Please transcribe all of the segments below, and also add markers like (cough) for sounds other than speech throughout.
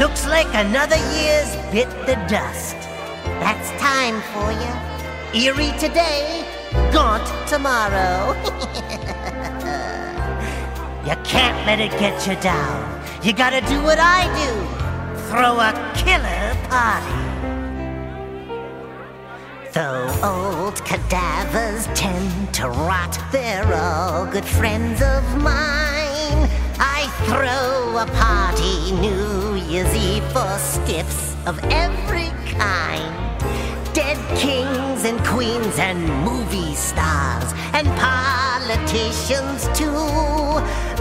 Looks like another year's bit the dust. That's time for you. Eerie today, gaunt tomorrow. (laughs) you can't let it get you down. You gotta do what I do throw a killer party. Though old cadavers tend to rot, they're all good friends of mine. I throw a party New Eve for stiffs of every kind. Dead kings and queens and movie stars and politicians too.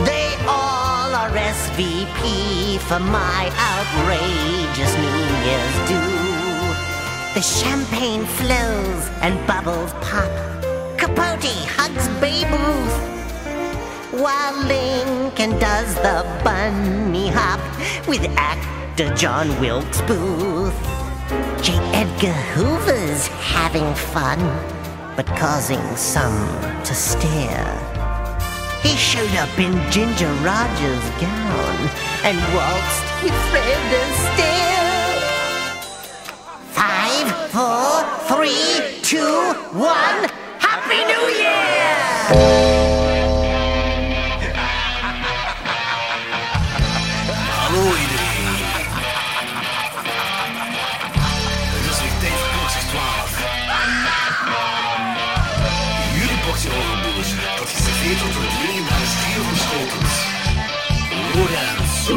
They all are SVP for my outrageous New Year's do. The champagne flows and bubbles pop. Capote hugs Babe Ruth. While Lincoln does the bunny hop with actor John Wilkes Booth. J. Edgar Hoover's having fun, but causing some to stare. He showed up in Ginger Rogers' gown and waltzed with Fred Astaire. Five, four, three, two, one. Happy New Year!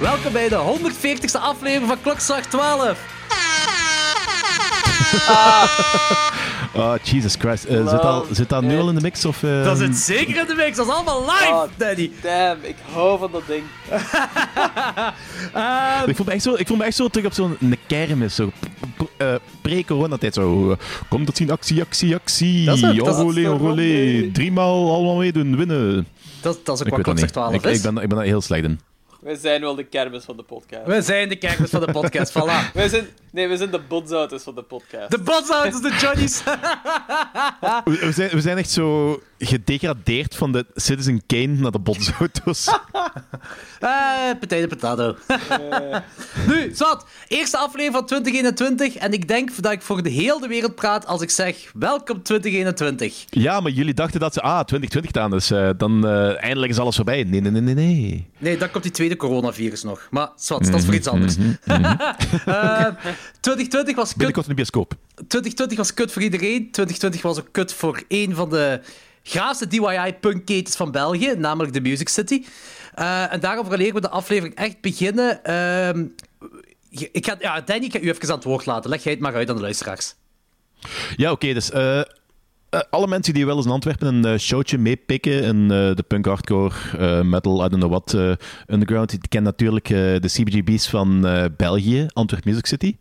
Welkom bij de 140ste aflevering van Klokslag 12. Oh, Jesus Christ. Eh, zit, al, zit dat nu al in de mix? Of, eh, Dat zit zeker in de mix, dat is allemaal live, Oh, Danny. Damn, ik hou van dat ding. (laughs) Ik voel me echt zo, ik voel me echt zo terug op zo'n een kermis. Zo, p- p- eh, pre-coronatijd. Zo, eh, kom dat zien, actie, actie, actie. Dat is ook- dat Driemaal allemaal meedoen, winnen. Dat, dat is ook Ik wat weet dat Klokslag niet. 12 Ik, is. ik, ben, ik ben daar heel slecht in. Wij zijn wel de kermis van de podcast. We zijn de kijkers van de podcast, (laughs) voilà. Wij zijn, nee, we zijn de bonzouters van de podcast. De botshouders, de Johnny's. (laughs) We, we zijn, we zijn echt zo gedegradeerd van de Citizen Kane naar de botsauto's. (laughs) Eh, potato, potato. nu, zat. Eerste aflevering van 2021. En ik denk dat ik voor de hele wereld praat als ik zeg: welkom 2021. ja, maar jullie dachten dat ze... Ah, 2020 gedaan, dus eh, dan eh, eindelijk is alles voorbij. Nee, nee, nee, nee, nee. Nee, dan komt die tweede coronavirus nog. Maar zwart, dat is voor iets anders. (laughs) Eh, 2020 was kut Binnenkort in de bioscoop. 2020 was kut voor iedereen. 2020 was ook kut voor een van de gaafste DIY-punkketens van België, namelijk de Music City. Eh, en daarom wanneer we de aflevering echt beginnen... je- ik ga, ja, Danny, ik ga u even aan het woord laten. Leg jij het maar uit aan de luisteraars. Ja, oké, dus... eh, eh, alle mensen die wel eens in Antwerpen een showtje meepikken in de punk hardcore, metal, I don't know what, underground, die kennen natuurlijk de CBGB's van België, Antwerp Music City.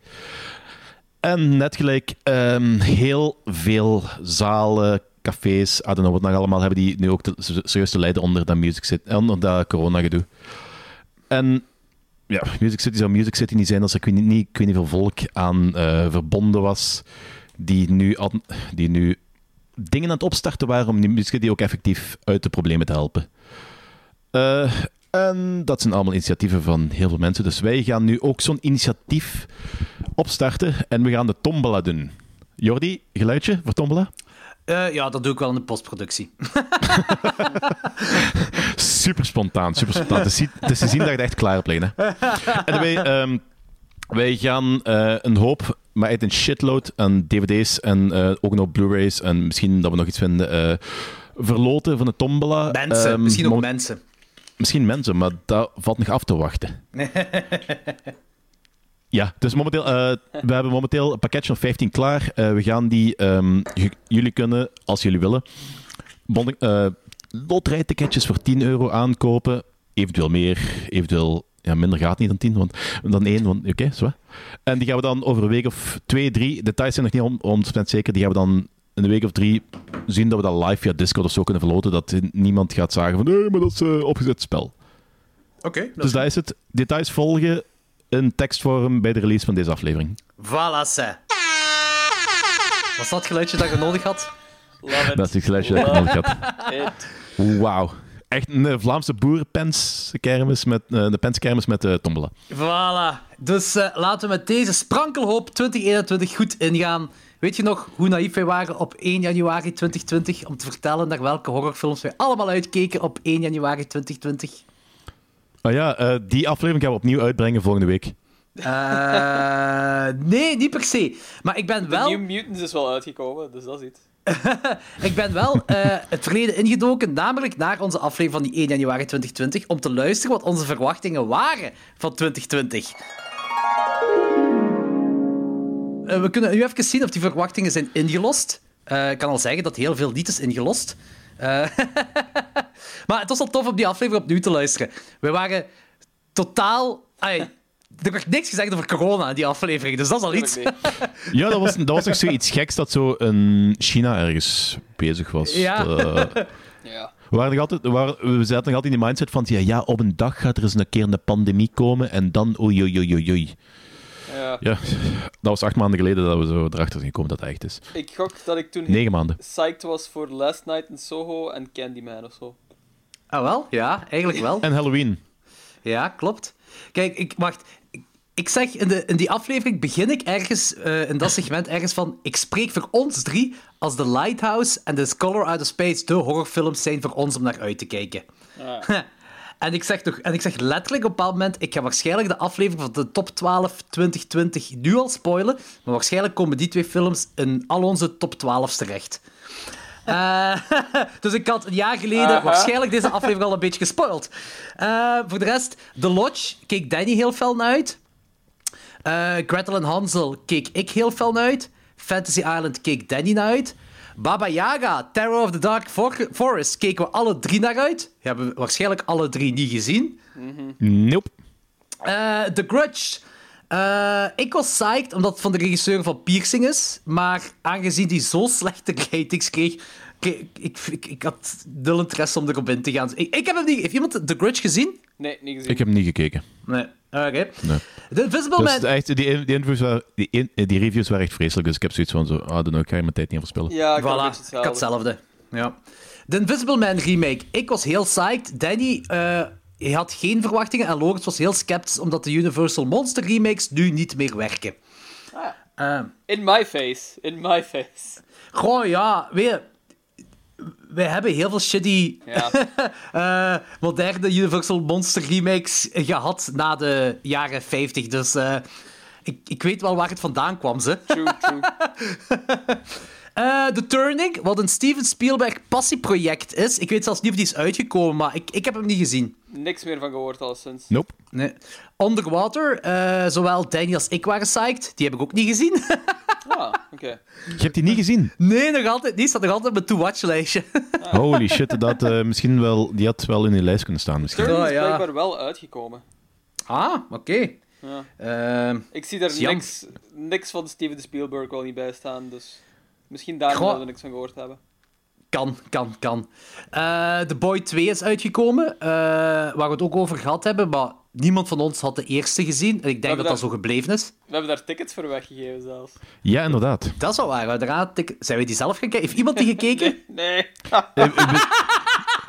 En net gelijk ehm, heel veel zalen, cafés, I don't know wat nog allemaal, hebben die nu ook te, serieus te lijden onder dat, music city, eh, onder dat corona-gedoe. En ja, Music City zou Music City niet zijn als er ik weet niet, ik weet niet veel volk aan eh, verbonden was, die nu, die nu dingen aan het opstarten waren om die Music City ook effectief uit de problemen te helpen. Eh, en dat zijn allemaal initiatieven van heel veel mensen. Dus wij gaan nu ook zo'n initiatief opstarten en we gaan de tombola doen. Jordi, geluidje voor tombola? Eh, ja, dat doe ik wel in de postproductie. (laughs) Super spontaan, super spontaan. Het is, het is te zien dat je er echt klaar op. Anyway, ehm, wij gaan eh, een hoop, maar uit een shitload aan dvd's en eh, ook nog blu-rays en misschien dat we nog iets vinden, verloten van de tombola. Mensen, Ehm, misschien ook mensen. Misschien mensen, maar dat valt nog af te wachten. (laughs) Ja, dus momenteel, eh, we hebben momenteel een pakketje van 15 klaar. Eh, we gaan die, ehm, jullie kunnen, als jullie willen, bonding, eh, loterijticketjes voor 10 euro aankopen. Eventueel meer, eventueel ja, minder gaat niet dan tien, want, dan één. Want, Oké, zo. En die gaan we dan over een week of twee, drie. Details zijn nog niet om, 100% zeker. Die gaan we dan in een week of drie zien dat we dat live via Discord of zo kunnen verloten. Dat niemand gaat zeggen van nee, maar dat is opgezet spel. Oké. dus dat is het. Details volgen in tekstvorm bij de release van deze aflevering. Voilà, ze. Was dat het geluidje dat je nodig had? Love it. Dat is het geluidje dat ik nodig had. (laughs) Wauw. Echt een eh, Vlaamse boerenpenskermis met, uh, de penskermis met uh, tombola. Voilà. Dus uh, laten we met deze sprankelhoop 2021 goed ingaan. Weet je nog hoe naïef wij waren op 1 januari 2020 om te vertellen naar welke horrorfilms wij allemaal uitkeken op 1 januari 2020? Oh ja, die aflevering gaan we opnieuw uitbrengen volgende week. Uh, nee, niet per se. Maar ik ben wel... De New Mutants is wel uitgekomen, dus dat is iets. (laughs) ik ben wel uh, het verleden ingedoken, namelijk naar onze aflevering van die 1 januari 2020, om te luisteren wat onze verwachtingen waren van 2020. Uh, we kunnen nu even zien of die verwachtingen zijn ingelost. Uh, ik kan al zeggen dat heel veel niet is ingelost. (laughs) maar het was al tof om die aflevering opnieuw te luisteren. We waren totaal... Ay, er werd niks gezegd over corona in die aflevering, dus dat is al iets. (laughs) ja, dat was, dat was nog zoiets geks dat zo in China ergens bezig was. Ja. (laughs) ja. We, waren nog altijd, we, waren, we zaten nog altijd in die mindset van ja, ja, op een dag gaat er eens een keer een pandemie komen en dan oei, oei, oei, oei. Ja. ja, dat was acht maanden geleden dat we zo erachter zijn gekomen dat het echt is. Ik gok dat ik toen Negen maanden. psyched was voor Last Night in Soho en Candyman of zo. Ah, wel? Ja, eigenlijk wel. En Halloween. Ja, klopt. Kijk, ik, wacht. Ik zeg, in, de, in die aflevering begin ik ergens, uh, in dat segment, ergens van... Ik spreek voor ons drie als The Lighthouse en The Scholar Out of Space de horrorfilms zijn voor ons om naar uit te kijken. Ja. (laughs) en, ik zeg toch, en ik zeg letterlijk op een bepaald moment... Ik ga waarschijnlijk de aflevering van de top 12 2020 nu al spoilen, maar waarschijnlijk komen die twee films in al onze top 12's terecht. Uh, (laughs) dus ik had een jaar geleden waarschijnlijk deze aflevering al een beetje gespoild. Uh, voor de rest, The Lodge keek Danny heel fel naar uit. Uh, Gretel en Hansel keek ik heel fel naar uit. Fantasy Island keek Danny naar uit. Baba Yaga, Terror of the Dark For Forest keken we alle drie naar uit. Die hebben we waarschijnlijk alle drie niet gezien. Nope. Uh, The Grudge. Uh, ik was psyched omdat het van de regisseur van Piercing is. Maar aangezien die zo slechte ratings kreeg, ik, ik, ik, ik had nul interesse om erop in te gaan. Ik, ik heb hem niet... Heeft iemand The Grudge gezien? Nee, niet gezien. Ik heb hem niet gekeken. Nee. Oké. Okay. Nee. The Invisible Dus Man... echt, die, die, reviews waren, die, die, reviews waren echt vreselijk, dus ik heb zoiets van zo, ah, dan ga je mijn tijd niet verspillen. Ja, ik voilà, had ik had hetzelfde. Ja. The Invisible Man remake. Ik was heel psyched. Danny uh, had geen verwachtingen en Lorenz was heel sceptisch omdat de Universal Monster remakes nu niet meer werken. Ah. Uh, in my face. In my face. Goh, ja, weet je, wij hebben heel veel shitty ja. uh, (laughs) moderne Universal Monster remakes gehad na de jaren 50. Dus uh, ik, ik weet wel waar het vandaan kwam, ze. True, true. uh, (laughs) The Turning, wat een Steven Spielberg passieproject is. Ik weet zelfs niet of die is uitgekomen, maar ik, ik heb hem niet gezien. Niks meer van gehoord al sinds. Nope. Nee. Underwater, zowel Danny als ik waren psyched. Die heb ik ook niet gezien. (laughs) ah, oké. Okay. Je hebt die niet gezien? Nee, nog altijd niet. Staat nog altijd op mijn to-watch-lijstje. Ah. (laughs) Holy shit, dat, uh, misschien wel, die had wel in die lijst kunnen staan. Misschien. Oh, is ja. blijkbaar wel uitgekomen. Ah, oké. Okay. Ja. Uh, ik zie daar niks, niks van Steven Spielberg wel niet bij staan, dus misschien daar dat we niks van gehoord hebben. Kan, kan, kan. Uh, The Boy 2 is uitgekomen, uh, waar we het ook over gehad hebben, maar niemand van ons had de eerste gezien. En ik denk dat daar, dat zo gebleven is. We hebben daar tickets voor weggegeven zelfs. Ja, inderdaad. Dat is wel waar. We Zijn we die zelf gaan kijken? Heeft iemand die gekeken? (laughs) nee. nee.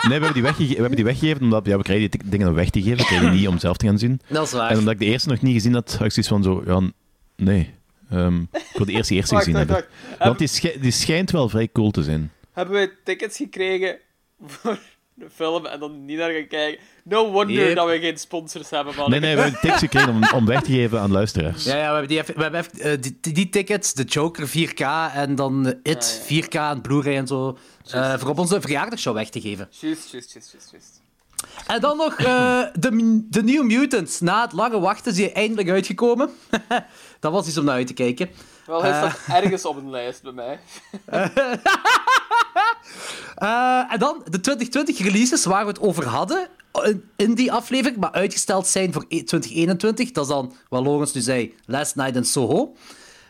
Nee, we hebben die, weggege- we hebben die weggegeven omdat ja, we krijgen die dingen weg te geven. We krijgen die niet om zelf te gaan zien. Dat is waar. En omdat ik de eerste nog niet gezien had, had ik zoiets van zo, ja, nee. Um, ik wil de eerste eerste wacht, gezien wacht, hebben. wacht. Want die, sch- die schijnt wel vrij cool te zijn. Hebben wij tickets gekregen voor de film en dan niet naar gaan kijken? No wonder Yep. dat we geen sponsors hebben, man. Nee, nee, we hebben tips gekregen om, om weg te geven aan luisteraars. Ja, ja, we hebben, die, even- we hebben eh, die, tickets, de Joker 4K en dan It 4K en Blu-ray en zo, eh, voor op onze verjaardagshow weg te geven. Juist, juist, juist, juist. En dan nog eh, de, de New Mutants. Na het lange wachten is hij eindelijk uitgekomen. (laughs) dat was iets om naar uit te kijken. Wel, hij staat ergens op een lijst bij mij. (laughs) Eh, en dan de 2020 releases waar we het over hadden. in, die aflevering, maar uitgesteld zijn voor e- 2021. Dat is dan, wat Logans nu zei, Last Night in Soho.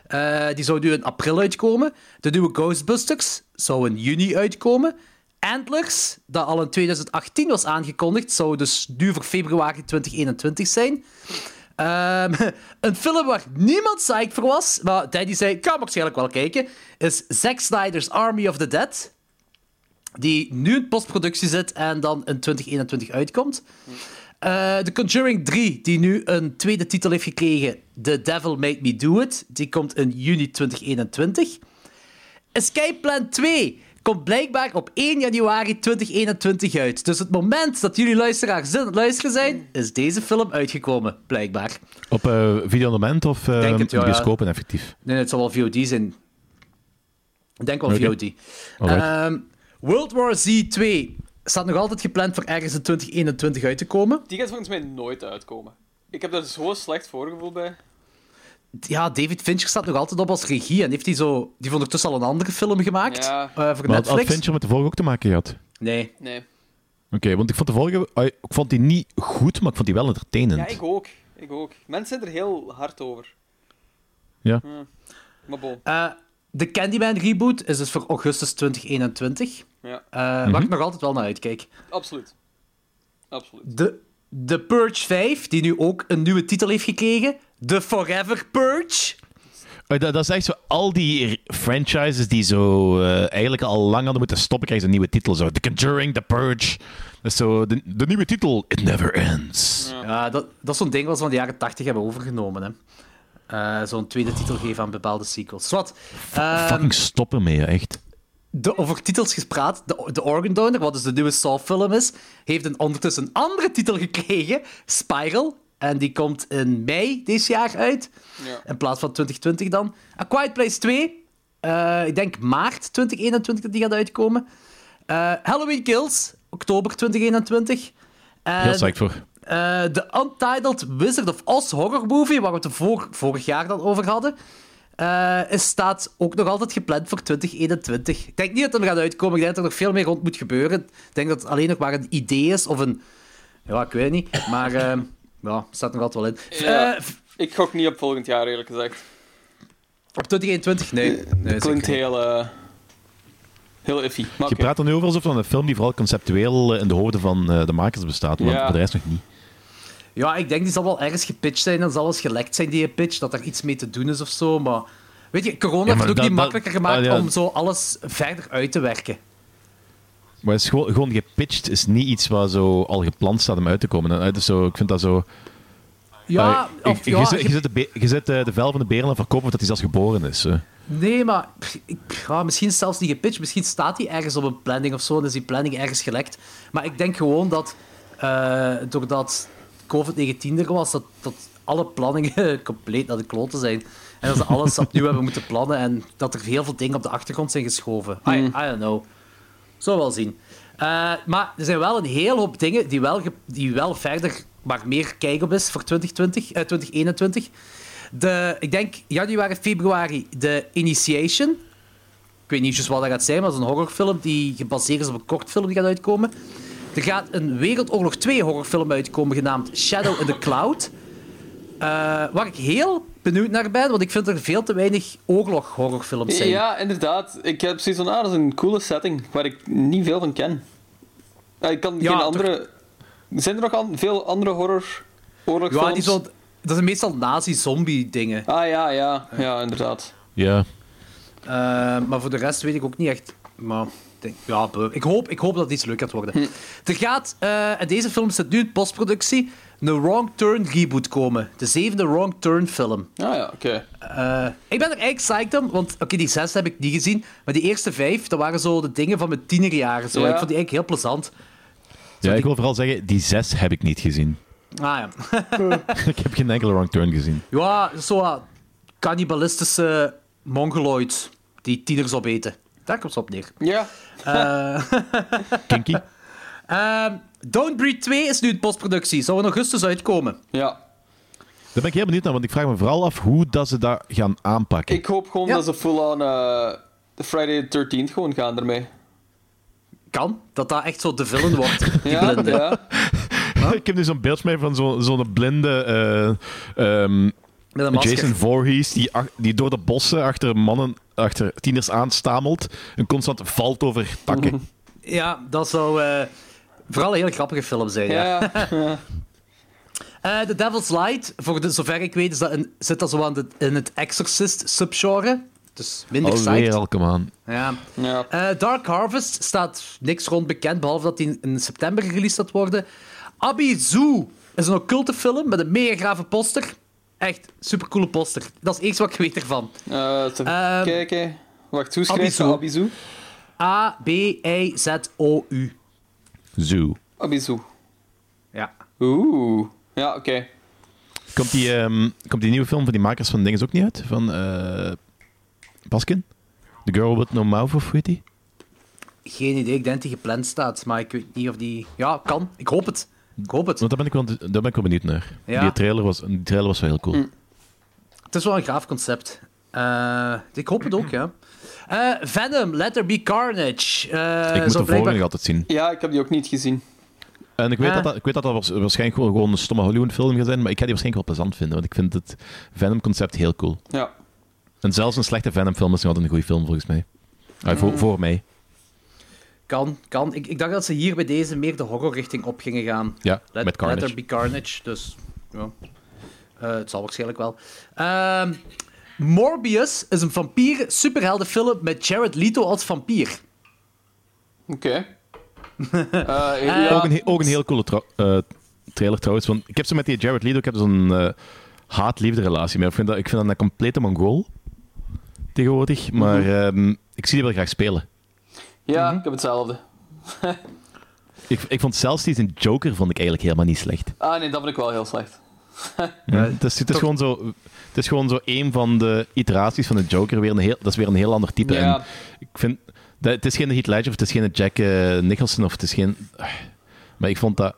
Eh, die zou nu in april uitkomen. De nieuwe Ghostbusters zou in juni uitkomen. Antlers, dat al in 2018 was aangekondigd, zou dus nu voor februari 2021 zijn. Ehm, (laughs) een film waar niemand psyched voor was, maar Daddy zei, ik kan waarschijnlijk wel kijken, is Zack Snyder's Army of the Dead. Die nu in postproductie zit en dan in 2021 uitkomt. Eh The Conjuring 3, die nu een tweede titel heeft gekregen, The Devil Made Me Do It, die komt in juni 2021. Escape Plan 2 komt blijkbaar op 1 januari 2021 uit. Dus het moment dat jullie luisteraars aan het luisteren zijn, is deze film uitgekomen, blijkbaar. Op eh video on demand of uh, Denk het, ja, ja. bioscopen effectief? Nee, het zal wel VOD zijn. Ik denk wel. VOD. Ehm, World War Z 2 staat nog altijd gepland voor ergens in 2021 uit te komen. Die gaat volgens mij nooit uitkomen. Ik heb daar zo'n slecht voorgevoel bij. Ja, David Fincher staat nog altijd op als regie en heeft hij zo... Die heeft ondertussen al een andere film gemaakt Ja. eh, voor Maar had- had Netflix. Fincher met de vorige ook te maken gehad? Nee. Nee. Oké, want ik vond de vorige... Ik vond die niet goed, maar ik vond die wel entertainend. Ja, ik ook. Ik ook. Mensen zijn er heel hard over. Ja. Maar bon. Eh, de Candyman reboot is dus voor augustus 2021. Ja, eh, Mhm. Waar ik nog altijd wel naar uitkijk. absoluut. Absoluut. De, de Purge 5, die nu ook een nieuwe titel heeft gekregen. The Forever Purge. Eh, Dat, dat is echt zo, al die franchises die zo eh, eigenlijk al lang hadden moeten stoppen, krijgen ze een nieuwe titel. Zo, The Conjuring, The Purge. Dat is zo, de, de nieuwe titel, It Never Ends. Ja, dat, dat is zo'n ding wat ze van de jaren 80 hebben overgenomen. Hè. Eh, zo'n tweede titel geven aan bepaalde sequels. Zwat, ehm, Fucking stop ermee, echt. de, over titels gespraat. De, de Organ Donor, wat dus de nieuwe Saw-film is, heeft een, ondertussen een andere titel gekregen. Spiral. En die komt in mei dit jaar uit. Ja. In plaats van 2020 dan. A Quiet Place 2. eh, ik denk maart 2021 dat die gaat uitkomen. Eh, Halloween Kills. Oktober 2021. En, Heel psyched voor. eh, de Untitled Wizard of Oz horror movie, waar we het er vor- vorig jaar dan over hadden, eh, is, staat ook nog altijd gepland voor 2021. Ik denk niet dat het er gaat uitkomen. Ik denk dat er nog veel meer rond moet gebeuren. Ik denk dat het alleen nog maar een idee is of een... Ja, ik weet het niet. Maar eh, ja, staat nog altijd wel in. Ja. Eh, Ik gok niet op volgend jaar, eerlijk gezegd. op 2021? Nee. nee Klinkt heel... eh, heel iffy. Maar Je praat er nu over alsof het een film die vooral conceptueel eh, in de hoofden van eh, de makers bestaat, maar Ja. voor de rest nog niet. Ja, ik denk die zal wel ergens gepitcht zijn. Dan zal eens gelekt zijn, die pitch. Dat er iets mee te doen is of zo. Maar weet je, corona Ja, heeft het ook dat- niet dat- makkelijker gemaakt ah, ja. om zo alles verder uit te werken. Maar het is gewoon, gewoon gepitcht is niet iets waar zo al gepland staat om uit te komen. En, eh, dus zo, ik vind dat zo... Ja, Eh, of, je, ja, je, zet- je- je zet de, je zet eh, de van de beren aan verkopen omdat hij zelfs geboren is. eh. Nee, maar ik, ja, misschien zelfs niet gepitcht. Misschien staat hij ergens op een planning of zo en is die planning ergens gelekt. Maar ik denk gewoon dat eh, doordat COVID-19 er was, dat, dat alle planningen (laughs) compleet naar de kloten zijn. En dat ze alles (laughs) opnieuw hebben moeten plannen en dat er heel veel dingen op de achtergrond zijn geschoven. I, I don't know. Zo wel zien. Eh, maar er zijn wel een hele hoop dingen die wel, die wel verder maar meer kijk op is voor 2020, eh, 2021. De, ik denk januari, februari, de Initiation. Ik weet niet wat dat gaat zijn, maar dat is een horrorfilm die gebaseerd is op een kortfilm die gaat uitkomen. Er gaat een Wereldoorlog 2 horrorfilm uitkomen genaamd Shadow in the Cloud. Eh, waar ik heel benieuwd naar ben, want ik vind er veel te weinig oorlog-horrorfilms zijn. Ja, inderdaad. Ik heb zoiets van, ah, dat is een coole setting waar ik niet veel van ken. Eh, Ik kan Ja, geen toch- andere... Zijn er nog an- veel andere horror Ja, die zo, dat zijn meestal nazi-zombie-dingen. Ah ja, ja. Ja, inderdaad. Ja. Eh, maar voor de rest weet ik ook niet echt. Maar ik denk, ja, ik, hoop, ik hoop dat het iets leuk gaat worden. Hm. Er gaat, eh, en deze film zit nu in postproductie, een Wrong Turn reboot komen. De zevende Wrong Turn film. Ah ja, oké. Eh, ik ben er eigenlijk psyched om, want oké, die zes heb ik niet gezien. Maar die eerste vijf, dat waren zo de dingen van mijn tienerjaren. Zo. Ja. Ik vond die eigenlijk heel plezant. ja, ik wil vooral zeggen, die zes heb ik niet gezien. Ah ja. (laughs) (laughs) ik heb geen enkele wrong turn gezien. Ja, zo cannibalistische mongoloids die tieners opeten. Daar komt het op neer. Ja. (laughs) Kinky? Ehm Don't Breed 2 is nu in postproductie. Zou in augustus uitkomen. Ja. Daar ben ik heel benieuwd naar, want ik vraag me vooral af hoe dat ze dat gaan aanpakken. Ik hoop gewoon Ja. dat ze full-on eh, Friday the 13th gewoon gaan ermee. Kan, dat dat echt zo de villain wordt, (laughs) die Ja, blinde. ja. (laughs) ik heb nu zo'n beeld van mij van zo- zo'n blinde eh, ehm, Met een masker. Jason Voorhees die, die door de bossen achter mannen, achter tieners aanstamelt en constant valt over takken. Ja, dat zou eh, vooral een heel grappige film zijn. Ja. (laughs) Ja. Eh, The Devil's Light, voor de, zover ik weet, is dat een, zit dat zo aan de, in het Exorcist subgenre. Dus minder Alweer psyched. come on. Ja. ja. Eh, Dark Harvest staat niks rond bekend, behalve dat die in september gereleased gaat worden. Abizu is een occulte film met een mega grave poster. Echt supercoole poster. Dat is het eerste wat ik weet ervan. Eh, te Ehm, kijken. Wacht, hoe schrijf je? A-B-I-Z-O-U. Zoo. Abizu. Ja. Oeh. Ja, oké. Komt die, ehm, komt die nieuwe film van die makers van Dinges ook niet uit? Van eh Baskin? The Girl with No Mouth of hoe heet die? Geen idee, ik denk dat die gepland staat, maar ik weet niet of die... Ja, kan. Ik hoop het. Ik hoop het. Want daar ben ik wel, daar ben ik wel benieuwd naar. Ja. Die, trailer was, die trailer was wel heel cool. Het is wel een gaaf concept. Eh, ik hoop het ook, ja. Eh, Venom, Let There Be Carnage. Eh, ik moet zo de volgende nog altijd zien. Ja, ik heb die ook niet gezien. En ik weet, Ah. dat, dat, ik weet dat dat waars- waarschijnlijk gewoon een stomme Hollywood-film gaat zijn, maar ik ga die waarschijnlijk wel plezant vinden, want ik vind het Venom-concept heel cool. Ja. En zelfs een slechte Venom-film is nog altijd een goede film, volgens mij. Ah, voor, voor mij. Kan, kan. Ik, ik dacht dat ze hier bij deze meer de horror-richting op gingen gaan. Ja, Let, met Carnage. Let There Be Carnage, dus... Ja. Eh, het zal waarschijnlijk wel. Ehm, Morbius is een vampier-superheldenfilm met Jared Leto als vampier. Oké. (laughs) Eh, ja. Ook, een, ook een heel coole tra- eh, trailer trouwens, want ik heb zo met die Jared Leto, ik heb zo'n eh, haat-liefde relatie mee. Ik vind, dat, ik vind dat een complete mongool tegenwoordig, maar Mhm. ehm, ik zie die wel graag spelen. ja, ik heb hetzelfde. (laughs) Ik, ik vond zelfs die zijn Joker vond ik eigenlijk helemaal niet slecht. Ah, nee, dat vind ik wel heel slecht. (laughs) Ja, het, is, het, is gewoon zo, het is gewoon zo een van de iteraties van de Joker. Weer een heel, dat is weer een heel ander type. Ja. En ik vind, dat, het is geen Heath Ledger of het is geen Jack eh, Nicholson of het is geen... Maar ik vond dat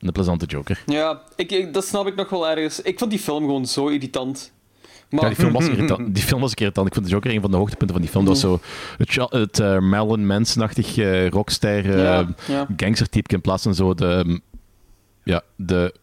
een plezante Joker. Ja, ik, ik- dat snap ik nog wel ergens. Ik vond die film gewoon zo irritant. Maar Ja, die film was (laughs) irritant. Die film was irritant. Ik vond de Joker een van de hoogtepunten van die film. Dat was zo het, het eh, Marilyn Manson-achtig eh, rockster eh Ja, ja. gangstertype in plaats van zo de... mm, Ja, de...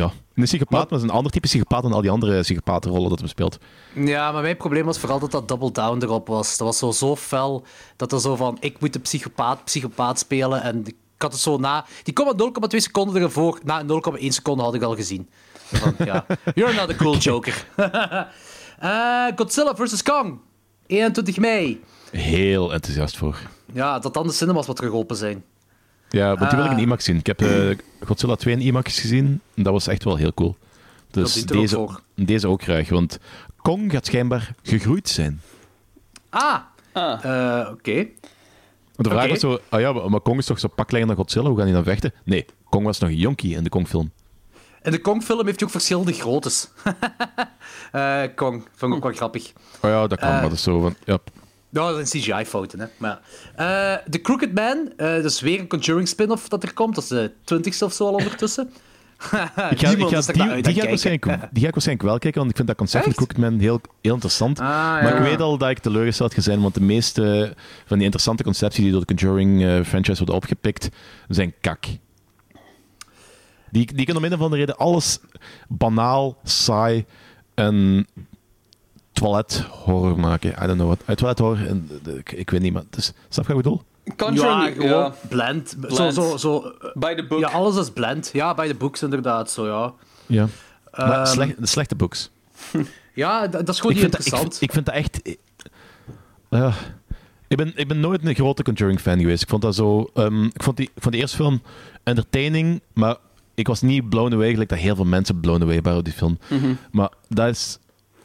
Ja, een psychopaat, maar is een ander type psychopaat dan al die andere psychopatenrollen dat we speelt. Ja, maar mijn probleem was vooral dat dat double down erop was. Dat was zo, zo fel dat er zo van, ik moet de psychopaat, psychopaat spelen. En ik had het zo na... Die kwam met 0,2 seconden ervoor. Na 0,1 seconde had ik al gezien. Van, ja, (laughs) you're not a cool joker. (laughs) Eh, Godzilla vs. Kong. 21 mei. Heel enthousiast voor. Ja, dat dan de cinemas wat terug open zijn. Ja, want die wil ik in Ah. IMAX zien. Ik heb eh, Godzilla 2 in IMAX gezien. En dat was echt wel heel cool. Dus er ook deze, deze ook graag. Want Kong gaat schijnbaar gegroeid zijn. Ah, Ah. eh, oké. Want de vraag Oké. was zo... Ah ja, maar Kong is toch zo pak kleiner dan Godzilla? Hoe gaan die dan vechten? Nee, Kong was nog een jonkie in de Kong-film. In de Kong-film heeft hij ook verschillende groottes. (laughs) Eh Kong, vond ik ook wel grappig. Oh ja, dat kan. Eh. maar dat is zo van... Ja, Ja, dat zijn CGI-fouten, hè. Maar. Eh, The Crooked Man, eh, dat is weer een Conjuring spin-off dat er komt. Dat is de twintigste of zo al ondertussen. (laughs) ik ga, ik ga, die, die, ga ik waarschijnlijk, (laughs) die ga ik waarschijnlijk wel kijken, want ik vind dat concept van Echt? Crooked Man heel, heel interessant. Ah, Maar ik weet al dat ik teleurgesteld ga zijn, want de meeste van die interessante concepten die door de Conjuring-franchise worden opgepikt, zijn kak. Die, die kunnen om een of andere reden alles banaal, saai en toilet-horror maken. I don't know what. Uh, toilet-horror, en, eh, ik, ik weet niet, maar... Is, snap je wat ik bedoel? Ja, Conjuring, gewoon ja. blend. Zo, Blend. zo, zo, eh, By the book. ja, alles is blend. Ja, bij de books inderdaad, zo ja. Ja. maar Ehm, slecht, de slechte books. (laughs) Ja, dat, dat is gewoon ik niet vind, dat, ik, interessant. ik vind dat echt... ik- Ja. ik, ben, ik ben nooit een grote Conjuring-fan geweest. Ik vond dat zo... ehm, ik, vond die, ik vond de eerste film entertaining, maar ik was niet blown away, gelijk dat heel veel mensen blown away waren op die film. Maar dat is...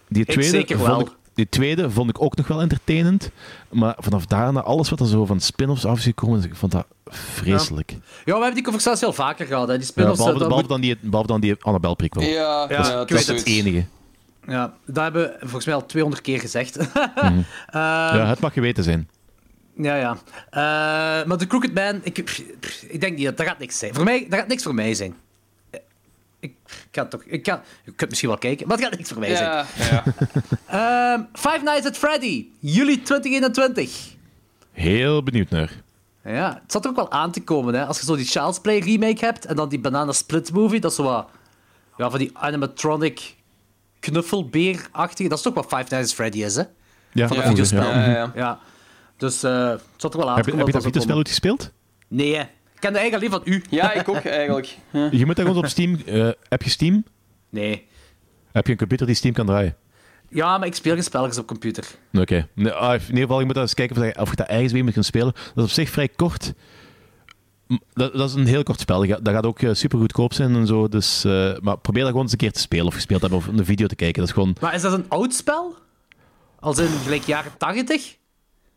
Die Ik tweede, zeker vond wel. ik, die tweede vond ik ook nog wel entertainend. Maar vanaf daarna, alles wat er zo van spin-offs af is gekomen, ik vond dat vreselijk. Ja, we hebben die conversatie al vaker gehad. Hè. Die Ja, spin-offs, behalve, dan die, behalve dan die Annabelle prequel. Ja, dat is dat is het enige. ja, dat hebben we volgens mij al 200 keer gezegd. (laughs) Mhm. Ehm, ja, het mag geweten zijn. Ja, ja. Eh, maar de Crooked Man, ik, pff, ik denk niet dat dat gaat niks zijn. Voor mij, dat gaat niks voor mij zijn. Ik, ik ga toch, ik kan, je kunt misschien wel kijken, maar het gaat niks voor mij zijn. Ja, ja. (laughs) Ehm, Five Nights at Freddy, juli 2021. Heel benieuwd naar. Ja, het zat er ook wel aan te komen, hè. Als je zo die Child's Play remake hebt en dan die Banana Split movie, dat is zo wat... Ja, van die animatronic knuffelbeer-achtige... Dat is toch wat Five Nights at Freddy is, hè? Ja, Van dat ongeveer, videospel. ja. Ja, ja. Ja. Dus eh, het zat er wel aan Heb, te je- komen. heb je dat dat videospel ooit gespeeld? Nee, hè. Ik ken de eigenlijk alleen van u. Ja, ik ook eigenlijk. Ja. Je moet dat gewoon op Steam... eh, heb je Steam? Nee. Heb je een computer die Steam kan draaien? Ja, maar ik speel geen spelletjes op computer. Oké. Nee, ah, in ieder geval, je moet dat eens kijken of, je- of je dat ergens weer moet gaan spelen. Dat is op zich vrij kort. M- Dat, dat is een heel kort spel. Dat gaat, ook super goedkoop zijn en zo. Dus, eh, maar probeer dat gewoon eens een keer te spelen of gespeeld hebben of een video te kijken. Dat is gewoon... Maar is dat een oud spel? Als in gelijk jaren 80?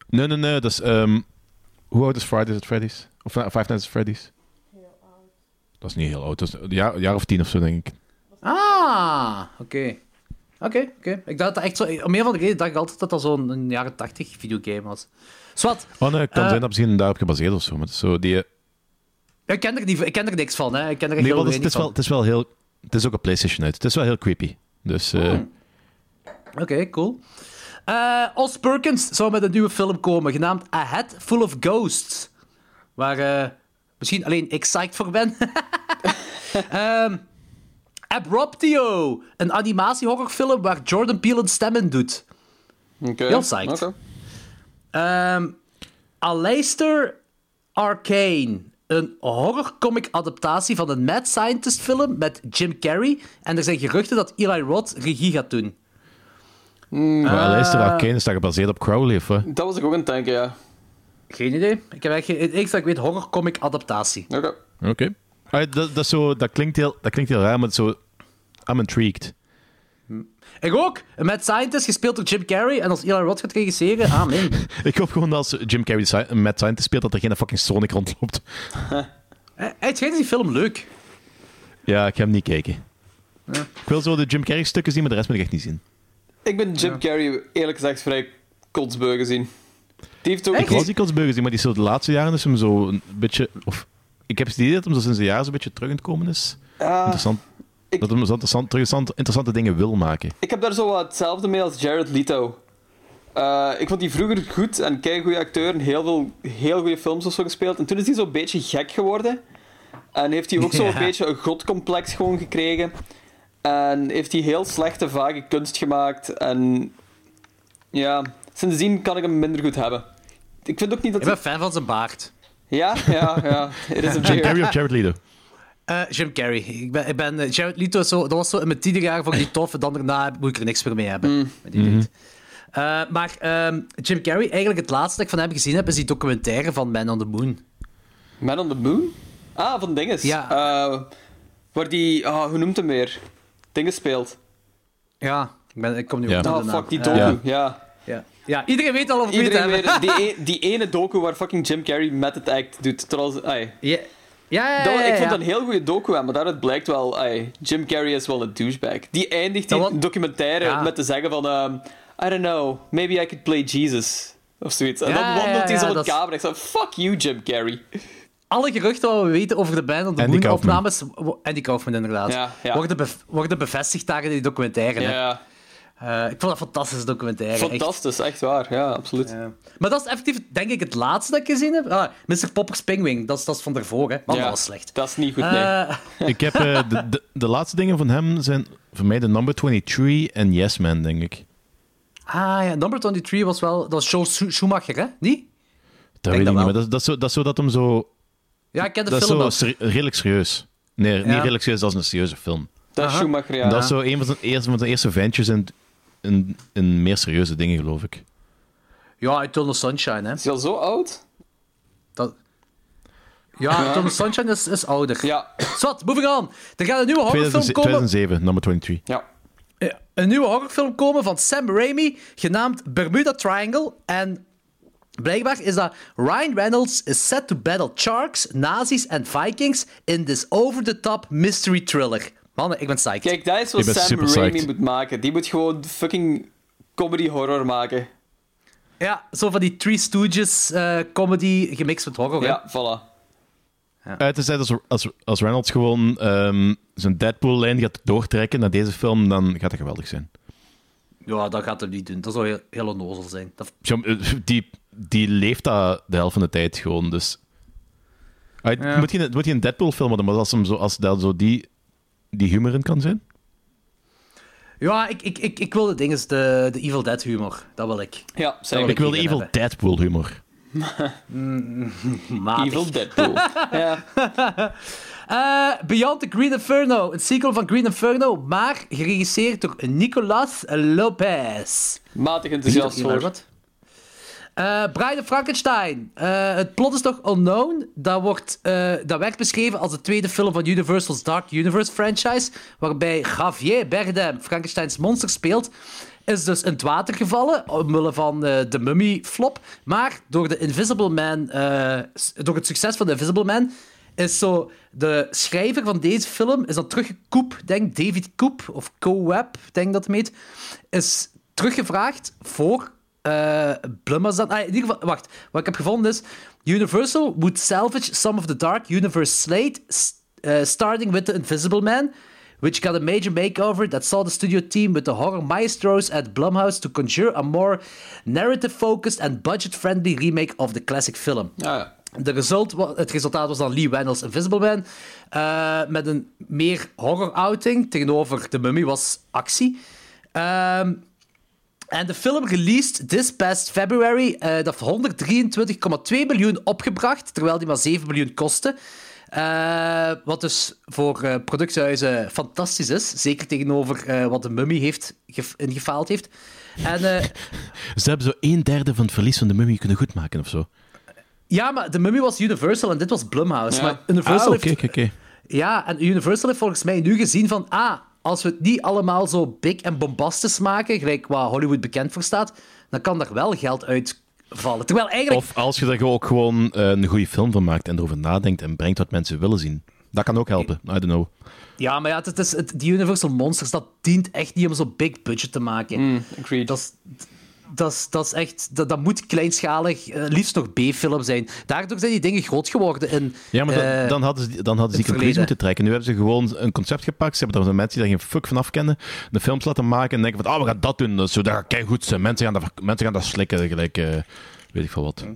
Nee, nee, nee. Dat is... ehm, hoe oud is Fridays at Freddy's? Of eh, Five Nights at Freddy's? Dat is niet heel oud. Dat is een jaar, jaar of tien of zo, denk ik. Ah, oké. Oké, oké. Ik dacht dat echt zo... Om een van de reden dacht ik altijd dat dat zo'n een jaren 80 videogame was. Zwat, Oh nee, het kan Eh, zijn dat misschien daarop gebaseerd of zo. Maar zo die... ik ken, er niet, ik ken er niks van, hè. Ik ken er echt Nee, heel het, is, het, is wel, het is wel heel... Het is ook op PlayStation uit. Het is wel heel creepy. Dus... eh, Oké, cool. Eh Os Perkins zou met een nieuwe film komen, genaamd A Head Full of Ghosts. Waar eh, misschien alleen ik psyched voor ben. (laughs) Ehm Abruptio, een animatie-horrorfilm waar Jordan Peele een stem in doet. Oké. Heel psyched. Oké. Ehm Aleister Arcane. Een horrorcomic-adaptatie van een Mad Scientist-film met Jim Carrey. En er zijn geruchten dat Eli Roth regie gaat doen. Maar luister, Arcane is dat gebaseerd op Crowley, of wat? Dat was ik ook aan het denken, ja. Geen idee. Ik heb geen... Het enige dat ik weet, horrorcomic-adaptatie. Oké. Oké. Ah, dat, dat, is zo, dat, klinkt heel, dat klinkt heel raar, maar is zo... I'm intrigued. Ik ook. Een Mad Scientist, gespeeld door Jim Carrey. En als Eli Roth gaat regisseren, amen. (laughs) Ik hoop gewoon dat als Jim Carrey een Mad Scientist speelt, dat er geen fucking Sonic rondloopt. Hij het schijnt die film leuk. Ja, ik ga hem niet kijken. Ik wil zo de Jim Carrey stukken zien, maar de rest moet ik echt niet zien. Ik ben Jim Carrey eerlijk gezegd vrij kotsbeu gezien. Die heeft ook... Ik was die Kotsburger maar die is zo de laatste jaren is hem zo een beetje... Of, ik heb het idee dat hem zo sinds een jaar zo'n beetje terug aan het komen is. interessant. ik- Dat hem zo interessant, interessant- interessante dingen wil maken. Ik heb daar zo wat hetzelfde mee als Jared Leto. Eh, ik vond die vroeger goed en kei goede acteur en heel veel heel goede films of zo gespeeld. En toen is hij zo'n beetje gek geworden. En heeft hij ook zo'n (laughs) Ja. beetje een godcomplex gewoon gekregen. En heeft hij heel slechte, vage kunst gemaakt. En ja, sindsdien kan ik hem minder goed hebben. Ik vind ook niet dat Ik ben fan van zijn baard. Ja, ja, ja. Het is een (laughs) Jim. Carrey of Jared Leto? Eh, Jim Carrey. Ik ben, ik ben, eh, Jared Leto, is zo, dat was zo in mijn tiende jaar vond ik die (laughs) tof. En dan daarna moet ik er niks meer mee hebben. Met die. Eh, maar ehm, Jim Carrey, eigenlijk het laatste dat ik van hem gezien heb, is die documentaire van Man on the Moon. Man on the Moon? Ah, van dinges. Ja. Eh, waar die... ah, hoe noemt hem weer? Dingen speelt. Ja, ik, ben, ik kom nu Ja. op de Ah, naam. fuck, die docu. Ja. ja. Ja. iedereen weet al of het Iedereen die, (laughs) e- die ene docu waar fucking Jim Carrey met het act doet. Terwijl, ai, Ja, ja, ja, ja, ik vond dat een heel goede docu aan, maar daaruit blijkt wel, ai, Jim Carrey is wel een douchebag. Die eindigt die documentaire Ja. met te zeggen van, ehm, I don't know, maybe I could play Jesus. Of zoiets. En Ja, dan wandelt hij ja, zo op de is- camera. Ik zei, fuck you, Jim Carrey. Alle geruchten wat we weten over de band Moon Kaufman. opnames... wo- Andy Kaufman, inderdaad. Ja, ja. Worden, bev- worden bevestigd daar in die documentaire. hè. Ja, Eh, ik vond dat een fantastische documentaire. fantastisch, echt waar. Ja, absoluut. Ja. Maar dat is effectief, denk ik, het laatste dat ik gezien heb. Ah, Mr. Popper's Pingwing, dat is, dat is van daarvoor, hè. Man, Ja, dat was slecht. Dat is niet goed, nee. Eh, Ik heb eh, de, de, de laatste dingen van hem zijn voor mij de Number 23 en Yes Man, denk ik. ah ja, Number 23 was wel... Dat was Joe Schu- Schumacher, hè? Niet? Dat weet dat ik niet, wel. maar dat, dat, is zo, dat is zo dat hem zo... Ja, ik ken de Dat is film zo redelijk serieus. Nee, niet redelijk serieus, dat is een serieuze film. dat is aha. Schumacher, ja. Dat is zo een van zijn eerste, van zijn eerste ventures in, in, in meer serieuze dingen, geloof ik. Ja, Eternal Sunshine, hè. Is hij al zo oud? Dat... Ja, Eternal Sunshine is, is ouder. Ja. Zwat, moving on. Er gaat een nieuwe horrorfilm 2007, komen... 2007, Number 23. Ja. Eh, een nieuwe horrorfilm komen van Sam Raimi, genaamd Bermuda Triangle. En blijkbaar is dat Ryan Reynolds is set to battle sharks, nazi's en vikings in this over-the-top mystery thriller. Mannen, ik ben psyched. Kijk, dat is wat Ik Sam Raimi psyched. moet maken. Die moet gewoon fucking comedy horror maken. Ja, zo van die Three Stooges eh, comedy gemixt met horror. hè. Ja, voilà. Het is als, als, als Reynolds gewoon ehm, zijn Deadpool-lijn gaat doortrekken naar deze film, dan gaat dat geweldig zijn. Ja, dat gaat hem niet doen. Dat zou heel, heel onnozel zijn. Dat... Ja, eh, Die, die leeft dat de helft van de tijd gewoon, dus... Ah, Ja. Moet, je, een- moet je een Deadpool-film hadden, maar als, hem zo, als daar zo die, die humor in kan zijn? Ja, ik, ik, ik, ik wil de dingen, de, de Evil Dead humor. Dat wil ik. Ja, wil zeker. Ik wil de Evil hebben. Deadpool-humor. (laughs) Matig. Evil Deadpool. (laughs) ja. Eh, Beyond the Green Inferno. Een sequel van Green Inferno, maar geregisseerd door Nicolas Lopez. Matig enthousiast voor. Eh Bride of Frankenstein. Eh, het plot is nog unknown. Dat, wordt, eh, dat werd beschreven als de tweede film van Universal's Dark Universe franchise, waarbij Javier Bardem Frankensteins monster speelt. Is dus in het water gevallen, omwille van de Mummy-flop. Maar door, de Invisible Man, door het succes van de Invisible Man is zo... De schrijver van deze film is dan teruggekoep, denk David Koop, of Co-Web, denk dat het is teruggevraagd voor eh Blumhouse. Ah, in ieder geval, wacht. Wat ik heb gevonden is... Universal would salvage some of the Dark Universe slate, uh, starting with The Invisible Man, which got a major makeover that saw the studio team with the horror maestros at Blumhouse to conjure a more narrative-focused and budget-friendly remake of the classic film. Ja, ja. De result, het resultaat was dan Lee Wannell's Invisible Man. eh, met een meer horror-outing. Tegenover The Mummy was actie. Ehm, en de film released this past February. eh dat heeft 123,2 miljoen opgebracht. Terwijl die maar 7 miljoen kostte. Eh, wat dus voor eh, productiehuizen fantastisch is. Zeker tegenover eh, wat de Mummy heeft gef- ingefaald heeft. En eh, (laughs) Ze hebben zo een derde van het verlies van de mummy kunnen goedmaken of zo. ja, maar de Mummy was Universal en dit was Blumhouse. Ja. Maar Universal Ah, oké, heeft. Ja, en Universal heeft volgens mij nu gezien van... Ah, als we het niet allemaal zo big en bombastisch maken, gelijk waar Hollywood bekend voor staat, dan kan daar wel geld uitvallen. Terwijl eigenlijk... Of als je er ook gewoon eh, een goede film van maakt en erover nadenkt en brengt wat mensen willen zien. Dat kan ook helpen, I don't know. Ja, maar ja, het is, het, die Universal Monsters, dat dient echt niet om zo'n big budget te maken. Mm, agreed. Dat is... Dat is, dat is echt... Dat, dat moet kleinschalig, eh, liefst nog B-film zijn. Daardoor zijn die dingen groot geworden in... Ja, maar dan, dan hadden ze, dan hadden ze die conclusie moeten trekken. Nu hebben ze gewoon een concept gepakt. Ze hebben daar mensen die daar geen fuck van af kennen, de films laten maken en denken van, ah, we gaan dat doen. Dat, is zo, dat gaat goed zijn. Mensen gaan dat, mensen gaan dat slikken, gelijk, eh, weet ik veel wat.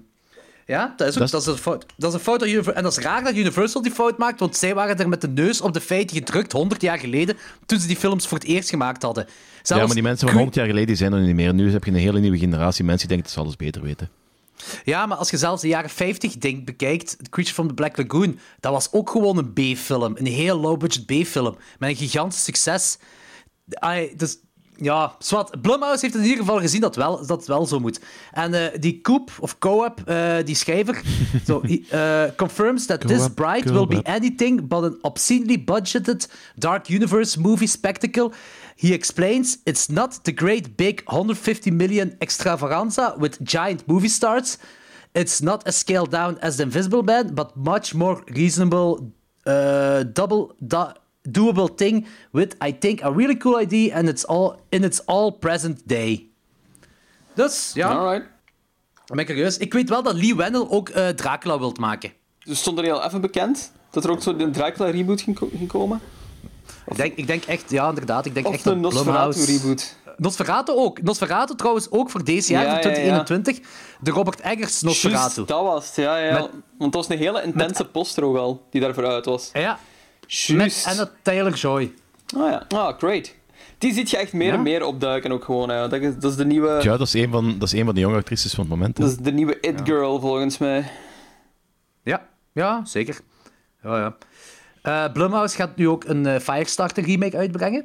Ja, dat is, ook, Dat dat is- een fout. Dat is een fout dat En dat is raar dat Universal die fout maakt, want zij waren er met de neus op de feiten gedrukt 100 jaar geleden, toen ze die films voor het eerst gemaakt hadden. Zelfs ja, maar die mensen van Queen- 100 jaar geleden zijn er niet meer. Nu heb je een hele nieuwe generatie mensen die denken dat ze alles beter weten. Ja, maar als je zelfs de jaren 50 denk, bekijkt, Creature from the Black Lagoon, dat was ook gewoon een B-film. Een heel low-budget B-film. Met een gigantisch succes. Dus, ja, zwart. Blumhouse heeft in ieder geval gezien dat, wel, dat het wel zo moet. En eh, die Coop, of Co-op, eh, die schrijver, (laughs) zo, eh, confirms that this bride will be anything but an obscenely budgeted Dark Universe movie spectacle. He explains it's not the great big 150 million extravaganza with giant movie stars. It's not as scaled down as The Invisible Man, but much more reasonable, uh, double do- doable thing with, I think, a really cool idea and it's all in its all present day. Dus, ja, Alright. ben ik curieus. Ik weet wel dat Lee Wendell ook eh, Dracula wilt maken. Dus stond er heel even bekend dat er ook zo een Dracula reboot ging, ko- ging komen? Ik denk, ik denk echt, ja, inderdaad. Ik denk Of echt een Nosferatu reboot? Nosferatu ook. Nosferatu trouwens ook voor deze jaar, Ja, voor ja, ja. 2021. De Robert Eggers Nosferatu. Juist, dat was het, ja, ja. Met- Want dat was een hele intense poster ook al, die daarvoor uit was. Ja, met Juist. Anna Taylor-Joy. Ah ja, ah, great. Die ziet je echt meer Ja. en meer opduiken ook gewoon. Hè. Dat, is, dat is de nieuwe, Ja, dat is een van, dat is een van de jonge actrices van het moment. hè. dat is de nieuwe It-girl volgens mij. Ja, ja, zeker. Ja, ja. Eh, Blumhouse gaat nu ook een eh, Firestarter remake uitbrengen.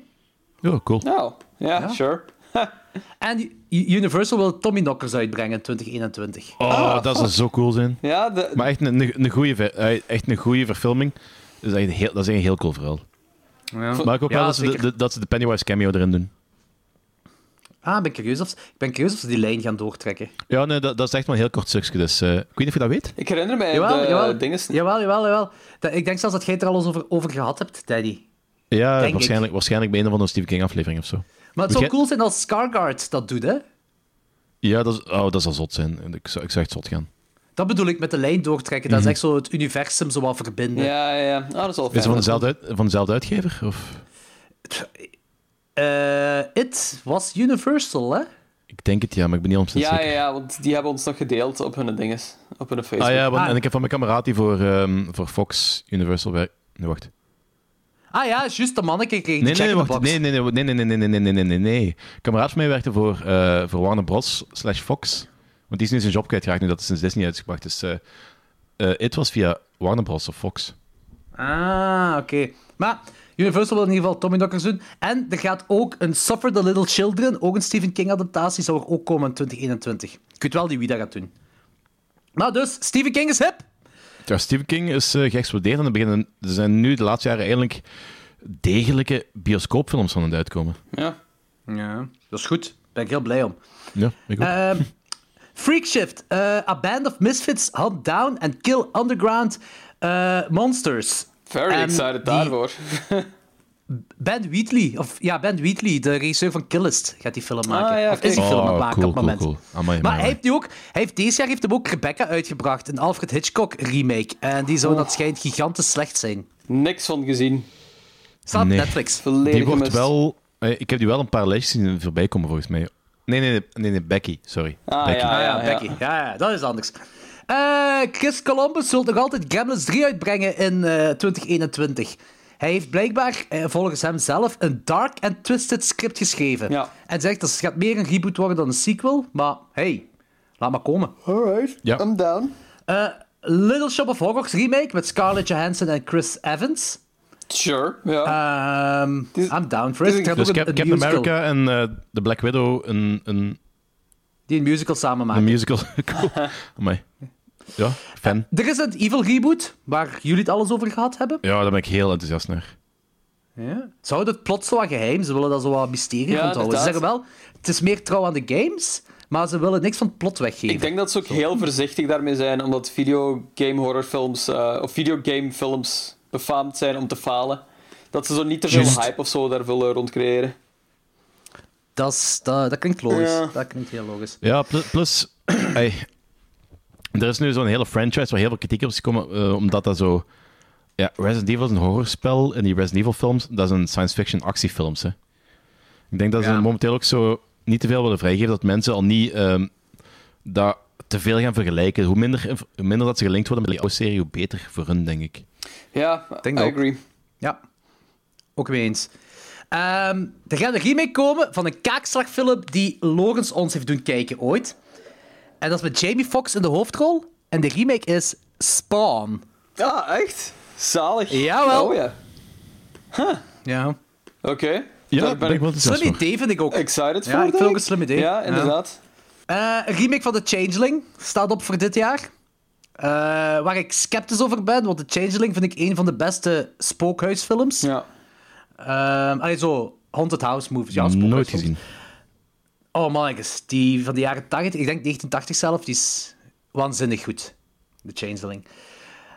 Ja, cool. Nou, ja, Ja. sure. En Universal wil Tommy Knockers uitbrengen in 2021. Oh, dat zou zo cool zijn. Ja, de, Maar echt een, een, een goede, ver- eh, echt een goede verfilming. Dat is, echt een heel, dat is echt een heel cool verhaal. Ja. Maar ik hoop Ja, wel dat ze, de, zeker. de- dat ze de Pennywise cameo erin doen. Ah, ben ik, curieus of, ik ben curieus of ze die lijn gaan doortrekken. Ja, nee, dat, dat is echt maar een heel kort stukje. Dus eh, ik weet niet of je dat weet. ik herinner mij Jawel, de jawel, dinges... jawel, jawel, jawel. Dat- ik denk zelfs dat jij het er al eens over, over gehad hebt, Teddy. Ja, Denk waarschijnlijk, waarschijnlijk bij een of andere Stephen King aflevering of zo. Maar het zou jij- cool zijn als Scarguard dat doet, hè? Ja, dat, is, oh, dat zal zot zijn. Ik zou, ik zou echt zot gaan. Dat bedoel ik met de lijn doortrekken. Dat is echt zo het universum zo wat verbinden. Ja, ja, ja. Ah, dat is wel Is fijn. het van dezelfde, uit- van dezelfde uitgever? Of? Eh, It was Universal, hè? Ik denk het ja, maar ik ben niet ontzettend Ja, zeker. ja, ja, want die hebben ons nog gedeeld op hun dinges. Op hun Facebook. Ah ja, want, Ah. en ik heb van mijn kameraad die voor, ehm, voor Fox Universal werkt. Nee, wacht. Ah ja, juist, de manneke kreeg Nee, de nee, wacht. Nee, nee, nee, nee, nee, nee, nee, nee, nee, nee, nee, kameraad van mij werkte voor, eh, voor Warner Bros. slash Fox. Want die is nu zijn job kwijtgeraakt nu dat het sinds Disney uitgebracht is. eh eh, het was via Warner Bros. of Fox. Ah, oké. Maar Universal wil in ieder geval Tommy Knockers doen. En er gaat ook een Suffer the Little Children, ook een Stephen King adaptatie, zou er ook komen in 2021. Ik weet wel niet wie dat gaat doen. Maar dus, Stephen King is hip. Ja, Stephen King is eh, geëxplodeerd en er, beginnen, er zijn nu de laatste jaren eigenlijk degelijke bioscoopfilms van het uitkomen. Ja. Ja, dat is goed. Daar ben ik heel blij om. Ja, ik ook. Ehm Freakshift. eh, a band of misfits hunt down and kill underground eh, monsters. Very En excited die- daarvoor. (laughs) Ben Wheatley, of ja, Ben Wheatley, de regisseur van Killist, gaat die film maken. Ah, ja, of is die film aan Oh, het maken cool, op het moment. cool. Amai, Maar amai, hij heeft, nu ook, hij heeft deze jaar heeft hem ook Rebecca uitgebracht, een Alfred Hitchcock remake. En die zou, dat schijnt, gigantisch slecht zijn. Niks van gezien. Staat op Nee. Netflix. Volledig Die wordt wel... eh, Ik heb die wel een paar lijstjes zien voorbij komen, volgens mij. Nee, nee, nee, nee, nee, Becky, sorry. Ah, Becky. ja, Ah ja, ja, Becky. Ja. ja, dat is anders. Eh, Chris Columbus zult nog altijd Gremlins 3 uitbrengen in eh, 2021. Hij heeft blijkbaar, eh, volgens hem zelf, een dark and twisted script geschreven. Ja. En zegt dat het gaat meer een reboot worden dan een sequel. Maar hey, laat maar komen. Alright, Ja. I'm down. Eh, Little Shop of Horrors remake met Scarlett Johansson en Chris Evans. Sure, ja. Ehm, is- I'm down for it. Dus een, Cap- een Captain musical, America en eh de Black Widow een, een, die een musical samen een maken. musical. (laughs) cool. (laughs) Amai. Ja, fan. Er is een Evil reboot, waar jullie het alles over gehad hebben. Ja, daar ben ik heel enthousiast naar. Ja. Ze houden het plot zo wat geheim. Ze willen dat zo wat mysterie Ja, rondhouden. Ze zeggen wel, het is meer trouw aan de games, maar ze willen niks van het plot weggeven. Ik denk dat ze ook heel voorzichtig daarmee zijn, omdat videogame horrorfilms uh, of videogame films befaamd zijn om te falen. Dat ze zo niet te veel hype of zo daar willen rond creëren. Dat, is- dat, dat klinkt logisch. Ja. Dat klinkt heel logisch. Ja, plus... (clears throat) plus ey, er is nu zo'n hele franchise waar heel veel kritiek op is gekomen, eh, omdat dat zo... Ja, Resident Evil is een horrorspel en die Resident Evil films, dat zijn science fiction actiefilms. Hè. Ik denk dat ze Ja. momenteel ook zo niet te veel willen vrijgeven, dat mensen al niet ehm, dat te veel gaan vergelijken. Hoe minder, hoe minder dat ze gelinkt worden met de oude serie, hoe beter voor hun, denk ik. Ja, Denk I ook. agree. Ja, ook mee eens. Ehm, er gaat een remake komen van een kaakslagfilm die Logans ons heeft doen kijken ooit. En dat is met Jamie Foxx in de hoofdrol. En de remake is Spawn. Ah, echt? Zalig. Jawel. Oh ja. Ja. Oké. Ja, Daar ben ik wel Slim idee vind ik ook. excited Ja, voor. ik vind ook een slim idee. Ja, Ja. inderdaad. Eh, een remake van The Changeling staat op voor dit jaar. Eh, waar ik sceptisch over ben, want The Changeling vind ik een van de beste spookhuisfilms. Ja. Ehm allee, zo, Haunted House movies. Ja, Nooit gezien. Oh mannetjes, die van de jaren 80, ik denk 1980 zelf, die is waanzinnig goed. The Changeling.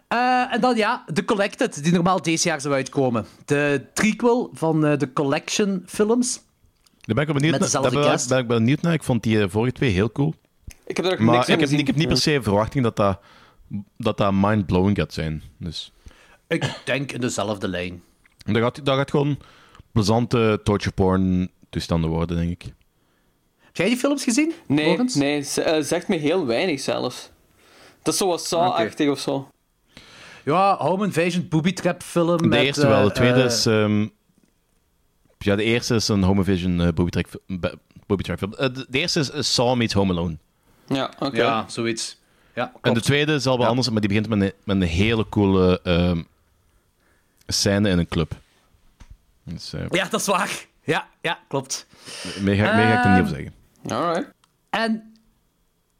Eh, en dan ja, The Collected, die normaal deze jaar zou uitkomen. De prequel van eh, de Collection films. Daar ben ik wel benieuwd, naar. Daar ben, ik benieuwd naar. Ik vond die vorige twee heel cool. Ik heb er ook Maar niks heb, ik heb niet per se verwachting dat dat, dat, dat mind-blowing gaat zijn. Dus Ik denk in dezelfde lijn. dat gaat, dat gaat gewoon plezante torture porn toestanden worden, denk ik. Heb jij die films gezien? Nee, Logans? nee, ze- eh, zegt me heel weinig zelfs. Dat is zo wat Saw-achtig of zo. Ja, Home Invasion booby trap film. De met, eerste wel, de eh, tweede eh, is... ehm, ja, de eerste is een Home Vision uh, booby, ba- booby track film. De, de eerste is, is Saw meets Home Alone. Ja, oké. Ja, zoiets. Ja, En de tweede is al wel Ja. anders, maar die begint met een, met een hele coole ehm, scène in een club. Dus, eh, Ja, dat is waar. Ja, ja klopt. meer, ga, meer ga ik er niet over Ehm, zeggen. Alright. En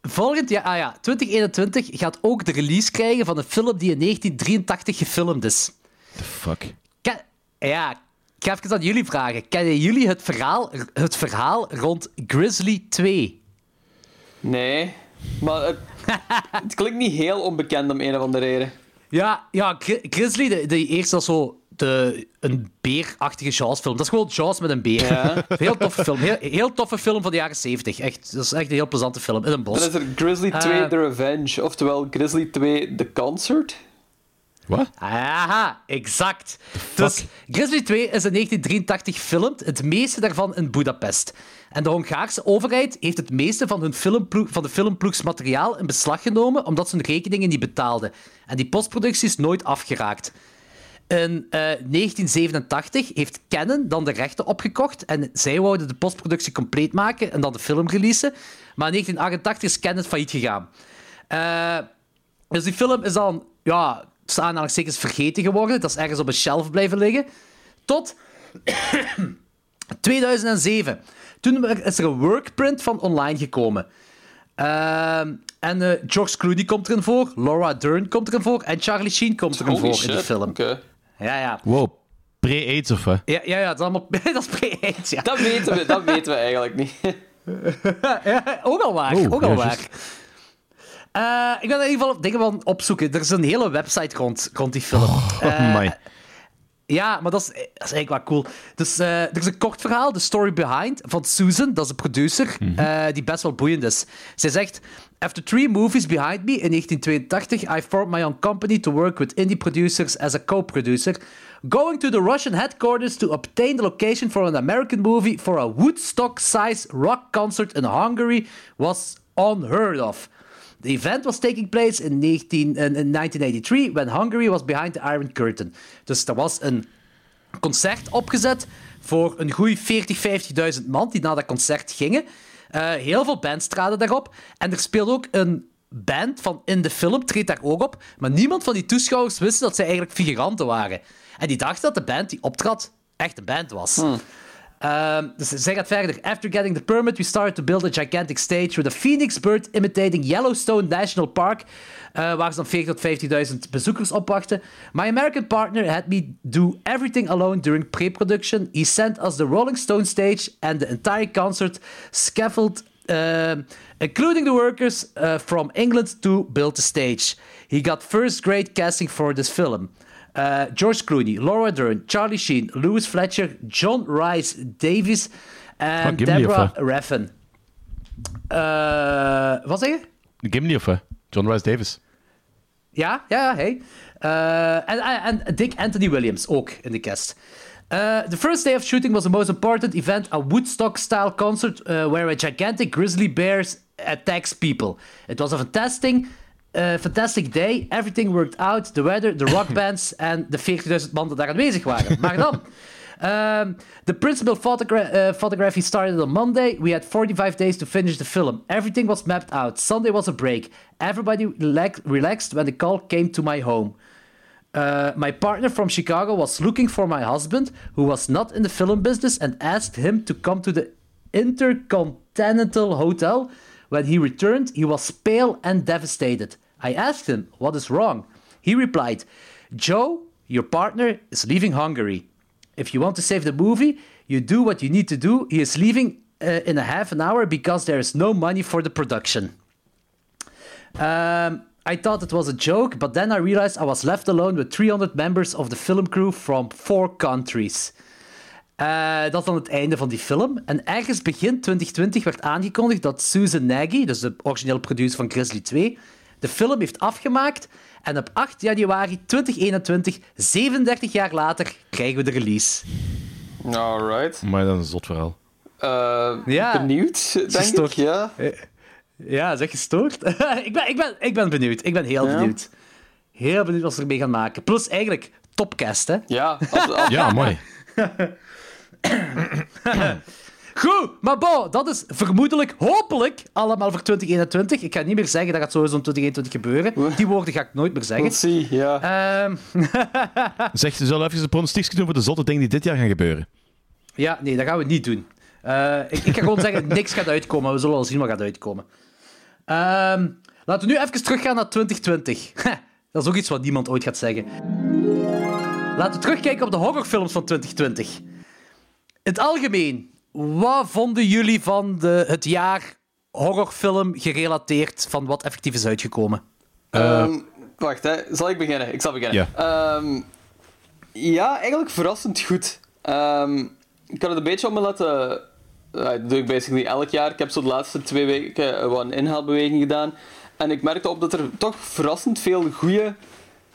volgend jaar, ah ja, 2021 gaat ook de release krijgen van een film die in 1983 gefilmd is. The fuck? Ken- ja, ik ga even aan jullie vragen. Kennen jullie het verhaal, het verhaal rond Grizzly 2? Nee, maar het, (laughs) het klinkt niet heel onbekend om een of andere reden. Ja, ja Gri- Grizzly, de, de eerste was zo de, een beerachtige Jaws-film. Dat is gewoon Jaws met een beer. Ja. (laughs) Heel toffe film. Heel, heel toffe film van de jaren 70. Echt, dat is echt een heel plezante film. In een bos. Dan is er Grizzly 2 Eh. The Revenge, oftewel Grizzly 2 The Concert. Wat? Aha, exact. Dus Grizzly 2 is in 1983 gefilmd, het meeste daarvan in Budapest. En de Hongaarse overheid heeft het meeste van, hun filmploeg, van de filmploegs materiaal in beslag genomen omdat ze hun rekeningen niet betaalden. En die postproductie is nooit afgeraakt. In eh, 1987 heeft Canon dan de rechten opgekocht en zij wouden de postproductie compleet maken en dan de film releasen. Maar in 1988 is Canon failliet gegaan. Eh, dus die film is dan, ja, tussen aanhalingstekens vergeten geworden. Dat is ergens op een shelf blijven liggen. Tot (clears throat) 2007. Toen is er een workprint van online gekomen. Ehm, en eh, George Clooney komt erin voor, Laura Dern komt erin voor en Charlie Sheen komt erin Holy voor shit. in die film. Oké. Ja, ja. Wow, pre-AIDS of wat? Ja, ja, ja, dat is allemaal... (laughs) dat is pre-AIDS, ja. Dat weten we, dat weten we eigenlijk niet. (laughs) Ja, ook al waar, Oh, ook al ja, waar. Eh, ik ben in ieder geval dingen van opzoeken. Er is een hele website rond, rond die film. Oh, Eh, my. Ja, maar dat is, dat is eigenlijk wel cool. Dus eh, er is een kort verhaal, The Story Behind, van Susan, dat is de producer, eh, die best wel boeiend is. Zij zegt... After three movies behind me in 1982, I formed my own company to work with indie producers as a co-producer. Going to the Russian headquarters to obtain the location for an American movie for a Woodstock-sized rock concert in Hungary was unheard of. The event was taking place in, 19, in, in 1983 when Hungary was behind the Iron Curtain. Dus er was een concert opgezet voor een goeie 40, 50.000 man die naar dat concert gingen. Eh, heel veel bands traden daarop. En er speelde ook een band van in de film, treedt daar ook op. Maar niemand van die toeschouwers wist dat zij eigenlijk figuranten waren. En die dachten dat de band die optrad echt een band was. Um, dus zij gaat verder. After getting the permit, we started to build a gigantic stage with a phoenix bird imitating Yellowstone National Park, uh, waar ze dan 40 tot 50.000 bezoekers opwachten. My American partner had me do everything alone during pre-production. He sent us the Rolling Stone stage and the entire concert scaffold, uh, including the workers uh, from England to build the stage. He got first grade casting for this film. Uh, George Clooney, Laura Dern, Charlie Sheen, Louis Fletcher, John Rice Davies en Oh, Deborah? Raffin. Uh, wat zeg je? Gimli of? John Rice Davis. Ja, ja, hey. Uh, en, en, Dick Anthony Williams ook in de cast. Uh, the first day of shooting was the most important event, a Woodstock-style concert uh, where a gigantic grizzly bear attacks people. It was a fantastic, uh, fantastic day. Everything worked out. The weather, the rock (laughs) bands en de 40.000 man die daar aanwezig waren. Maar dan... Um, the principal photogra uh, photography started on Monday. We had 45 days to finish the film. Everything was mapped out. Sunday was a break. Everybody relax relaxed when the call came to my home. Uh, my partner from Chicago was looking for my husband, who was not in the film business, and asked him to come to the Intercontinental Hotel. When he returned, he was pale and devastated. I asked him, What is wrong? He replied, Joe, your partner, is leaving Hungary. If you want to save the movie, you do what you need to do. He is leaving uh, in a half an hour because there is no money for the production. Um, I thought it was a joke, but then I realized I was left alone with 300 members of the film crew from four countries. Uh, dat is dan het einde van die film. En ergens begin 2020 werd aangekondigd dat Susan Nagy, dus de originele producer van Grizzly 2, de film heeft afgemaakt. En op 8 januari 2021, 37 jaar later, krijgen we de release. Alright. Maar dat is een zot verhaal. Uh, Ja. Benieuwd, denk ik. Gestoord. Ja. Ja, zeg gestoord? (laughs) ik, ben, ik, ben, ik ben benieuwd. Ik ben heel Ja. benieuwd. Heel benieuwd wat ze ermee gaan maken. Plus eigenlijk topcast, hè? Ja, als, als- Ja, mooi. (laughs) (clears throat) (clears throat) (clears throat) Goed, maar bon, dat is vermoedelijk, hopelijk, allemaal voor 2021. Ik ga niet meer zeggen dat gaat sowieso in 2021 gebeuren. Die woorden ga ik nooit meer zeggen. see, ja. Ehm, (laughs) Zeg, je zal even een pronostiekje doen voor de zotte dingen die dit jaar gaan gebeuren. ja, nee, dat gaan we niet doen. Eh, ik, ik ga gewoon zeggen, niks gaat uitkomen. We zullen wel zien wat gaat uitkomen. Ehm, laten we nu even teruggaan naar 2020. (laughs) dat is ook iets wat niemand ooit gaat zeggen. Laten we terugkijken op de horrorfilms van 2020. In het algemeen, wat vonden jullie van de, het jaar horrorfilm gerelateerd van wat effectief is uitgekomen? Ehm, wacht, hè. zal ik beginnen? Ik zal beginnen. Ja. Ehm, ja, eigenlijk verrassend goed. Ehm, ik had het een beetje op me laten... eh, dat doe ik basically elk jaar. Ik heb zo de laatste twee weken eh, wat een inhaalbeweging gedaan. En ik merkte op dat er toch verrassend veel goede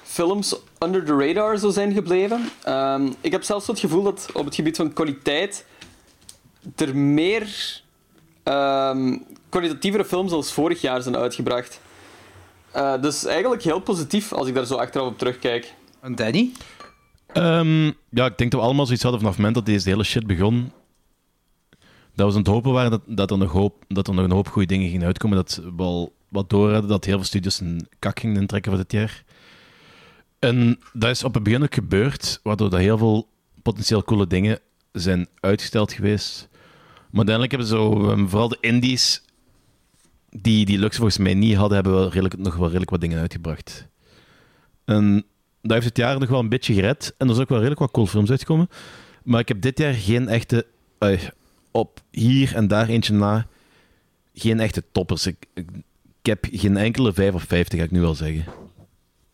films under the radar zo zijn gebleven. Ehm, ik heb zelfs het gevoel dat op het gebied van kwaliteit er meer ehm, kwalitatievere films als vorig jaar zijn uitgebracht. Uh, dus eigenlijk heel positief als ik daar zo achteraf op terugkijk. En Danny? Um, ja, ik denk dat we allemaal zoiets hadden vanaf het moment dat deze hele shit begon. Dat we aan het hopen waren dat, dat, er, nog hoop, dat er nog een hoop goede dingen gingen uitkomen. Dat we al wat door hadden dat heel veel studios een kak gingen intrekken voor dit jaar. En dat is op het begin ook gebeurd, waardoor dat heel veel potentieel coole dingen zijn uitgesteld geweest. Maar uiteindelijk hebben zo, um, vooral de indies, die die luxe volgens mij niet hadden, hebben wel redelijk, nog wel redelijk wat dingen uitgebracht. En dat heeft het jaar nog wel een beetje gered. En er is ook wel redelijk wat cool films uitgekomen. Maar ik heb dit jaar geen echte... Uh, op hier en daar eentje na... Geen echte toppers. Ik, ik, heb geen enkele 5 of 50, ga ik nu wel zeggen.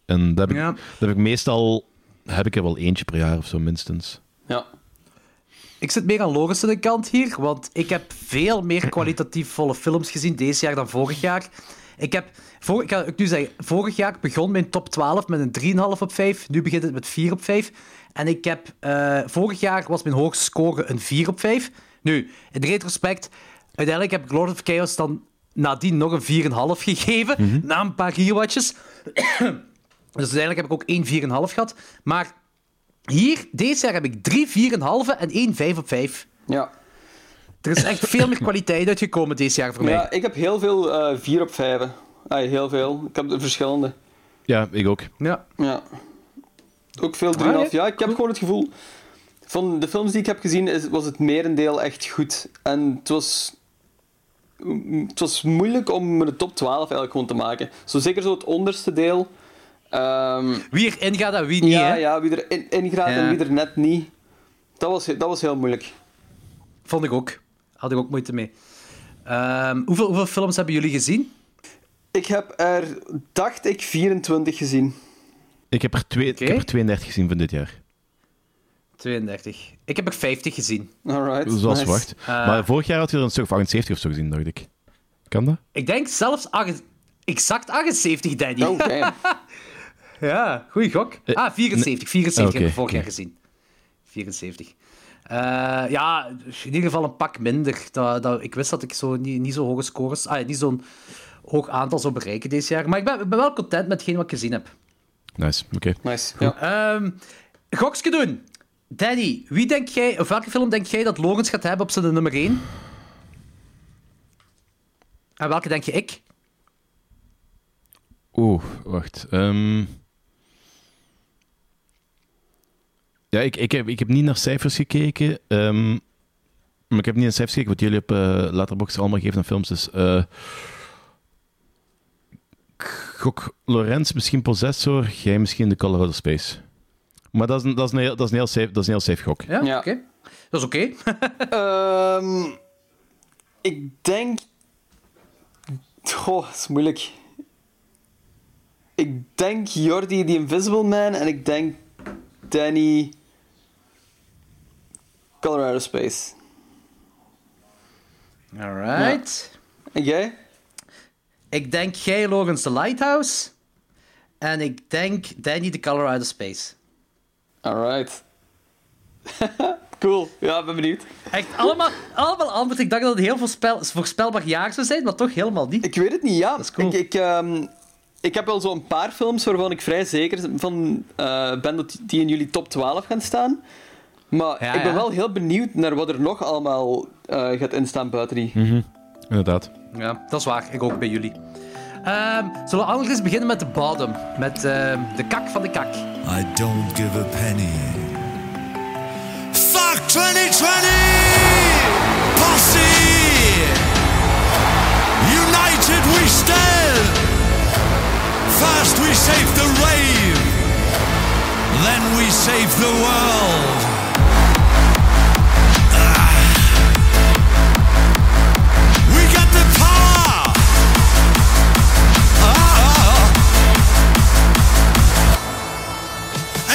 En dat heb, ik, dat heb ik meestal... Heb ik er wel eentje per jaar of zo, minstens. Ja. Ik zit meer aan Loris de kant hier, want ik heb veel meer (clears throat) kwalitatief volle films gezien deze jaar dan vorig jaar. Ik heb, voor, ik ga ik nu zeggen, vorig jaar begon mijn top 12 met een 3,5 op 5. Nu begint het met 4 op 5. En ik heb, uh, vorig jaar was mijn hoogste score een 4 op 5. Nu, in retrospect, uiteindelijk heb ik Lord of Chaos dan nadien nog een 4,5 gegeven, mm -hmm. na een paar rewatches. (clears throat) dus uiteindelijk heb ik ook één 4,5 gehad. Maar hier, deze jaar heb ik drie 4,5 en één 5 op 5. Ja. Er is echt veel meer (laughs) kwaliteit uitgekomen deze jaar voor mij. Ja, ik heb heel veel uh, 4 op 5. Ah, heel veel. Ik heb de verschillende. Ja, ik ook. Ja. ja. Ook veel 3,5. Ah, ja, ik heb gewoon het gevoel... Van de films die ik heb gezien is, was het merendeel echt goed. En het was... Het was moeilijk om de top 12 eigenlijk gewoon te maken. Zo zeker zo het onderste deel. Um, wie erin gaat en wie niet, ja, hè? Ja, wie erin in gaat ja. en wie er net niet. Dat was, dat was heel moeilijk. Vond ik ook. Had ik ook moeite mee. Um, hoeveel, hoeveel films hebben jullie gezien? Ik heb er, dacht ik, 24 gezien. Ik heb er, twee, okay. ik heb er 32 gezien van dit jaar. 32. Ik heb er 50 gezien. Alright. Zoals nice. verwacht. Uh, maar vorig jaar had je er een stuk of 78 of zo gezien, dacht ik. Kan dat? Ik denk zelfs exact 78, Danny. Oh, damn. (laughs) ja, goeie gok. Ah, 74. 74 okay, heb ik vorig jaar gezien. 74. Uh, ja, in ieder geval een pak minder. Dat, dat, ik wist dat ik zo niet, niet zo hoge scores, ah, niet zo'n hoog aantal zou bereiken deze jaar. Maar ik ben, ben wel content met hetgeen wat ik gezien heb. Nice, oké. Okay. Nice, ja. Um, gokske doen. Danny, wie denk jij, of welke film denk jij dat Logans gaat hebben op zijn nummer 1? En welke denk je ik? Oeh, wacht. Um... Ja, ik, ik, heb, ik heb niet naar cijfers gekeken. Um, maar ik heb niet naar cijfers gekeken wat jullie op uh, Letterboxd allemaal geven aan films. Dus uh, gok Lorenz misschien Possessor, jij misschien The Colorado Space. Maar dat is, een, dat is, een, heel, dat is, een, heel, safe, dat is een heel safe gok. Ja, ja. oké. Okay. Dat is oké. Okay. (laughs) um, ik denk... Goh, dat is moeilijk. Ik denk Jordi The Invisible Man en ik denk Danny Colorado Space. Alright. Ja. En jij? Ik denk jij Logans The Lighthouse. En ik denk Danny The Colorado Space. Alright. (laughs) cool. Ja, ben benieuwd. Echt allemaal, allemaal anders. Ik dacht dat het heel voorspel, voorspelbaar jaar zou zijn, maar toch helemaal niet. Ik weet het niet, ja. Dat is cool. Ik, ik, um, ik heb wel zo'n paar films waarvan ik vrij zeker van uh, ben dat die in jullie top 12 gaan staan. Maar ja, ik ben ja. wel heel benieuwd naar wat er nog allemaal uh, gaat instaan buiten die. Mm -hmm. Inderdaad. Ja, dat is waar. Ik ook bij jullie. Um, zullen we anders beginnen met de bottom? Met uh, de kak van de kak. I don't give a penny. Fuck 2020! Posse! United we stand! First we save the rave, then we save the world.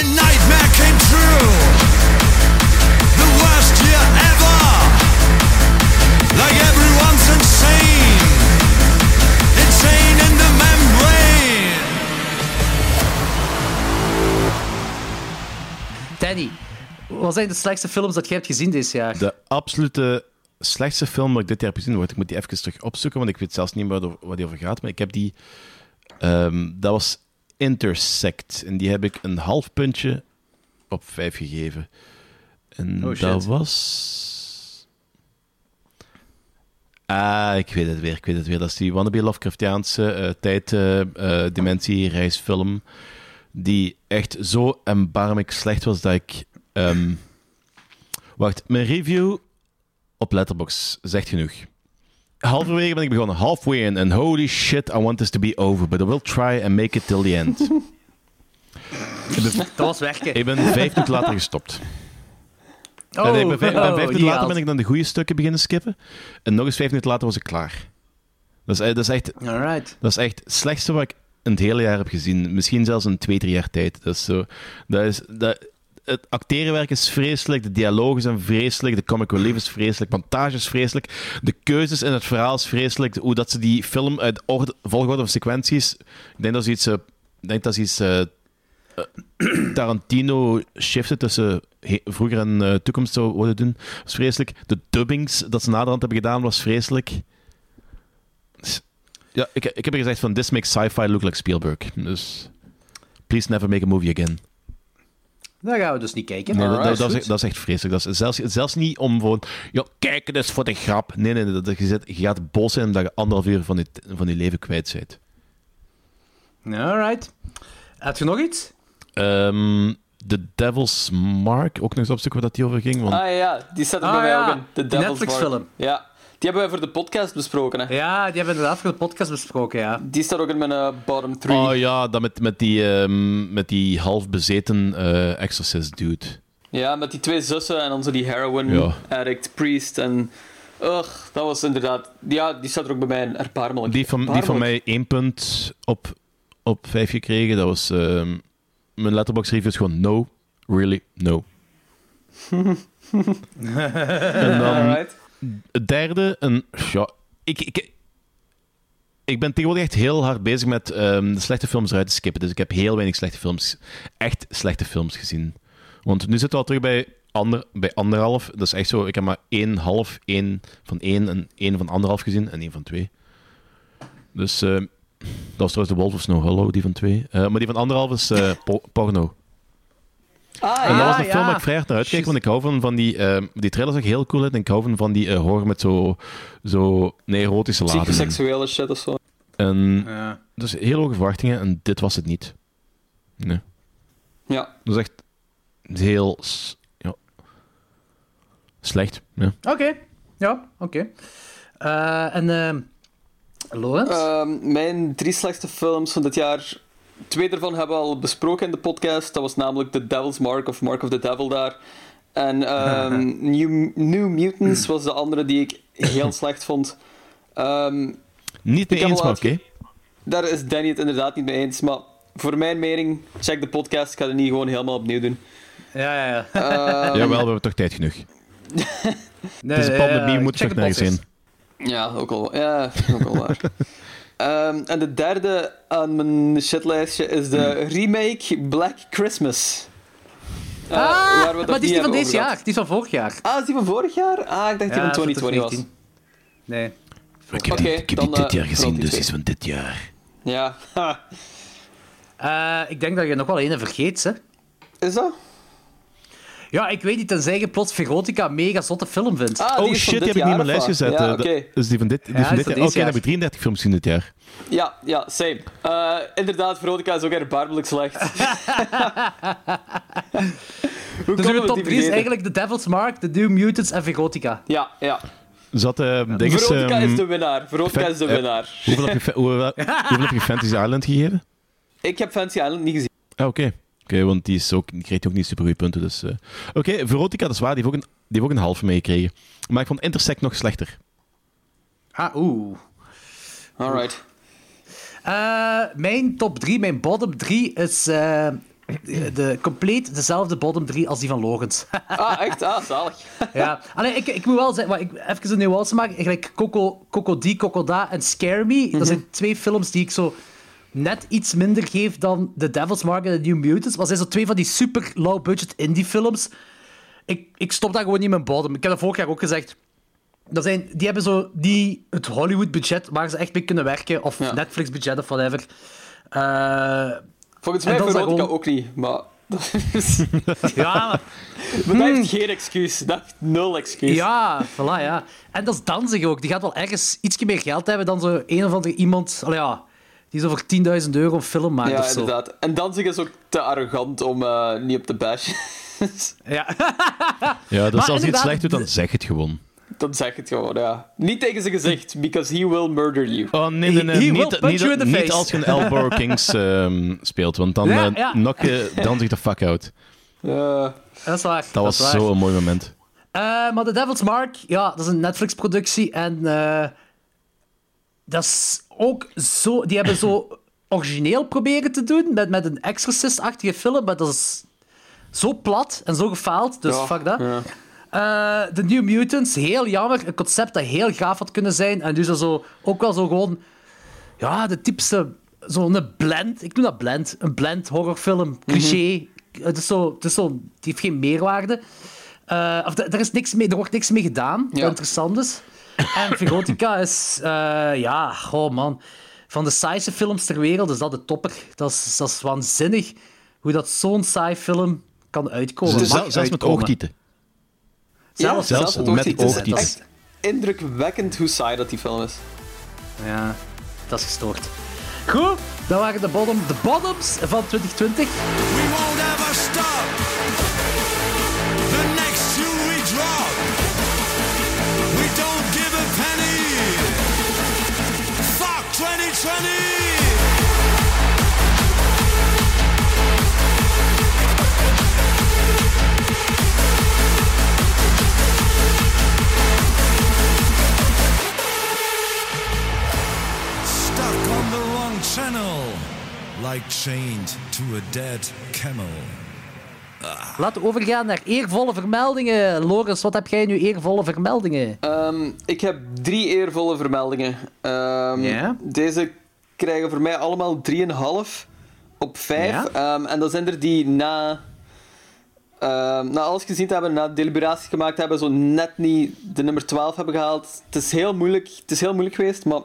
nightmare came true. The worst year ever. Like everyone's insane. Insane in the membrane. Danny, wat zijn de slechtste films dat jij hebt gezien dit jaar? De absolute slechtste film dat ik dit jaar heb gezien wordt. Ik moet die even terug opzoeken, want ik weet zelfs niet meer waar die over gaat. Maar ik heb die. Ehm, dat was Intersect. En die heb ik een half puntje op vijf gegeven. En Oh, dat was... Ah, ik weet het weer, ik weet het weer. Dat is die wannabe Lovecraftiaanse eh tijd, eh, eh. Die echt zo erbarmelijk slecht was dat ik... ehm, Wacht, mijn review op Letterboxd zegt genoeg. Halverwege ben ik begonnen, halfway in, and holy shit, I want this to be over, but I will try and make it till the end. Dat was werken. ik ben vijf minuten later gestopt. Oh, en ik ben vijf, en oh, vijf minuten later ben ik dan de goede stukken beginnen skippen. En nog eens vijf minuten later was ik klaar. Dat is, dat is, echt, Alright. dat is echt het slechtste wat ik in het hele jaar heb gezien. Misschien zelfs in twee, drie jaar tijd. Dat is zo... Dat is... Dat, het acterenwerk is vreselijk, de dialogen zijn vreselijk, de comic relief is vreselijk, montage is vreselijk, de keuzes in het verhaal is vreselijk, hoe dat ze die film uit orde, volgorde of sequenties... Ik denk dat ze iets... eh, denk dat ze eh, eh, Tarantino shiften tussen vroeger en toekomst zou worden doen. Is vreselijk. De dubbings dat ze naderhand hebben gedaan was vreselijk. Ja, ik, heb er gezegd van this makes sci-fi look like Spielberg. Dus please never make a movie again. Dan gaan we dus niet kijken. Nee, dat, dat, is, goed. dat is echt vreselijk. Dat is zelfs, zelfs niet om gewoon, ja, kijk, het is voor de grap. Nee, nee, nee dat, je, zit, je gaat boos zijn omdat je anderhalf uur van je, van je leven kwijt bent. Alright. Heb je nog iets? Ehm The Devil's Mark, ook nog eens opzoeken waar dat die over ging. Want Ah ja, die staat er Ah, bij mij ja. ook in. De Devil's Netflix-film. Mark. Ja, hebben wij voor de podcast besproken. Hè. Ja, die hebben we inderdaad voor de podcast besproken, ja. Die staat ook in mijn eh, bottom 3. Oh ja, dat met, met, die, ehm, met die half bezeten eh, exorcist dude. Ja, met die twee zussen en dan zo die heroin Ja. addict priest en... Ugh, dat was inderdaad... Ja, die staat er ook bij mij in erbarmelijk. Die van, die van mij één punt op, op vijf gekregen. Dat was... ehm, mijn letterbox review is gewoon no. Really, no. (laughs) en dan Alright. Het derde, een... Ja, ik... ik ik ben tegenwoordig echt heel hard bezig met ehm, de slechte films eruit te skippen. Dus ik heb heel weinig slechte films, echt slechte films gezien. Want nu zitten we al terug bij, ander, bij anderhalf. Dat is echt zo, ik heb maar één half, één van één en één van anderhalf gezien en één van twee. Dus ehm, dat was trouwens de Wolf of Snow Hollow, die van twee. Eh, maar die van anderhalf is eh, po- porno. Ah, En dat ja. was een ja. film waar ik vrij hard naar uitkeek, want ik hou van, van die... ehm, die trailer zag heel cool uit en ik hou van, van die eh, horror met zo, zo een erotische lading. Psychoseksuele shit of zo. En Ja. dus heel hoge verwachtingen en dit was het niet. Nee. Ja. Dat is echt heel ja, slecht. Ja. Oké. Ja, oké. Eh, en ehm Lawrence? Ehm, mijn drie slechtste films van dit jaar. Twee daarvan hebben we al besproken in de podcast. Dat was namelijk The Devil's Mark of Mark of the Devil daar. En ehm, (laughs) New, New Mutants was de andere die ik heel slecht vond. Ehm, Niet mee eens, oké. daar is Danny het inderdaad niet mee eens. Maar voor mijn mening, check de podcast. Ik ga het niet gewoon helemaal opnieuw doen. ja, ja, ja. Ehm, (laughs) Jawel, we hebben toch tijd genoeg. (laughs) Nee, Het is een pandemie, we moeten check toch de nergens heen. Ja, ook al, ja, ook al waar. Ehm, en de derde aan mijn shitlijstje is de remake Black Christmas. Eh, Ah, waar we maar die is niet van gehad. jaar. Die is van vorig jaar. Ah, is die van vorig jaar? Ah, ik dacht die Ja, van dat is 2020 was. 2019. Nee. Ik heb, Oké, die, ik heb dan, die dit eh, jaar gezien, die dus die is van dit jaar. Ja. (laughs) Eh, ik denk dat je nog wel een vergeet, hè. Is dat? Ja, ik weet niet, tenzij je plots Verotica een mega zotte film vindt. Ah, Oh is shit, die heb ik niet in mijn lijstje of gezet. eh, Ja, oké. Dus die van dit, die Ja, van is dit jaar. Oké, deze dan heb ik 33 films gezien dit jaar. Ja, ja, same. Eh, inderdaad, Veronica is ook erbarmelijk slecht. (laughs) (laughs) Hoe Dus uw we top die 3 is eigenlijk The Devil's Mark, The New Mutants en Verotica. Ja, ja. Zat uh, dinges, Veronica ehm, is de winnaar. Veronica is de eh, winnaar. hoeveel, heb je, (laughs) hoeveel heb je Fantasy Island gegeven? Ik heb Fancy Island niet gezien. Ah, oké. Oké, want die, is ook, die krijgt ook niet super goede punten. Dus, eh. Oké, Verotica, dat is waar. Die heeft ook een, die heeft ook een halve meegekregen. Maar ik vond Intersect nog slechter. Ah, oeh. Alright. Eh, mijn top 3, mijn bottom 3 is eh, de, compleet dezelfde bottom 3 als die van Logans. (laughs) Ah, echt? Ah, zalig. ja. Allee, ik, ik moet wel zeggen, maar ik, even een nuance maken. Eigenlijk Coco, Coco D, Coco Da en Scare Me. Dat zijn twee films die ik zo net iets minder geef dan The Devil's Mark en The New Mutants. Maar zijn zo twee van die super low-budget indie films. ik, ik stop daar gewoon niet in mijn bodem. Ik heb dat vorig jaar ook gezegd. Dat zijn, die hebben zo die, het Hollywood-budget waar ze echt mee kunnen werken, of Ja. Netflix-budget of whatever. Eh, Volgens En mij Veronica gewoon- ook niet, maar... (laughs) Dat is, ja, maar dat heeft geen excuus. Dat heeft nul excuus. ja, voilà, ja. En dat is Danzig ook. Die gaat wel ergens ietsje meer geld hebben dan zo een of andere iemand... Allee, ja, die zo voor 10.000 euro een film maakt Ja, of zo. inderdaad. En Danzig is ook te arrogant om eh, niet op de bash. (laughs) Ja. (laughs) Ja, dus Maar als je het inderdaad, slecht doet, dan zeg het gewoon. Dan zeg het gewoon, ja. Niet tegen zijn gezicht, because he will murder you. Oh, nee, nee, nee. He will Niet, punch niet, you in the niet face. als je een Elbow Kings (laughs) ehm, speelt, want dan Ja, eh, ja. knock je Danzig de fuck out. Eh, Dat is waar. Dat was is zo'n mooi moment. Eh, maar The Devil's Mark, ja, dat is een Netflix-productie. En eh, dat is ook zo... Die hebben zo (clears throat) origineel proberen te doen met, met een Exorcist-achtige film, maar dat is zo plat en zo gefaald, dus ja, fuck dat. ja. Eh, The New Mutants, heel jammer. Een concept dat heel gaaf had kunnen zijn. En dus dat zo, ook wel zo gewoon... Ja, de typische... Zo'n blend. Ik noem dat blend. Een blend horrorfilm. Cliché. Het is zo... Het is zo die heeft geen meerwaarde. Eh, of, er, is niks mee, er wordt niks mee gedaan. Ja. Wat interessant is. En Verotica is... eh, ja, oh man. Van de saaiste films ter wereld is dat de topper. Dat is, dat is waanzinnig hoe dat zo'n saai film kan uitkomen. Dus zelfs met oogtieten. Zelfs, Ja, zelfs met oogtieten. Is echt indrukwekkend hoe saai dat die film is. Ja, dat is gestoord. Goed, dat waren de, bottom, de bottoms van 2020. We won't ever stop. Channel. Like chained to a dead camel. Laten we overgaan naar eervolle vermeldingen. Loris, wat heb jij nu eervolle vermeldingen? Ehm, ik heb drie eervolle vermeldingen. Ehm, Ja? Deze krijgen voor mij allemaal 3,5 op 5. Ja? Ehm, en dat zijn er die na, ehm, na alles gezien te hebben, na deliberatie gemaakt hebben, zo net niet de nummer 12 hebben gehaald. Het is heel moeilijk, het is heel moeilijk geweest, maar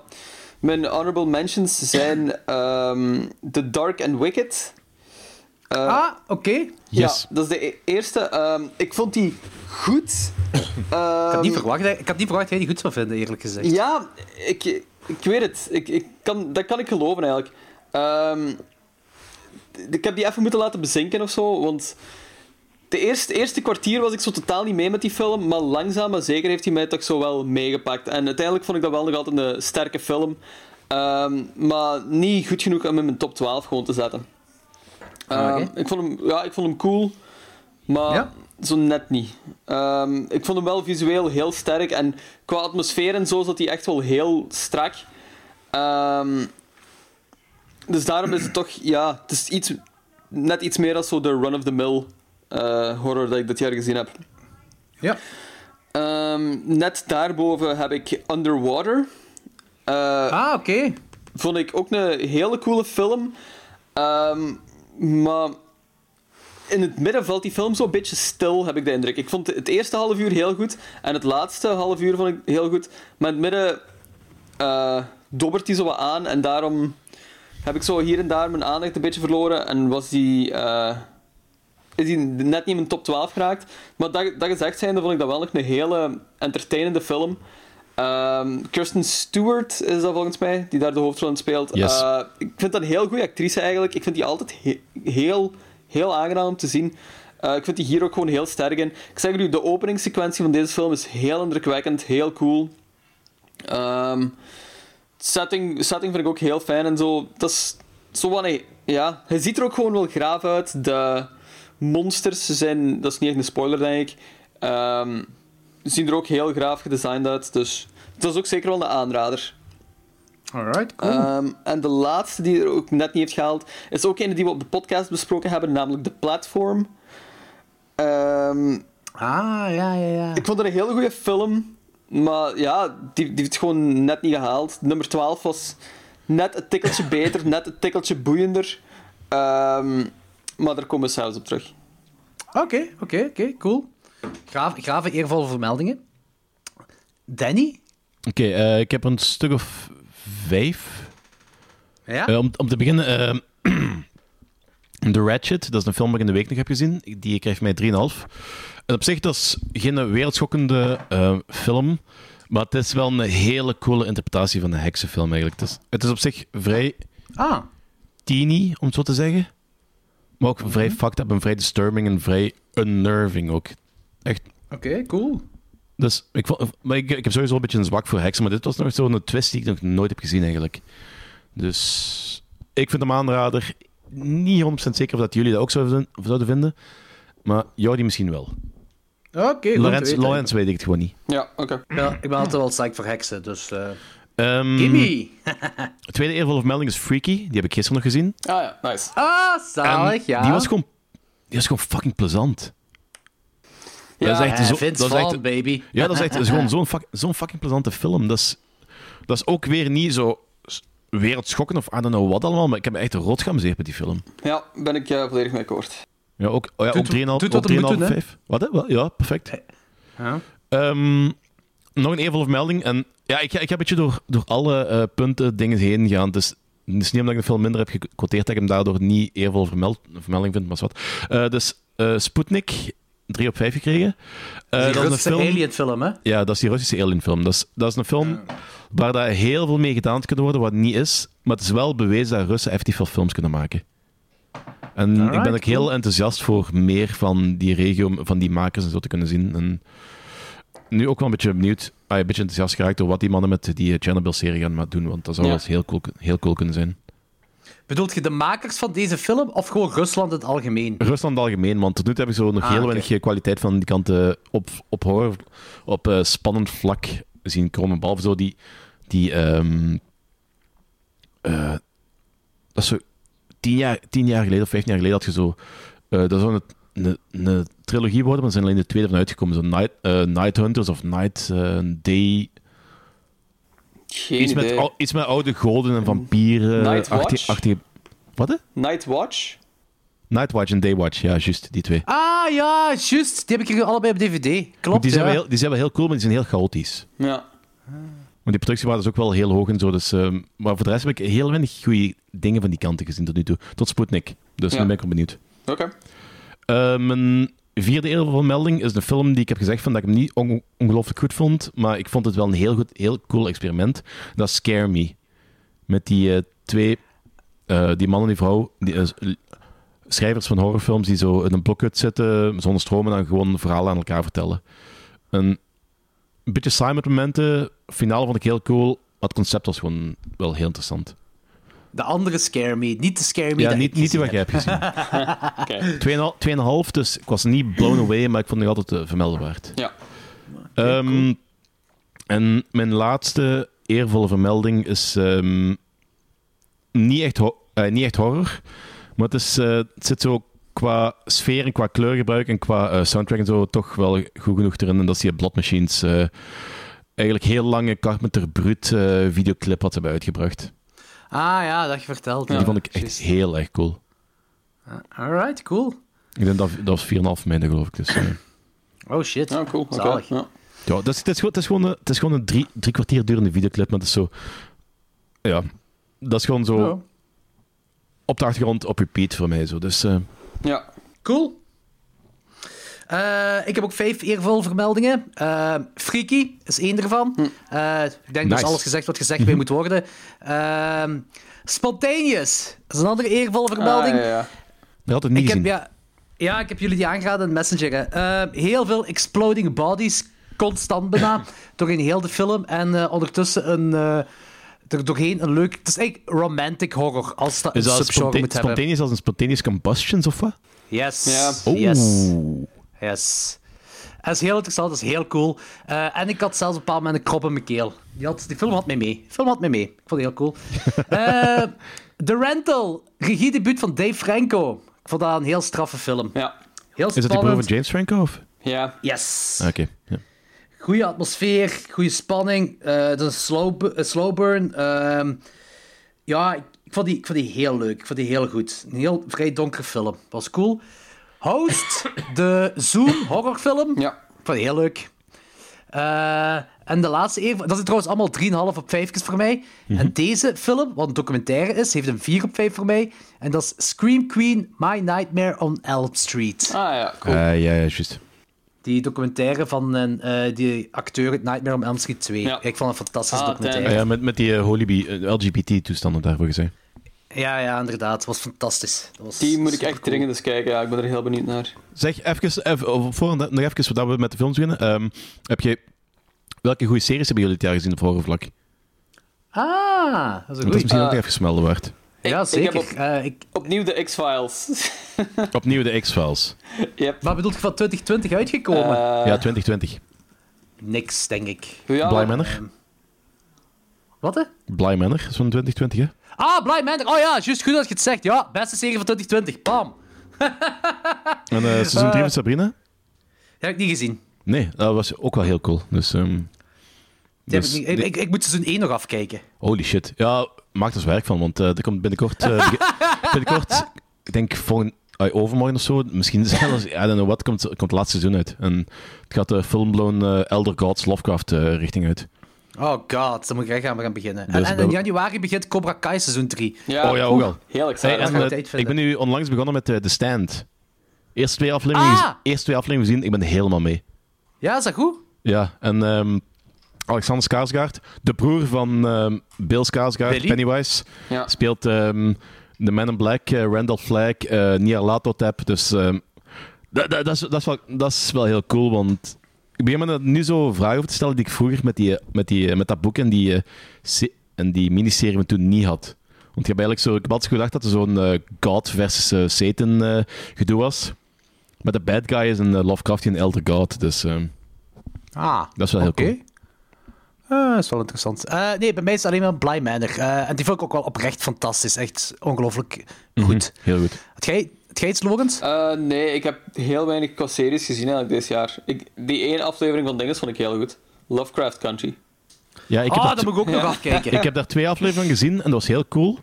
mijn honorable mentions zijn ehm, The Dark and Wicked. Eh, ah, oké. Yes. Ja, dat is de e- eerste. Ehm, ik vond die goed. (laughs) Ik had, niet Ehm, verwacht, dat- ik had niet verwacht dat jij die goed zou vinden, eerlijk gezegd. ja, ik, ik weet het. Ik, ik kan, dat kan ik geloven eigenlijk. Ehm, ik heb die even moeten laten bezinken of zo, want de eerste, eerste kwartier was ik zo totaal niet mee met die film, maar langzaam maar zeker heeft hij mij toch zo wel meegepakt. En uiteindelijk vond ik dat wel nog altijd een sterke film, Ehm, maar niet goed genoeg om in mijn top 12 gewoon te zetten. Ehm, oké. ik, vond hem, ja, ik vond hem cool, maar Ja? zo net niet. Ehm, ik vond hem wel visueel heel sterk en qua atmosfeer en zo zat hij echt wel heel strak. Ehm, dus daarom is het toch, ja, het is iets, net iets meer als zo de run-of-the-mill eh, horror dat ik dit jaar gezien heb. Ja. Net daarboven heb ik Underwater. Eh, Ah, oké. vond ik ook een hele coole film. Maar in het midden valt die film zo'n beetje stil, heb ik de indruk. Ik vond het eerste half uur heel goed en het laatste half uur vond ik heel goed. Maar in het midden eh dobbert die zo wat aan en daarom heb ik zo hier en daar mijn aandacht een beetje verloren en was die, eh, is die net niet in mijn top 12 geraakt. Maar dat, dat gezegd zijnde vond ik dat wel een hele entertainende film. Ehm, Kirsten Stewart is dat volgens mij, die daar de hoofdrol in speelt. Yes. Eh, ik vind dat een heel goede actrice eigenlijk. Ik vind die altijd he- heel, heel aangenaam om te zien. Eh, ik vind die hier ook gewoon heel sterk in. Ik zeg u, de openingssequentie van deze film is heel indrukwekkend, heel cool. Ehm, setting, setting vind ik ook heel fijn en zo. Dat is zo een- ja, hij ziet er ook gewoon wel graaf uit. De monsters zijn, dat is niet echt een spoiler denk ik. Ehm, zien er ook heel graaf gedesigned uit. Dus dat is ook zeker wel een aanrader. Alright, cool. Ehm, en de laatste die er ook net niet heeft gehaald, is ook een die we op de podcast besproken hebben, namelijk de Platform. Ehm, ah, ja, ja, ja. ik vond het een hele goede film, maar ja, die, die heeft het gewoon net niet gehaald. Nummer 12 was net een tikkeltje (laughs) beter, net een tikkeltje boeiender. Ehm, maar daar komen we zelfs op terug. Oké, oké, oké, cool. Graaf, grave eervolle vermeldingen. Danny? Oké, eh, ik heb een stuk of vijf. Ja? Eh, om, om te beginnen, eh, (clears throat) The Ratchet, dat is een film die ik in de week nog heb gezien. Die krijgt mij 3,5. En op zich, dat is geen wereldschokkende film. Maar het is wel een hele coole interpretatie van een heksenfilm eigenlijk. Het is, het is op zich vrij Ah, teeny, om het zo te zeggen. Maar ook vrij fucked up en vrij disturbing en vrij unnerving ook. Echt. oké, cool. Dus ik, vond, maar ik, ik heb sowieso een beetje een zwak voor heksen, maar dit was nog zo'n twist die ik nog nooit heb gezien eigenlijk. Dus ik vind hem aanrader. Niet 100% zeker of dat jullie dat ook zouden, zouden vinden. Maar jou die misschien wel. Oké, te Lorenz, weet ik het gewoon niet. Ja, oké. Ja, ik ben altijd wel psyched voor heksen, dus... eh Ehm, Gimme! (laughs) tweede eervolle vermelding is Freaky. Die heb ik gisteren nog gezien. Ah ja, nice. Ah, En zalig, ja. Die was gewoon, die was gewoon fucking plezant. Ja, dat is echt zo- Vince dat is echt- Vaughn, baby. Ja, dat is echt dat is gewoon zo'n fuck- zo'n fucking plezante film. Dat is, dat is ook weer niet zo wereldschokkend of I don't know wat allemaal, maar ik heb me echt rot geamuseerd met die film. ja, ben ik eh, volledig mee akkoord. Ja, ook, oh ja, Doet- ook 3,5, doet wat ook het moet 3,5, doen, hè? 5. Wat, hè? Wel, Ja, perfect. Ja. Ehm, nog een eervolle vermelding. En ja, ik ik ga een beetje door, door alle eh, punten, dingen heen gaan. Dus het is niet omdat ik de film minder heb gequoteerd dat ik hem daardoor niet eervolle vermeld, vermelding vind, maar wat. Eh, dus eh Sputnik, 3 op 5 gekregen. Eh, Die dat is een film... alien film, hè? Ja, dat is die Russische alienfilm. Dat is, dat is een film waar daar heel veel mee gedaan kan worden, wat niet is. Maar het is wel bewezen dat Russen effectief veel films kunnen maken. En ik ben ook heel enthousiast voor meer van die regio, van die makers en zo te kunnen zien. En nu ook wel een beetje benieuwd, ah, een beetje enthousiast geraakt door wat die mannen met die Chernobyl-serie gaan maar doen. Want dat zou Ja. wel eens heel cool, heel cool kunnen zijn. Bedoelt je de makers van deze film of gewoon Rusland in het algemeen? Rusland algemeen, want tot nu toe heb ik zo nog Ah, heel weinig kwaliteit van die kant eh, op, op horror, op eh, spannend vlak zien komen. Behalve zo die, die ehm, eh, dat is zo tien jaar, tien jaar geleden of vijftien jaar geleden had je zo, dat zou een, een, een trilogie worden, maar er zijn alleen de tweede van uitgekomen. Zo Night, Night Hunters of Night Day, Geen iets idee. met, ou- iets met oude goden en vampieren. Nightwatch? wat hè? Nightwatch? Nightwatch en Daywatch, ja, juist, die twee. Ah, ja, juist. Die heb ik hier allebei op DVD. Klopt, die, zijn ja. wel heel, die zijn wel heel cool, maar die zijn heel chaotisch. Ja. Want die productiewaarde is ook wel heel hoog en zo. Dus, ehm, maar voor de rest heb ik heel weinig goede dingen van die kanten gezien tot nu toe. Tot Sputnik. Dus Ja. nu ben ik wel benieuwd. Oké. Eh, mijn vierde eervolle melding is een film die ik heb gezegd van dat ik hem niet on- ongelooflijk goed vond. Maar ik vond het wel een heel, goed, heel cool experiment. Dat is Scare Me. Met die eh, twee, eh, die man en die vrouw, die, eh, schrijvers van horrorfilms die zo in een blokhut zitten, zonder stroom en dan gewoon verhalen aan elkaar vertellen. Een, beetje saai met momenten. Finale vond ik heel cool. Het concept was gewoon wel heel interessant. De andere Scare Me. Niet de Scare Me Ja, dat niet, niet die wat jij hebt gezien. (laughs) Tweeënhalf, dus ik was niet blown away, maar ik vond het nog altijd uh, vermelden waard. Ja. Ehm, En mijn laatste eervolle vermelding is ehm, niet, echt eh, niet echt horror, maar het, is, eh, het zit zo qua sfeer en qua kleurgebruik en qua eh, soundtrack en zo toch wel goed genoeg erin. En dat is die Blood Machines. eh, eigenlijk heel lange Carpenter Brut eh, videoclip wat ze hebben uitgebracht. Ah ja, dat je verteld. Die vond ik echt heel erg cool. Alright, cool. Ik denk dat, dat was 4,5 mijne, geloof ik. Dus, eh, Oh shit. Ja, cool. Oké. Zalig. Ja. Ja, dat is, het, is gewoon, het, is gewoon een, het is gewoon een drie, drie kwartier durende videoclip, maar het is zo... Ja, dat is gewoon zo Oh. op de achtergrond op repeat voor mij. Zo. Dus eh, ja. Cool. Eh, ik heb ook vijf eervolle vermeldingen. Eh, Freaky is één ervan. Eh, ik denk Nice. dat alles gezegd wat gezegd bij moet worden. Ehm, Spontaneous is een andere eervolle vermelding. Ah, ja, ja. dat had het niet Ik heb, ja, ja, ik heb jullie die aangeraden in Messenger. hè. Eh, heel veel exploding bodies, constant bijna, (laughs) doorheen heel de film. En eh, ondertussen een, eh, er doorheen een leuk... Het is eigenlijk romantic horror, als dat een Is dat subgenre sponta- moet hebben. spontaneous als een spontaneous combustions of wat? Yes. Ja. Yes. Yes. Dat is heel interessant, dat is heel cool. Eh, en ik had zelfs een paar moment een krop in mijn keel. Die, had, die film had mij mee. De film had mij mee. Ik vond het heel cool. (laughs) Eh, The Rental, regiedebuut van Dave Franco. Ik vond dat een heel straffe film. Ja. Heel Is dat die broer van James Franco? Of? Ja. Yes. Ah, Oké. Ja. Goede atmosfeer, goede spanning. eh het is een slow, bu- een slow burn. Ehm, ja, ik, ik, vond die, ik vond die heel leuk. Ik vond die heel goed. Een heel vrij donkere film. Was cool. Host, de Zoom horrorfilm. Ja. Ik vond het heel leuk. Eh, en de laatste even, dat zijn trouwens allemaal 3,5 op 5 voor mij. En deze film, wat een documentaire is, heeft een 4 op 5 voor mij. En dat is Scream Queen, My Nightmare on Elm Street. Ah ja, cool. Eh, ja, ja, juist. Die documentaire van een, eh, die acteur uit Nightmare on Elm Street 2. Ja. Ik vond het een fantastische Ah, documentaire. Ah, ja, met, met die LGBT-toestanden daarvoor gezegd. Ja, ja, inderdaad. Het was fantastisch. Dat was Die moet ik echt dringend eens kijken. Ja, ik ben er heel benieuwd naar. Zeg, even, even voor, nog even voordat we met de films beginnen. Ehm, heb je, welke goede series hebben jullie dit jaar gezien op horrorvlak? Ah, dat is een dat is misschien ook Eh, nog even smelden waard. Ja, ik zeker. heb op- Eh, ik, Opnieuw de X-Files. (laughs) Opnieuw de X-Files. yep. wat bedoelt je van 2020 uitgekomen? Eh, ja, 2020. Niks, denk ik. ja, Bly Manor? Wat, hè? Bly Manor is van 2020, hè? Ah, Bly Manor. Oh ja, juist goed dat je het zegt. Ja, beste serie van 2020. Bam. (laughs) En eh, seizoen 3 van Sabrina? Die heb ik niet gezien. Nee, dat was ook wel heel cool. Dus, ehm, dus- ik, niet, ik, ik, ik moet seizoen 1 nog afkijken. Holy shit. Ja, maak er eens werk van, want eh, er komt binnenkort... eh, (laughs) binnenkort, ik denk volgend, overmorgen of zo, misschien (laughs) zelfs, I don't know what, komt, komt het laatste seizoen uit. En het gaat de full-blown eh, Elder Gods Lovecraft eh, richting uit. Oh god, dan moet ik echt gaan gaan beginnen. Dus en, in januari begint Cobra Kai seizoen 3. Ja, Oh ja, ook al. Heel Hey, excited. en, ik ben nu onlangs begonnen met eh, The Stand. Eerst twee afleveringen, Ah! eerst twee afleveringen gezien, ik ben helemaal mee. Ja, is dat goed? Ja, en ehm, Alexander Skarsgård, de broer van ehm, Bill Skarsgård, Billy? Pennywise, Ja. speelt ehm, de Man in Black, eh, Randall Flagg, eh Nyarlathotep. Dus ehm, dat, dat, dat, is, dat, is wel, dat is wel heel cool, want ik begin me er nu zo vragen over te stellen die ik vroeger met, die, met, die, met dat boek en die, eh, en die miniserie me toen niet had. Want ik heb eigenlijk zo, ik heb altijd gedacht dat er zo'n eh, God versus eh, Satan gedoe was. Maar de bad guy is een uh, Lovecraftian Elder God, dus Ah, dat is wel heel cool. Ah, dat is wel interessant. Nee, bij mij is het alleen maar Bly Manor. En die vond ik ook wel oprecht fantastisch. Echt ongelooflijk goed. Heel goed. Had jij, iets, Logans? Eh, nee, ik heb heel weinig series gezien eigenlijk dit jaar. Ik, die één aflevering van Dinges vond ik heel goed. Lovecraft Country. Ja, ik heb, Ah, daar, dat moet ik ook nog afkijken. ik heb daar twee afleveringen gezien en dat was heel cool.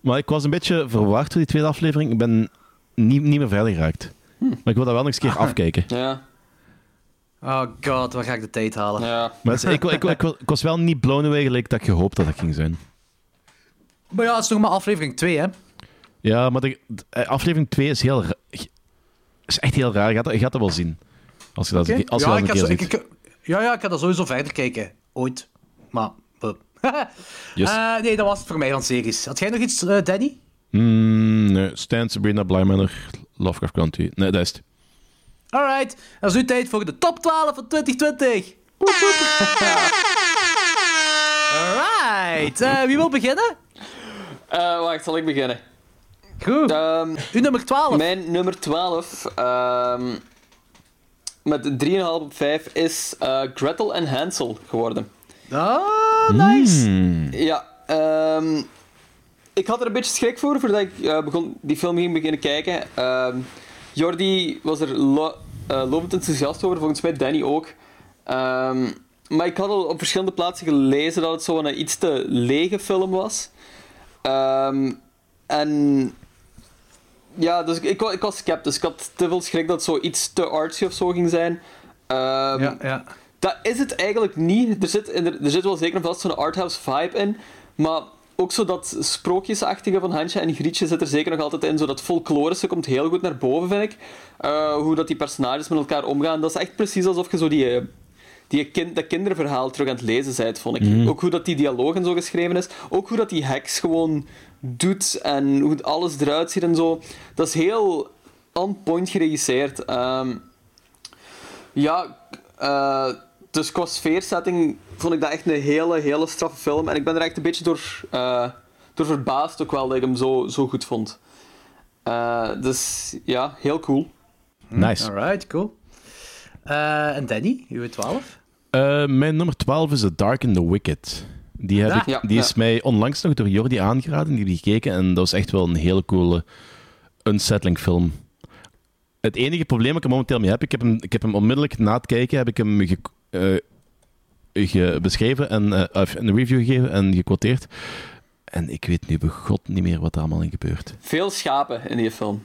Maar ik was een beetje verwacht door die tweede aflevering. Ik ben niet, niet meer verder geraakt. Maar ik wil dat wel nog eens een keer afkijken. Ja, Oh god, waar ga ik de tijd halen? ja. Maar het is- ik, ik, ik, ik was wel niet blown away gelijk dat ik gehoopt dat dat ging zijn. Maar ja, het is nog maar aflevering 2, hè? Ja, maar de, de- aflevering 2 is heel is echt heel raar. Je gaat, dat- je gaat dat wel zien. Als je dat, als je ja, dat ik een keer zo- ziet. ik- ik- ja, ja, ik ga dat sowieso verder kijken. Ooit. Maar... eh. (laughs) Yes. Eh, nee, dat was het voor mij van series. Had jij nog iets, eh, Danny? Mm, nee. Stan, Sabrina, Bly Manor, Lovecraft Country. Nee, dat is het. Alright, dan is nu tijd voor de top 12 van 2020. Woep, woep. Alright, eh, wie wil beginnen? Eh, wacht, zal ik beginnen? Goed. Ehm, U nummer 12. mijn nummer 12, ehm, met 3,5 op 5, is eh, Gretel en Hansel geworden. Ah, nice. Hmm. Ja, ehm, ik had er een beetje schrik voor voordat ik eh, begon, die film ging beginnen kijken. Ehm Jordi was er lo eh, lovend enthousiast over, volgens mij Danny ook. Ehm, maar ik had al op verschillende plaatsen gelezen dat het zo'n iets te lege film was. Ehm, en ja, dus ik, ik, wa- ik was sceptisch. Ik had te veel schrik dat het zo iets te artsy of zo ging zijn. Ehm, Ja, ja. dat is het eigenlijk niet. Er zit, er, er zit wel zeker en vast zo'n arthouse vibe in. Maar ook zo dat sprookjesachtige van Hansje en Grietje zit er zeker nog altijd in. Zo dat folklorische komt heel goed naar boven, vind ik. Eh, hoe dat die personages met elkaar omgaan. Dat is echt precies alsof je zo die, die kind, dat kinderverhaal terug aan het lezen bent, vond ik. Ook hoe dat die dialoog en zo geschreven is. Ook hoe dat die heks gewoon doet en hoe alles eruit ziet en zo. Dat is heel on point geregisseerd. Ehm, ja, eh, dus qua sfeersetting vond ik dat echt een hele, hele straffe film. En ik ben er echt een beetje door, eh, door verbaasd ook wel dat ik hem zo, zo goed vond. Eh, dus ja, heel cool. Nice. Alright, cool. Eh, en Danny, uw 12? Eh, mijn nummer 12 is The Dark and the Wicked. Die, heb Ja. ik, Ja, die is mij onlangs nog door Jordi aangeraden. Die heb ik gekeken en dat was echt wel een hele coole, unsettling film. Het enige probleem dat ik er momenteel mee heb, ik heb hem, ik heb hem onmiddellijk na het kijken heb ik hem ge- eh, ge- beschreven en eh, of een review gegeven en gequoteerd. En ik weet nu begot niet meer wat er allemaal in gebeurt. Veel schapen in die film.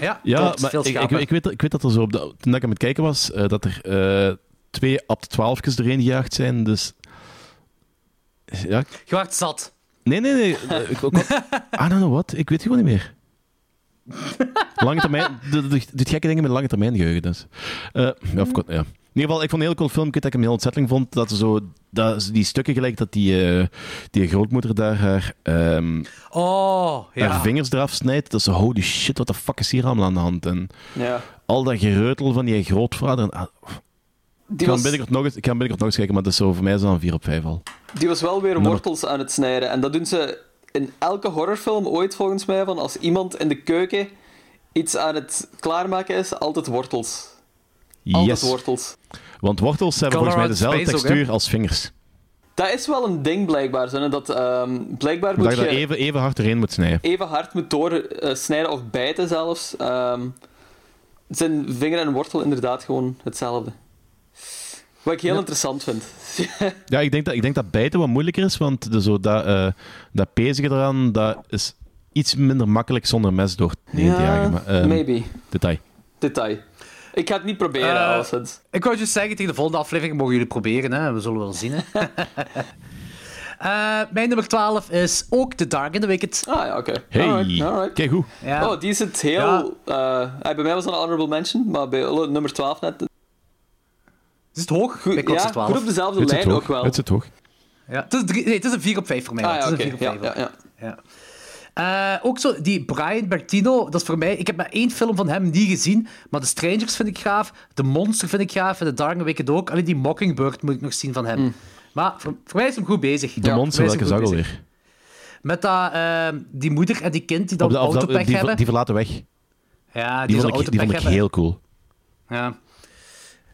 Ja, (laughs) Ja, klopt, maar veel ik, ik, schapen. ik, weet, ik weet dat er zo op de, toen ik aan het kijken was, eh, dat er eh, twee de twaalfjes erheen gejaagd zijn. Dus. Ja. Je wordt zat. Nee, nee, nee. ik, ik, I don't know what. Ik weet het gewoon niet meer. Lange termijn. Doet gekke dingen met lange termijn geheugen. Dus. Eh, ja, of, ja. In ieder geval, ik vond een heel cool film. Ik weet dat ik hem heel ontzettend vond. Dat ze zo. Dat, ze die stukken gelijk dat die, eh, die grootmoeder daar haar, ehm, Oh, ja. haar vingers eraf snijdt. Dat ze, holy shit, wat de fuck is hier allemaal aan de hand? En Ja. al dat gereutel van die grootvader. En, ah, Die ik, ga was, binnenkort nog eens, ik ga binnenkort nog eens kijken, maar dat is zo, voor mij is dat een 4 op 5 al. die was wel weer wortels aan het snijden. En dat doen ze in elke horrorfilm ooit, volgens mij. Van als iemand in de keuken iets aan het klaarmaken is, altijd wortels. Altijd Yes. wortels. Want wortels hebben volgens mij dezelfde ook, textuur als vingers. Dat is wel een ding blijkbaar. Zo, dat, ehm, blijkbaar Dat moet je daar je even, even hard doorheen moet snijden. even hard moet doorsnijden of bijten zelfs. Ehm, zijn vinger en wortel inderdaad gewoon hetzelfde. Wat ik heel interessant vind. (laughs) Ja, ik denk dat, ik denk dat bijten wat moeilijker is, want de, zo dat, eh dat pezige eraan, dat is iets minder makkelijk zonder mes door te jagen. Maar, ehm, maybe. Detail. Detail. Ik ga het niet proberen, alleszins. Ik wou je zeggen, tegen de volgende aflevering mogen jullie proberen. Hè? We zullen wel zien. Hè? (laughs) Eh, mijn nummer 12 is ook The Dark in the Wicked. Ah ja, oké. Hey, Alright, alright. kijk hoe. Ja. Oh, die zit heel... eh, eh, bij mij was dat een honorable mention, maar bij nummer 12 net... Is het hoog? Goed, ja, 12. goed op dezelfde Het lijn ook wel. Het zit hoog. Ja. Het, is drie- nee, het is een 4 op 5 voor mij. Ah ja, het is oké. een 4 op Ja, 5. ja, ja. Ja. Eh, ook zo, die Brian Bertino, dat is voor mij... Ik heb maar één film van hem niet gezien, maar The Strangers vind ik gaaf, The Monster vind ik gaaf, en The Dark Wicked ook. Alleen die Mockingbird moet ik nog zien van hem. Mm. Maar voor, voor mij is hem goed bezig. De Ja, monster, welke is zag alweer? Met dat, eh, die moeder en die kind die dan Op de, of dat- autopech die, hebben. die verlaten weg. ja, Die zo'n vond ik, die autopech vond ik heel cool. Ja.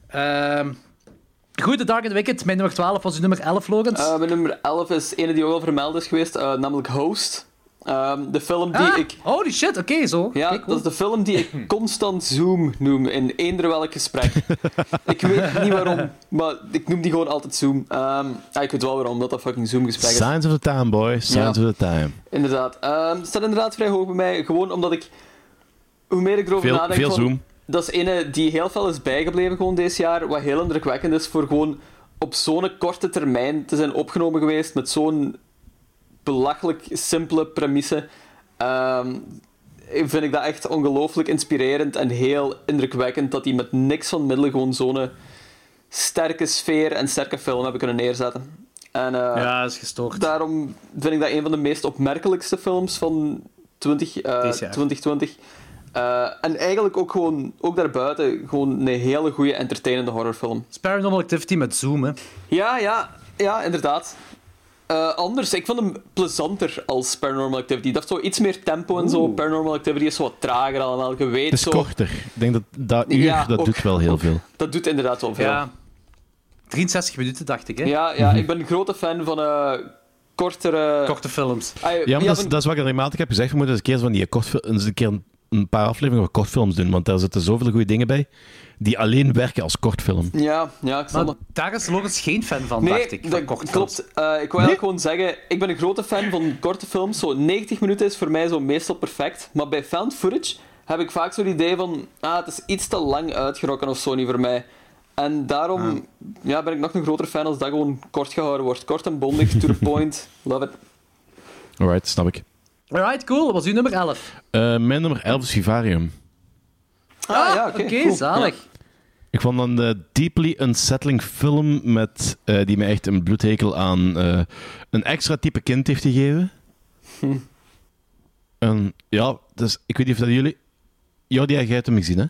Ehm, goed, The Dark and the Wicked. Mijn nummer 12 was uw nummer 11, Logans. Eh, mijn nummer 11 is ene die ook al vermeld is geweest, eh, namelijk Host. Ehm, de film die ah, ik... Holy shit, oké, zo. Ja, dat is de film die ik (laughs) constant Zoom noem in eender welk gesprek. (laughs) ik weet niet waarom, maar ik noem die gewoon altijd Zoom. Ehm, ja, ik weet wel waarom, dat dat fucking Zoom-gesprek is. Signs of the time, boy. Signs Ja. of the time. Inderdaad. Ehm, het staat inderdaad vrij hoog bij mij, gewoon omdat ik... Hoe meer ik erover Veel, nadenk... veel van- zoom. Dat is ene die heel veel is bijgebleven gewoon deze jaar, wat heel indrukwekkend is voor gewoon op zo'n korte termijn te zijn opgenomen geweest met zo'n belachelijk simpele premisse. Ehm, vind ik dat echt ongelooflijk inspirerend en heel indrukwekkend dat die met niks van middelen gewoon zo'n sterke sfeer en sterke film hebben kunnen neerzetten. En eh, Ja, dat is gestoord. daarom vind ik dat een van de meest opmerkelijkste films van 20, eh, Deze jaar. 2020. Eh, en eigenlijk ook gewoon, ook daarbuiten, gewoon een hele goede entertainende horrorfilm. Paranormal Activity met Zoom, hè. Ja, ja, ja, inderdaad. Eh, anders, ik vond hem plezanter als Paranormal Activity. Dat heeft zo iets meer tempo en zo. Paranormal Activity is zo wat trager allemaal. Je weet Het is zo. korter. Ik denk dat dat uur, Ja, dat ook- doet wel heel ook. veel. Dat doet inderdaad wel veel. Ja. 63 minuten, dacht ik, hè. ja, ja, ik ben een grote fan van eh, kortere... Korte films. Ah, Ja, maar dat, is, van- dat is wat ik regelmatig heb gezegd. We moeten eens een keer, van die eens een, keer een, een paar afleveringen van kortfilms doen, want daar zitten zoveel goede dingen bij die alleen werken als kortfilm. ja, ja, ik snap Maar dat. daar is Lorenz geen fan van, Nee, dacht ik. Van dat klopt. Eh, ik wil eigenlijk gewoon zeggen, ik ben een grote fan van korte films. Zo 90 minuten is voor mij zo meestal perfect. Maar bij found footage heb ik vaak zo'n idee van, ah, het is iets te lang uitgerokken of zo niet voor mij. En daarom ja, ben ik nog een groter fan als dat gewoon kort gehouden wordt. Kort en bondig, to the (laughs) point. Love it. Alright, snap ik. Alright, cool. Dat was uw nummer 11. Eh, mijn nummer 11 is Vivarium. Ah, ja, oké. Oké, cool. zalig. Ik vond een eh, deeply unsettling film met, eh, die me echt een bloedhekel aan eh, een extra type kind heeft gegeven. (laughs) En ja, dus ik weet niet of dat jullie... Jordi, jij hebt hem gezien, hè?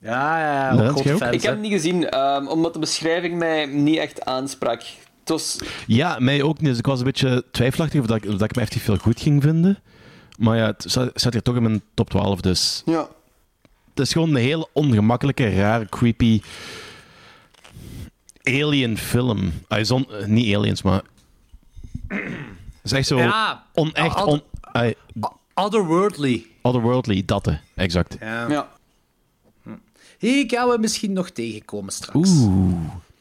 Ja, ja, ja. Fans, Ik heb hem niet gezien, ehm, omdat de beschrijving mij niet echt aansprak. Was... Ja, mij ook niet. Dus ik was een beetje twijfelachtig of dat, ik- of dat ik me echt veel goed ging vinden. Maar ja, het zat, hier toch in mijn top 12, dus... Ja. Het is gewoon een heel ongemakkelijke, rare, creepy... Alien film. Ah, zon, eh, niet aliens, maar... (clears throat) Het is echt zo Ja, onecht, on, Otherworldly. otherworldly, dat, exact. Ja. ja. Hier gaan we misschien nog tegenkomen straks. Oeh.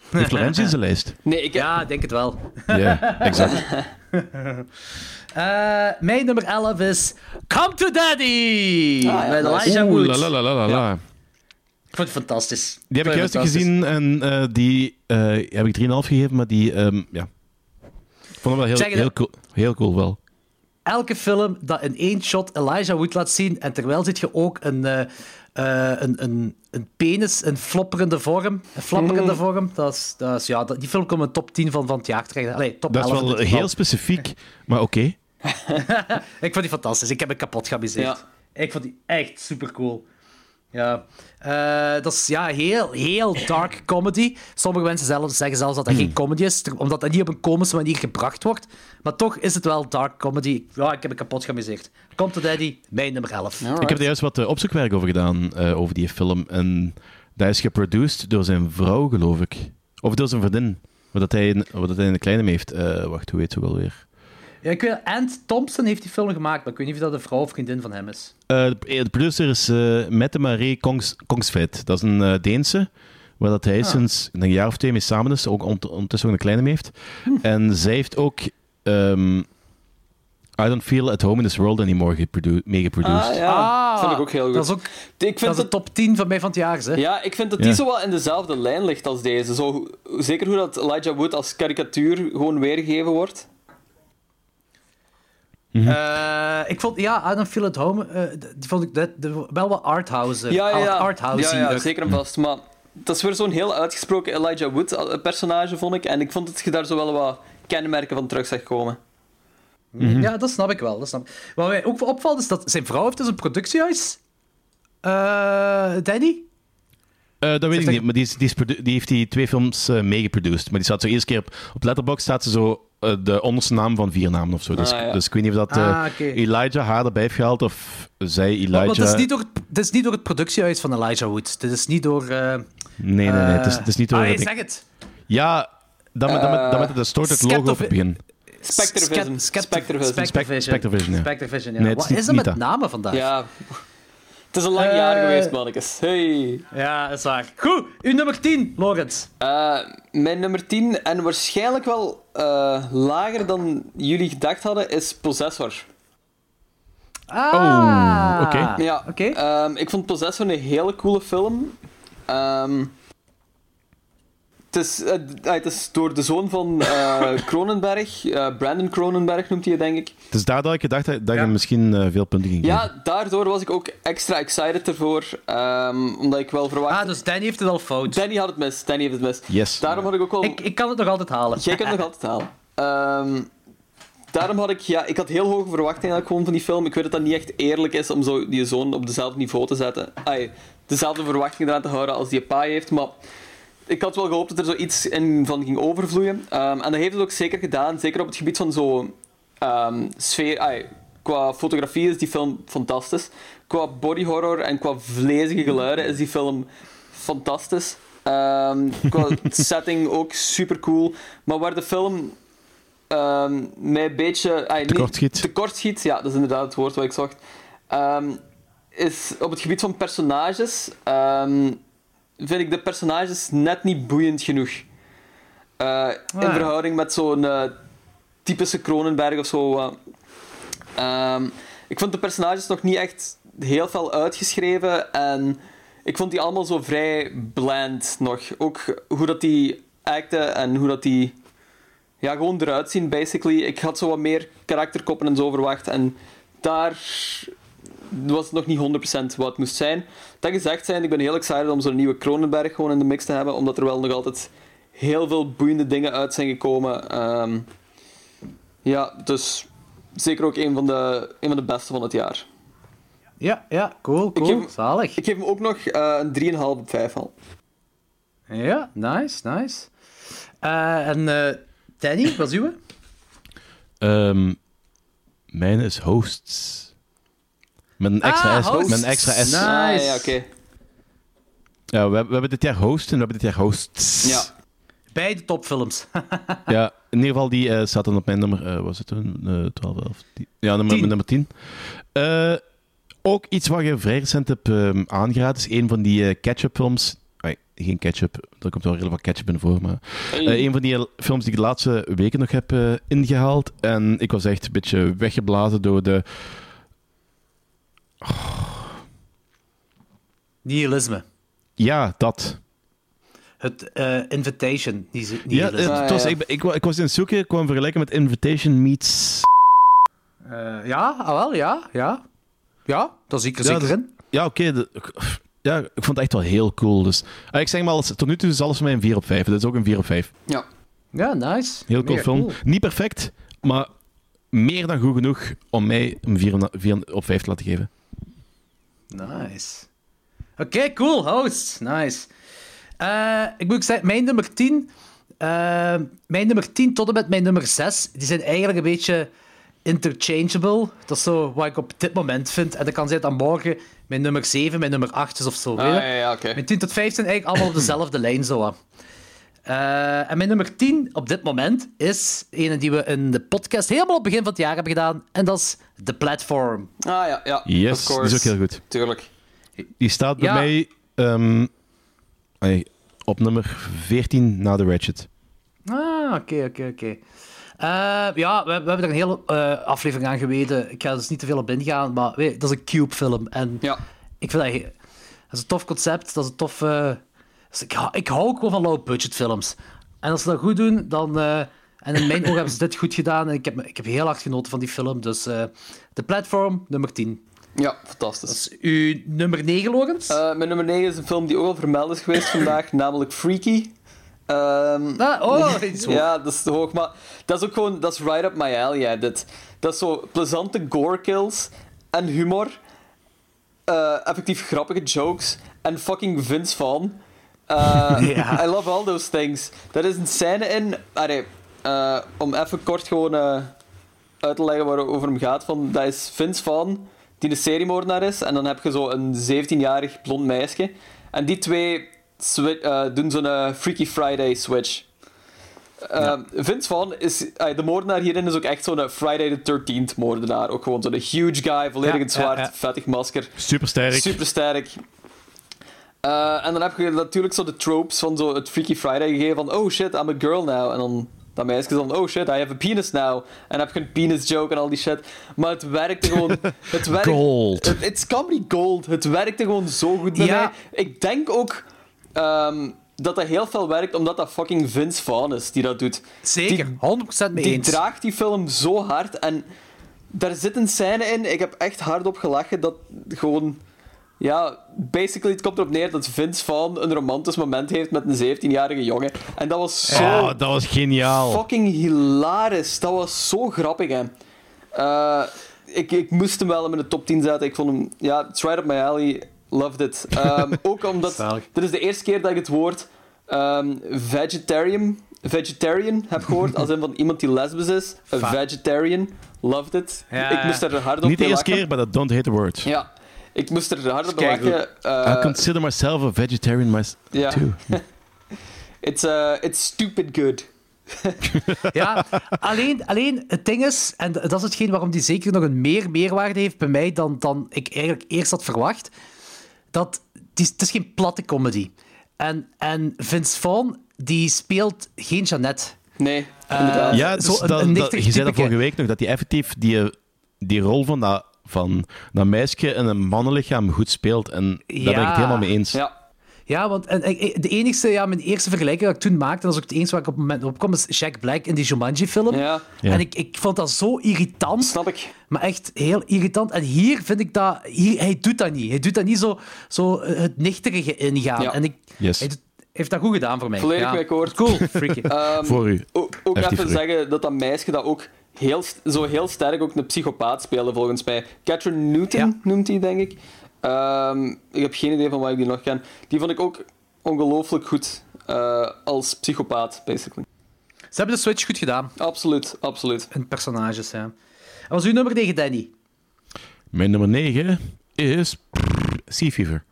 Heeft Lorenz in (laughs) zijn lijst? Nee, ik. Ja, ik denk het wel. Ja, exact. (laughs) Eh, mijn nummer 11 is Come to Daddy! ja, met nice. Elijah Wood. Oeh, la la la la la. Ik vond het fantastisch. Die heb ik juist gezien en eh, die eh, heb ik 3,5 gegeven, maar die, ehm, ja. Ik vond hem wel heel, cool, heel cool wel. Elke film dat in één shot Elijah Wood laat zien en terwijl zit je ook een, eh, eh, een, een, een penis in flopperende vorm. Een flapperende Mm. vorm. Dat is, dat is, ja, dat- die film komt in de top 10 van, van het jaar terecht. Allee, top Dat is 11 in wel heel specifiek, maar oké. (laughs) Ik vond die fantastisch. Ik heb me kapot geamuseerd. Ja. Ik vond die echt super cool. Ja. Eh, dat is ja, heel, heel dark comedy. Sommige mensen zelf, zeggen zelfs dat dat geen comedy is, omdat dat niet op een komische manier gebracht wordt. Maar toch is het wel dark comedy. Ja, ik heb me kapot geamuseerd. Komt to Daddy, mijn nummer 11. Ik heb er juist wat eh, opzoekwerk over gedaan, eh, over die film. En dat is geproduced door zijn vrouw, geloof ik. Of door zijn vriendin. Wat dat hij, wat hij in de kleine mee heeft. Eh, wacht, hoe heet ze ook alweer? Ja, ik weet, Ant Thompson heeft die film gemaakt, maar ik weet niet of dat een vrouw of vriendin van hem is. Eh, de, de producer is eh Mette Marie Kongs, Kongsveit. Dat is een eh, Deense, waar dat hij sinds een jaar of twee mee samen is. Ook ont- ondertussen ook een kleine mee heeft. En zij heeft ook ehm, I Don't Feel At Home in This World Anymore geprodu- meegeproduced. Ah, ja. dat vond ik ook heel goed. Dat is ook ik dat vind is de dat, top 10 van mij van het jaar, zeg. ja, ik vind dat Ja. die zo wel in dezelfde lijn ligt als deze. Zo, zeker hoe dat Elijah Wood als karikatuur gewoon weergegeven wordt. Eh, ik vond, ja, I Don't Feel At Home, eh, die vond ik dat, wel wat arthouse. Ja, ja, ja. Arthouse ja, ja zeker en vast. Maar dat is weer zo'n heel uitgesproken Elijah Wood eh, personage, vond ik. En ik vond dat je daar zo wel wat kenmerken van terug zag komen. Ja, dat snap ik wel. Dat snap ik. Wat mij ook opvalt is dat zijn vrouw heeft dus een productiehuis. Eh Danny? Eh, dat weet ik niet, maar die, is, die, is produ- die heeft die twee films eh meegeproduced. Maar die staat zo eerste keer op, op Letterboxd staat ze zo de onderste naam van vier namen of zo. Dus, Ah, ja. dus ik weet niet of dat eh, Ah, oké. Elijah haar erbij heeft gehaald of zij Elijah... Want het is, niet door, het- is niet door het productiehuis van Elijah Wood. Het is niet door... eh Nee, nee, nee. Het is, het is niet door... Ah, het- zeg het. Ja, dan met, dan met, dan met het het logo op het begin. Spectrevision. Spectrevision. Spec- Spectrevision. Spectrevision, ja. Spectrevision, ja. Nee, het is Wat niet- is er met namen vandaag? Ja. Het is een lang jaar Eh. geweest, mannetjes. Hey. Ja, dat is waar. Goed, uw nummer 10, Lorenz. Eh, mijn nummer 10, en waarschijnlijk wel eh, lager dan jullie gedacht hadden, is Possessor. Ah, Oh, oké. Ja, Oké. ehm, ik vond Possessor een hele coole film. Ehm, het, is, eh, ah, het is door de zoon van eh, (laughs) Cronenberg, eh, Brandon Cronenberg noemt hij het, denk ik. Het is daar dat ik gedacht dat Ja. je misschien eh, veel punten ging geven. Ja, daardoor was ik ook extra excited ervoor, ehm, omdat ik wel verwacht... Ah, dus Danny heeft het al fout. Danny had het mis, Danny heeft het mis. Yes. Daarom had ik ook wel... Ik, ik kan het nog altijd halen. Jij kunt het nog altijd halen. Ehm, daarom had ik, ja, ik had heel hoge verwachtingen eigenlijk gewoon van die film. Ik weet dat dat niet echt eerlijk is om zo die zoon op dezelfde niveau te zetten. Ai, dezelfde verwachtingen eraan te houden als die pa heeft, maar ik had wel gehoopt dat er zoiets in van ging overvloeien. Ehm, en dat heeft het ook zeker gedaan, zeker op het gebied van zo ehm, sfeer. qua fotografie is die film fantastisch. Qua body horror en qua vlezige geluiden is die film fantastisch. Ehm, qua (laughs) setting ook super cool. Maar waar de film mij een beetje. niet- Tekort schiet. ja, dat is inderdaad het woord wat ik zocht. Is op het gebied van personages. Vind ik de personages net niet boeiend genoeg. Eh, in Ah. verhouding met zo'n eh, typische Cronenberg of zo. eh. Ehm, ik vond de personages nog niet echt heel veel uitgeschreven en ik vond die allemaal zo vrij bland nog. Ook hoe dat die acten en hoe dat die ja, gewoon eruit zien, basically. Ik had zo wat meer karakterkoppen en zo verwacht en daar was het nog niet 100% wat het moest zijn. Dat gezegd zijn, ik ben heel excited om zo'n nieuwe Cronenberg gewoon in de mix te hebben, omdat er wel nog altijd heel veel boeiende dingen uit zijn gekomen. Ehm, ja, dus zeker ook een van, de, een van de beste van het jaar. Ja, ja, cool, cool. geef hem- Zalig. Ik geef hem ook nog eh, een 3,5 op 5 al. Ja, nice, nice. Eh, en eh, Danny, wat is uw? Ehm, mijn is Hosts. Met een extra Ah, S. Hosts. Met een extra S. Nice. Ah, ja, oké. Ja, we, we hebben dit jaar Host en we hebben dit jaar Hosts. Ja. Beide topfilms. (laughs) Ja, in ieder geval, die eh staat dan op mijn nummer, eh was het toen? Eh 12, 11? Die- Ja, nummer, Tien. nummer 10. ook iets wat je vrij recent hebt ehm, aangeraden, is een van die eh, catch-up films. Ai, geen ketchup. Er komt wel redelijk wat ketchup in voor. Maar Hey. eh, een van die films die ik de laatste weken nog heb eh, ingehaald. En ik was echt een beetje weggeblazen door de. Nihilisme. Ja, dat. Het eh, Invitation. Niet Ja, het, het was, ja. ik, ik, ik was in het zoeken, ik kwam vergelijken met Invitation meets. Eh, ja, ah, wel, ja, ja. Ja, dat zie ik er Ja, zeker dat- in. Ja, oké. ja, ik vond het echt wel heel cool. Dus, ah, ik zeg maar, alles, tot nu toe is alles voor mij een 4 op 5. Dit is ook een 4 op 5. Ja. Ja, nice. Heel cool Mega film. Niet perfect, maar meer dan goed genoeg om mij een 4, 4 op 5 te laten geven. Nice. Oké, cool, host. Nice. Eh, ik moet zeggen, mijn nummer 10... eh, mijn nummer 10 tot en met mijn nummer 6, die zijn eigenlijk een beetje interchangeable. Dat is zo wat ik op dit moment vind. En dat kan zijn dat morgen mijn nummer 7, mijn nummer 8 is of zo. Ah, ja, ja, oké. Mijn 10 tot 5 zijn eigenlijk allemaal op dezelfde lijn. Zo. Eh, en mijn nummer 10 op dit moment is een die we in de podcast helemaal op het begin van het jaar hebben gedaan. En dat is The Platform. Ah ja, ja. Yes, die is ook heel goed. Tuurlijk. Die staat bij Ja. mij ehm, op nummer 14 na de Ratchet. Ah, oké, oké, oké. Eh, ja, we, we hebben er een hele eh, aflevering aan geweten. Ik ga er dus niet te veel op ingaan, maar weet, dat is een Cube-film. En Ja. ik vind dat, dat is een tof concept. Dat is een tof... eh, dus ik, hou- ik hou ook gewoon van low-budget films. En als ze dat goed doen, dan... eh, en in mijn ogen (laughs) hebben ze dit goed gedaan. En ik heb, ik heb heel hard genoten van die film. Dus eh de platform, nummer 10. Ja, fantastisch. Dat is uw nummer 9, Logans? Eh, mijn nummer 9 is een film die ook al vermeld is geweest vandaag, (laughs) namelijk Freaky. Ehm, ah, oh, (laughs) ja, dat is te hoog, maar dat is ook gewoon, dat is right up my alley, dit. Dat is zo plezante gore kills en humor, eh, effectief grappige jokes en fucking Vince Vaughn. Eh. (laughs) I love all those things. Er is een scène in, allee, eh, om even kort gewoon eh, uit te leggen waarover hem gaat, van, dat is Vince Vaughn, die een seriemoordenaar is, en dan heb je zo een 17-jarig blond meisje. En die twee doen zo'n Freaky Friday switch. Vince Vaughn is... de moordenaar hierin is ook echt zo'n Friday the 13th moordenaar. Ook gewoon zo'n huge guy, volledig in zwart, ja. vettig masker. Super sterk. Super sterk. Eh, en dan heb je natuurlijk zo de tropes van zo het Freaky Friday gegeven van oh shit, I'm a girl now. En dan dat meisje dan oh shit, I have a penis now. En dan heb je een penis joke en al die shit. Maar het werkte gewoon... (laughs) Het werkt, Gold. Het it's comedy gold. Het werkte gewoon zo goed bij Ja. mij. Ik denk ook ehm, dat dat heel veel werkt omdat dat fucking Vince Vaughn is die dat doet. Zeker, 100% mee Die eens. draagt die film zo hard en daar zit een scène in. Ik heb echt hard op gelachen dat gewoon. Ja, basically, het komt erop neer dat Vince Vaughn een romantisch moment heeft met een 17-jarige jongen. En dat was zo dat was geniaal. fucking hilarisch. Dat was zo grappig, hè. Eh, ik, ik moest hem wel in mijn top 10 zetten. Ik vond hem... Ja, it's right up my alley. Loved it. Ehm, (laughs) ook omdat... Dit is de eerste keer dat ik het woord ehm, vegetarian, vegetarian heb gehoord. (laughs) Als in van iemand die lesbisch is. Een Va- vegetarian. Loved it. Ja, ik moest er hard op Niet de eerste lachen. keer, but I don't hate the word. Ja. Ik moest er hard op lachen. Eh, I consider myself a vegetarian myself too. (laughs) It's, uh, it's stupid good. (laughs) Ja, alleen, alleen het ding is, en dat is hetgeen waarom die zeker nog een meer meerwaarde heeft bij mij dan, dan ik eigenlijk eerst had verwacht, dat die, het is geen platte comedy. En, en Vince Vaughn, die speelt geen Jeannette. Nee, Eh, inderdaad. Ja, dus Zo een- dat, een dat- nichtig je zei dat vorige week nog, dat hij effectief die, die rol van dat, van dat meisje in een mannenlichaam goed speelt. En daar ben ik het helemaal mee eens. Ja. Ja, want en, en, de enigste, ja, mijn eerste vergelijking dat ik toen maakte, en dat is ook het enige waar ik op het moment op kom, is Jack Black in die Jumanji-film. Ja. Ja. En ik, ik vond dat zo irritant. Snap ik. Maar echt heel irritant. En hier vind ik dat... Hier, hij doet dat niet. Hij doet dat niet zo, zo eh, het nichterige ingaan. Ja. En ik, Yes. hij doet- heeft dat goed gedaan voor mij. Volledig ja. akkoord. Cool, freaky. (laughs) Ehm, Voor u. Ook, ook even zeggen dat dat meisje dat ook heel, zo heel sterk ook een psychopaat speelde, volgens mij. Catherine Newton Ja. noemt hij, denk ik. Ehm, ik heb geen idee van waar ik die nog ken. Die vond ik ook ongelooflijk goed eh, als psychopaat, basically. Ze hebben de switch goed gedaan. Absoluut, absoluut. In personages, ja. En wat is uw nummer tegen Danny? Mijn nummer 9 is Sea Fever.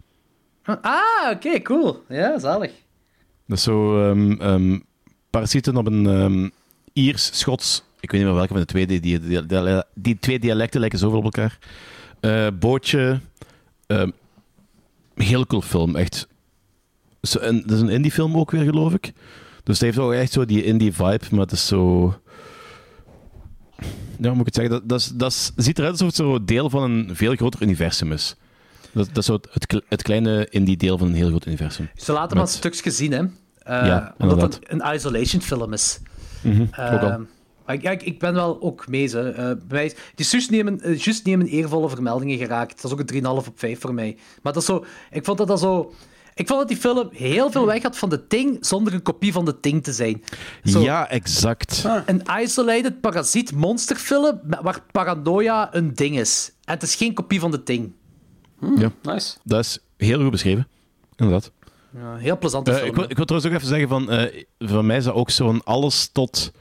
Ah, oké, cool. Ja, zalig. Dat is zo ehm ehm, parasieten op een ehm, Iers, Schots, ik weet niet meer welke van de twee, die, die, die, die, die twee dialecten lijken zoveel op elkaar. Eh, bootje, ehm, heel cool film, echt zo een, dat is een indie film ook weer, geloof ik. Dus het heeft ook echt zo die indie vibe, maar het is zo... Ja, moet ik het zeggen? Dat, dat, is, dat is- ziet eruit alsof het zo deel van een veel groter universum is. Dat, dat is zo het, het, kle- het kleine indie deel van een heel groot universum. Ze laten maar Met- stukjes zien, hè. Eh, Ja, omdat het een isolation film is. Al. Eh, ik, ja, ik, ik ben wel ook mee. Ze. Eh, bij mij is- die is juist nemen, eh, nemen eervolle vermeldingen geraakt. Dat is ook een 3,5 op 5 voor mij. Maar dat is zo, ik vond dat dat zo... Ik vond dat die film heel veel weg had van de Ting, zonder een kopie van de Ting te zijn. Zo, Ja, exact. Een isolated parasiet monsterfilm waar paranoia een ding is. En het is geen kopie van de Ting. Ja, Nice. dat is heel goed beschreven. Inderdaad. Ja, heel plezante Eh, film. ik, wil, ik wil trouwens ook even zeggen van, eh, voor mij is dat ook zo'n alles tot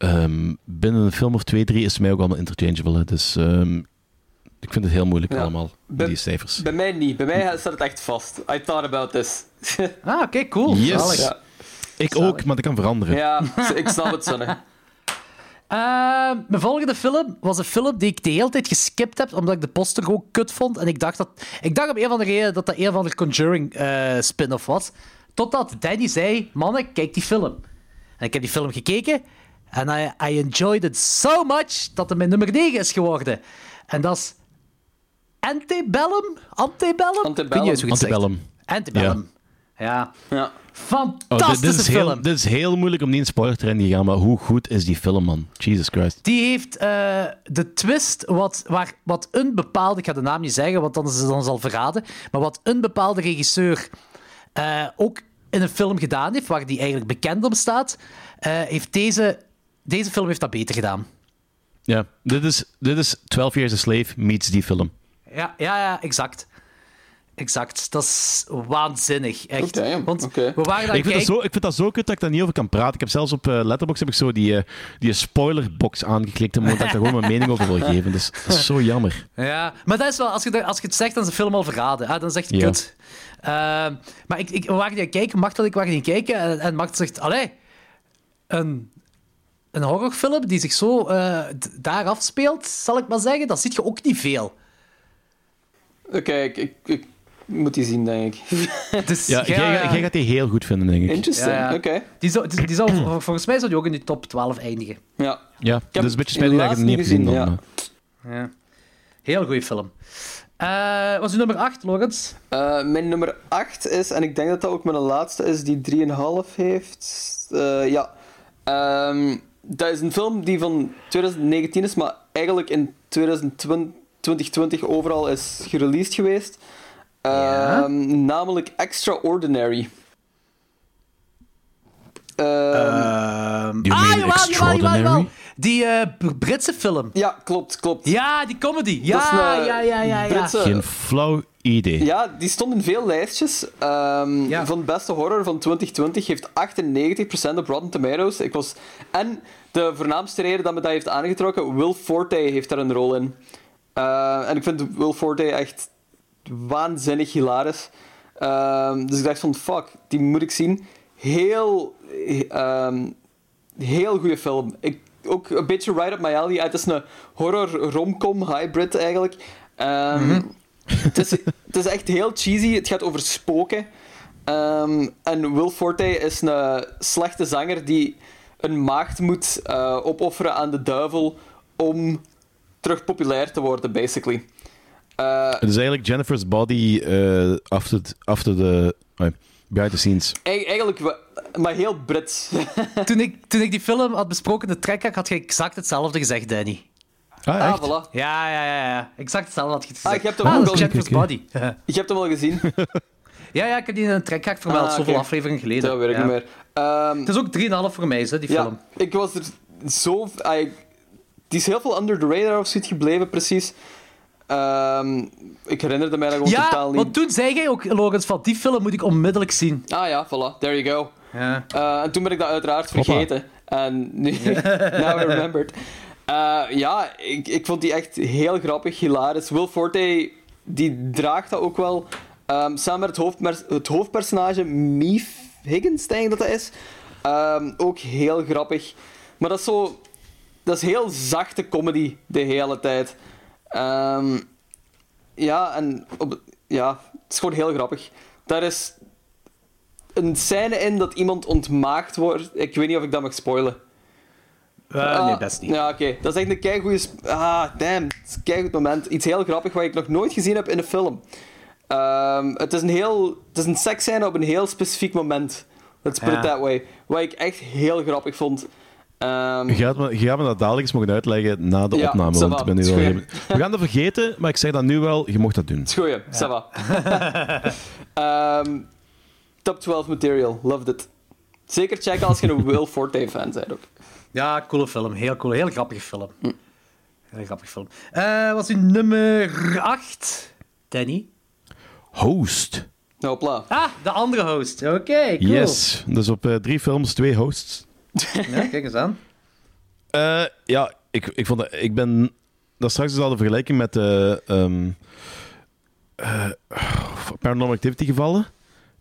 ehm, binnen een film of twee, drie is mij ook allemaal interchangeable. Hè. Dus ehm, ik vind het heel moeilijk Ja. allemaal, Bij- die cijfers. Bij mij niet. Bij mij staat het echt vast. I thought about this. (laughs) Ah, oké, cool. Yes. Ja. Ik ook, maar dat kan veranderen. ja, (laughs) ik snap het, Sonne. Eh, mijn volgende film was een film die ik de hele tijd geskipt heb, omdat ik de poster ook kut vond. En ik dacht, dat, ik dacht op een van de reden dat dat een van de Conjuring eh, spin-off was. Totdat Danny zei, mannen, kijk die film. En ik heb die film gekeken en I, I enjoyed it so much dat het mijn nummer 9 is geworden. En dat is Antebellum? Antebellum? Je zegt. Antebellum. Antebellum. Ja. Ja. Oh, Fantastische dit, dit, is heel, film. dit is heel moeilijk om niet in spoiler te gaan, maar hoe goed is die film, man? Jesus Christ. Die heeft eh, de twist wat, waar, wat een bepaalde, ik ga de naam niet zeggen, want dan is het dan al verraden, maar wat een bepaalde regisseur eh, ook in een film gedaan heeft, waar die eigenlijk bekend om staat, eh, heeft deze, deze film heeft dat beter gedaan. Ja, dit is, dit is 12 Years a Slave meets die film. Ja, ja, ja, exact. Exact. Dat is waanzinnig, echt. Want we waren daar Ik vind, dat zo, ik vind dat zo kut dat ik daar niet over kan praten. Ik heb zelfs op eh Letterboxd heb ik zo die, eh, die spoilerbox aangeklikt, omdat ik daar gewoon mijn mening over wil geven. Dus dat is zo jammer. Ja, maar dat is wel, als je, dat- als je het zegt, dan is de film al verraden. Ah, dan is het echt Ja. kut. Ehm, maar ik, ik, we waren die aan kijken, Mart en ik waren die het kijken, en, en Mart zegt, allee, een, een horrorfilm die zich zo eh, d- daar afspeelt, zal ik maar zeggen, dat zie je ook niet veel. Oké, ik, ik, ik moet die zien, denk ik. (laughs) Dus, Ja, jij, jij gaat die heel goed vinden, denk ik. Interesting, Ja, ja. oké. Die zou, die, die zou, vol- volgens mij zou die ook in die top 12 eindigen. Ja. Ja, dat is een beetje spijtig dat ik het niet heb gezien. dan, ja. Heel goede film. Eh was uw nummer 8, Lorenz? Eh, mijn nummer 8 is, en ik denk dat dat ook mijn laatste is, die 3,5 heeft. Eh, ja. Ehm, dat is een film die van 2019 is, maar eigenlijk in 2020, 2020 overal is gereleased geweest. Ja? Ehm, Namelijk Extraordinary. Ehm, You ah, mean jawel, jawel, jawel, Extraordinary? jawel. Die eh, Britse film. ja, klopt, klopt. Ja, die comedy. Dat is Ja, een, ja, ja, ja. ja. Britse- Geen flauw idee. Ja, die stond in veel lijstjes. Ehm, Ja. Van beste horror van 2020 heeft 98% op Rotten Tomatoes. Ik was... En de voornaamste reden dat me dat heeft aangetrokken, Will Forte heeft daar een rol in. Eh, en ik vind Will Forte echt waanzinnig hilarisch. Ehm, dus ik dacht van, fuck, die moet ik zien. Heel... ehm, heel goede film. Ik, ook een beetje right up my alley. Het is een horror romcom hybrid eigenlijk. Ehm, het, is, het is echt heel cheesy. Het gaat over spoken. Ehm, en Will Forte is een slechte zanger die een maagd moet eh, opofferen aan de duivel om terug populair te worden, basically. Eh, Het is eigenlijk Jennifer's Body eh after, after the... oh, behind the scenes. Eig- eigenlijk, maar heel Brits. (laughs) Toen ik, toen ik die film had besproken, de track, had je exact hetzelfde gezegd, Danny. Ah, ah, voilà. Ja, ja, ja, ja. Exact hetzelfde had je gezegd. Ah, je hebt hem ah, al- oké. Body. Je hebt hem al gezien. (laughs) ja, ja, ik heb die in een track vermeld, Ah, zoveel afleveringen geleden. Dat weet ik ja. niet meer. Ehm, Het is ook 3,5 voor mij, hè, die film. Ja, ik was er zo... ah, die is heel veel under the radar of zoiets gebleven, precies. Ehm, ik herinnerde mij dat gewoon Ja, totaal niet. want toen zei jij ook, Lorenz, van die film moet ik onmiddellijk zien. Ah ja, voilà, there you go. Ja. Eh, en toen ben ik dat uiteraard Hoppa. vergeten. En nu, (laughs) now I remembered. Eh, ja, ik, ik vond die echt heel grappig, hilarisch. Will Forte, die draagt dat ook wel. Ehm, samen met het, het hoofdpersonage, Mief Higgins, denk ik dat dat is. Ehm, ook heel grappig. Maar dat is zo... Dat is heel zachte comedy de hele tijd. Ehm, ja, en op, ja, het is gewoon heel grappig. Daar is een scène in dat iemand ontmaagd wordt. Ik weet niet of ik dat mag spoilen. Eh, nee, Ah, best niet. Ja, oké. Dat is echt een keigoeie... sp- Ah, damn. Het is een keigoed moment. Iets heel grappig wat ik nog nooit gezien heb in een film. Ehm, het is een heel... Het is een seksscène op een heel specifiek moment. Let's put Ja. it that way. Wat ik echt heel grappig vond. Ehm, Je gaat, me, je gaat me dat dadelijk eens mogen uitleggen na de Ja, opname. Want ik ben nu Is wel goed. even- We gaan dat vergeten, maar ik zeg dat nu wel. Je mocht dat doen. is goed, ja. Ça va. (laughs) Ehm, top 12 material. Loved it. Zeker checken als je een Will Forte fan bent ook. Ja, coole film. Heel cool. Heel grappige film. Heel grappige film. Eh wat is uw nummer 8? Danny? Host. Hopla. Ah, de andere host. Oké, cool. Yes. Dus op eh, drie films, twee hosts. (laughs) Ja, kijk eens aan. Eh, ja, ik, ik, vond dat, ik ben dat straks dus al de vergelijking met de ehm, eh, Paranormal Activity gevallen.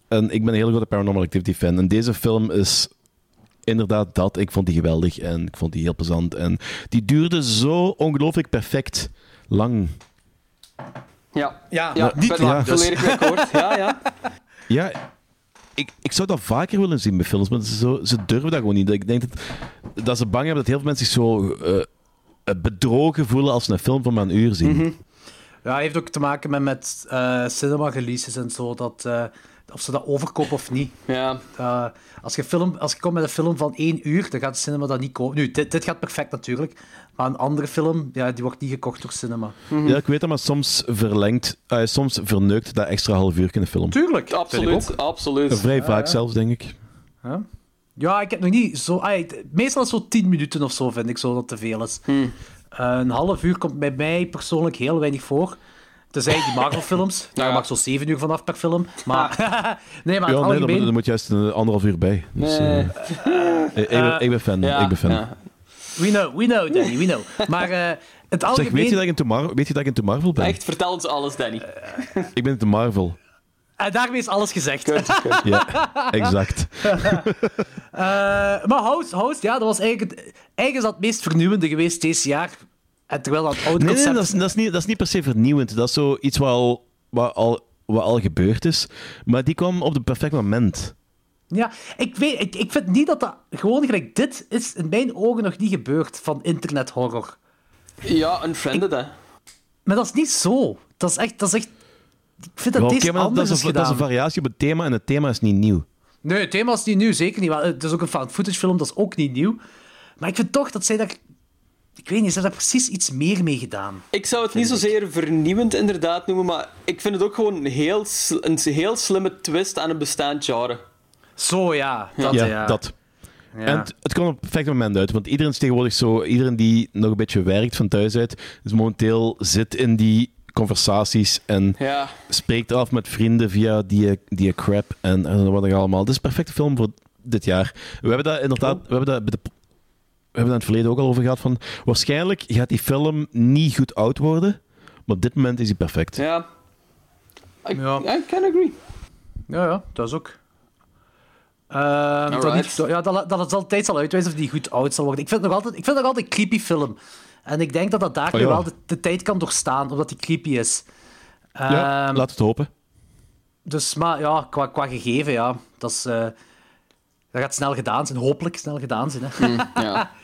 En ik ben een heel grote Paranormal Activity fan. En deze film is inderdaad dat. Ik vond die geweldig en ik vond die heel plezant. En die duurde zo ongelooflijk perfect lang. Ja. Ja, Ja, niet dus. Volledig akkoord. Ja, ja. Ja, ik, ik zou dat vaker willen zien bij films, maar ze, zo, ze durven dat gewoon niet. Ik denk dat, dat ze bang hebben dat heel veel mensen zich zo eh, bedrogen voelen als ze een film van maar een uur zien. Ja, heeft ook te maken met, met eh, cinema releases en zo. Dat, eh, of ze dat overkopen of niet. (laughs) ja. Uh, als, je film, als je komt met een film van één uur, dan gaat de cinema dat niet kopen. Nu, dit, dit gaat perfect natuurlijk. Maar een andere film, ja, die wordt niet gekocht door cinema. Ja, ik weet dat, maar soms verlengt, eh, soms verneukt dat extra half uur in een film. Tuurlijk. Absoluut. Absoluut. Vrij vaak zelfs, denk ik. Ja, ik heb nog niet zo... meestal is het zo tien minuten of zo, vind ik zo dat te veel is. Hmm. Eh, een half uur komt bij mij persoonlijk heel weinig voor. Tenzij die (laughs) Marvel-films. Daar Ja. mag zo zeven uur vanaf per film. Maar, (laughs) nee, maar Ja, dan, algemeen... dan moet juist een anderhalf uur bij. Dus, Nee. eh, (laughs) ik, ik ben, ik ben fan. Ja, ik ben fan. ja. We know, we know, Danny, we know. Maar eh, het Zeg, algemeen... weet je, dat ik in weet je dat ik in The Marvel ben? Echt, vertel ons alles, Danny. Ik ben in The Marvel. En daarmee is alles gezegd. Ja, exact. Eh, maar Host, Host, ja, dat was eigenlijk het, eigenlijk is dat het meest vernieuwende geweest deze jaar. En terwijl dat oude Nee, nee, concept... dat, is, dat, is niet, dat is niet per se vernieuwend. Dat is zoiets wat al, wat al, wat al gebeurd is. Maar die kwam op het perfect moment. Ja, ik, weet, ik, ik vind niet dat dat gewoon gelijk dit is in mijn ogen nog niet gebeurd van internethorror. Ja, Unfriended, hè. Maar dat is niet zo. Dat is echt... Dat is echt ik vind dat deze oké, maar dat, anders is is een, dat is een variatie op het thema en het thema is niet nieuw. Nee, het thema is niet nieuw, zeker niet. Maar het is ook een found footage film, dat is ook niet nieuw. Maar ik vind toch dat zij daar... Ik weet niet, ze hebben daar precies iets meer mee gedaan. Ik zou het niet zozeer vernieuwend inderdaad noemen, maar ik vind het ook gewoon heel, een heel slimme twist aan een bestaand genre. Zo, ja. Dat, ja, ja. dat. Ja. En het, het kwam op het perfecte moment uit. Want iedereen is tegenwoordig zo... Iedereen die nog een beetje werkt van thuis uit, is momenteel zit in die conversaties en Ja. spreekt af met vrienden via die, die crap en, en wat er allemaal. Dit is een perfecte film voor dit jaar. We hebben dat inderdaad... We hebben dat bij de hebben het in het verleden ook al over gehad. Van, waarschijnlijk gaat die film niet goed oud worden, maar op dit moment is hij perfect. Ja. I, Ja. I can agree. Ja, ja, dat is ook. Ehm, dat, niet- ja, dat, dat het altijd zal uitwijzen of die goed oud zal worden. Ik vind het nog altijd, ik vind het nog altijd een creepy film. En ik denk dat dat daar Oh, ja. wel de, de tijd kan doorstaan, omdat die creepy is. Ja, Ehm, laat het hopen. Dus, maar ja, qua, qua gegeven, ja, dat is... eh, dat gaat snel gedaan zijn, hopelijk snel gedaan zijn. Hè. Ja. (laughs)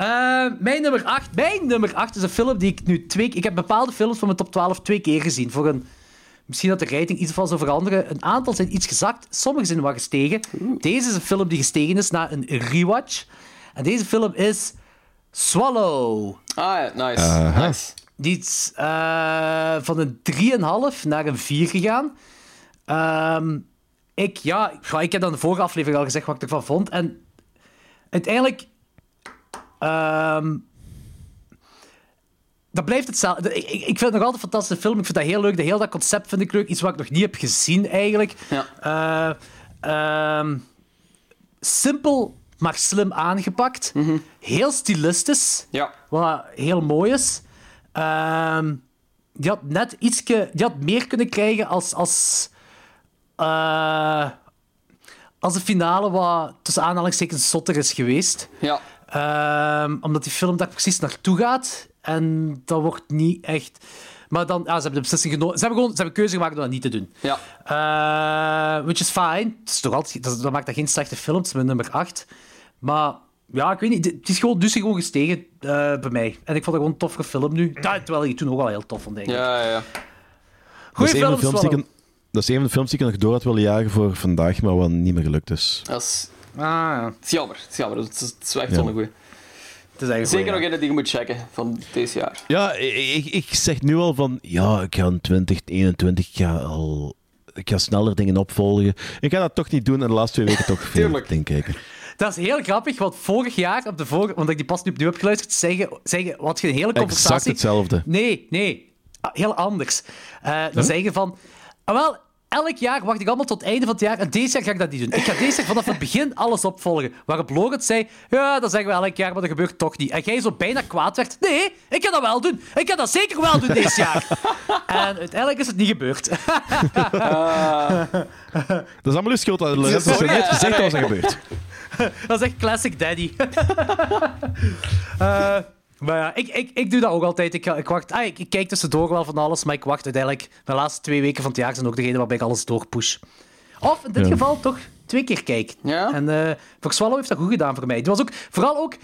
Eh, mijn nummer 8. Mijn nummer 8 is een film die ik nu twee Ik heb bepaalde films van mijn top 12 twee keer gezien. Voor een, misschien dat de rating iets van zou veranderen. Een aantal zijn iets gezakt, sommige zijn wat gestegen. Deze is een film die gestegen is na een rewatch. En deze film is Swallow. Ah ja, nice. Aha. nice. Die is eh, van een 3,5 naar een 4 gegaan. Ehm, ik, ja, ja, ik heb dan de vorige aflevering al gezegd wat ik ervan vond. En uiteindelijk... ehm, dat blijft hetzelfde. Ik, ik vind het nog altijd een fantastische film. Ik vind dat heel leuk. Dat heel dat concept vind ik leuk. Iets wat ik nog niet heb gezien, eigenlijk. Ja. Eh, ehm, simpel, maar slim aangepakt. Heel stilistisch. Ja. Wat heel mooi is. Die had net ietske, die had meer kunnen krijgen als, als, eh, als de finale wat tussen aanhalingstekens zotter is geweest. Ja. Ehm, omdat die film daar precies naartoe gaat. En dat wordt niet echt... Maar dan, ja, ze hebben de beslissing genomen. Ze hebben gewoon ze hebben keuze gemaakt om dat niet te doen. Ja. Eh, which is fine. Het is toch altijd, dat, dat maakt dat geen slechte film. Het is mijn nummer 8. Maar ja, ik weet niet. Het is gewoon, dus gewoon gestegen eh, bij mij. En ik vond het gewoon een toffere film nu. Ja, terwijl ik toen ook al heel tof vond, denk ik. Ja, ja, Goeie is een van films, de films die ik, Swallow. dat is een van de films die ik nog door had willen jagen voor vandaag, maar wat niet meer gelukt is. Dat is, Ah, ja. het is jammer. Het is jammer. Het is, het is echt Ja. zo'n goeie. Het is eigenlijk Zeker nog ja. een die je moet checken van deze jaar. Ja, ik, ik, zeg nu al van, ja, ik ga in 2021, ik ga al... Ik ga sneller dingen opvolgen. Ik ga dat toch niet doen en de laatste twee weken toch (laughs) veel dingen kijken. Dat is heel grappig, want vorig jaar, op de vorige, want ik die pas nu opnieuw heb geluisterd, zeggen, zeggen wat je een hele conversatie... Exact hetzelfde. Nee, nee. Ah, Heel anders. Eh dan zeggen van... ah, wel, elk jaar wacht ik allemaal tot het einde van het jaar en deze jaar ga ik dat niet doen. Ik ga deze jaar vanaf het begin alles opvolgen. Waarop Logan zei, ja, dat zeggen we elk jaar, maar dat gebeurt toch niet. En jij zo bijna kwaad werd, nee, ik ga dat wel doen. Ik ga dat zeker wel doen deze jaar. (laughs) en uiteindelijk is het niet gebeurd. (laughs) Dat is allemaal uw schuld. dat Lorenzo gezegd wat er gebeurt. (laughs) Dat is echt classic daddy. Eh, maar ja, ik, ik, ik doe dat ook altijd. Ik, ik, wacht, ah, ik, ik kijk tussendoor wel van alles, maar ik wacht uiteindelijk. De laatste twee weken van het jaar zijn ook degene waarbij ik alles doorpush. Of in dit Ja. geval toch twee keer kijk. Ja? En eh voor Swallow heeft dat goed gedaan voor mij. Het was ook, vooral ook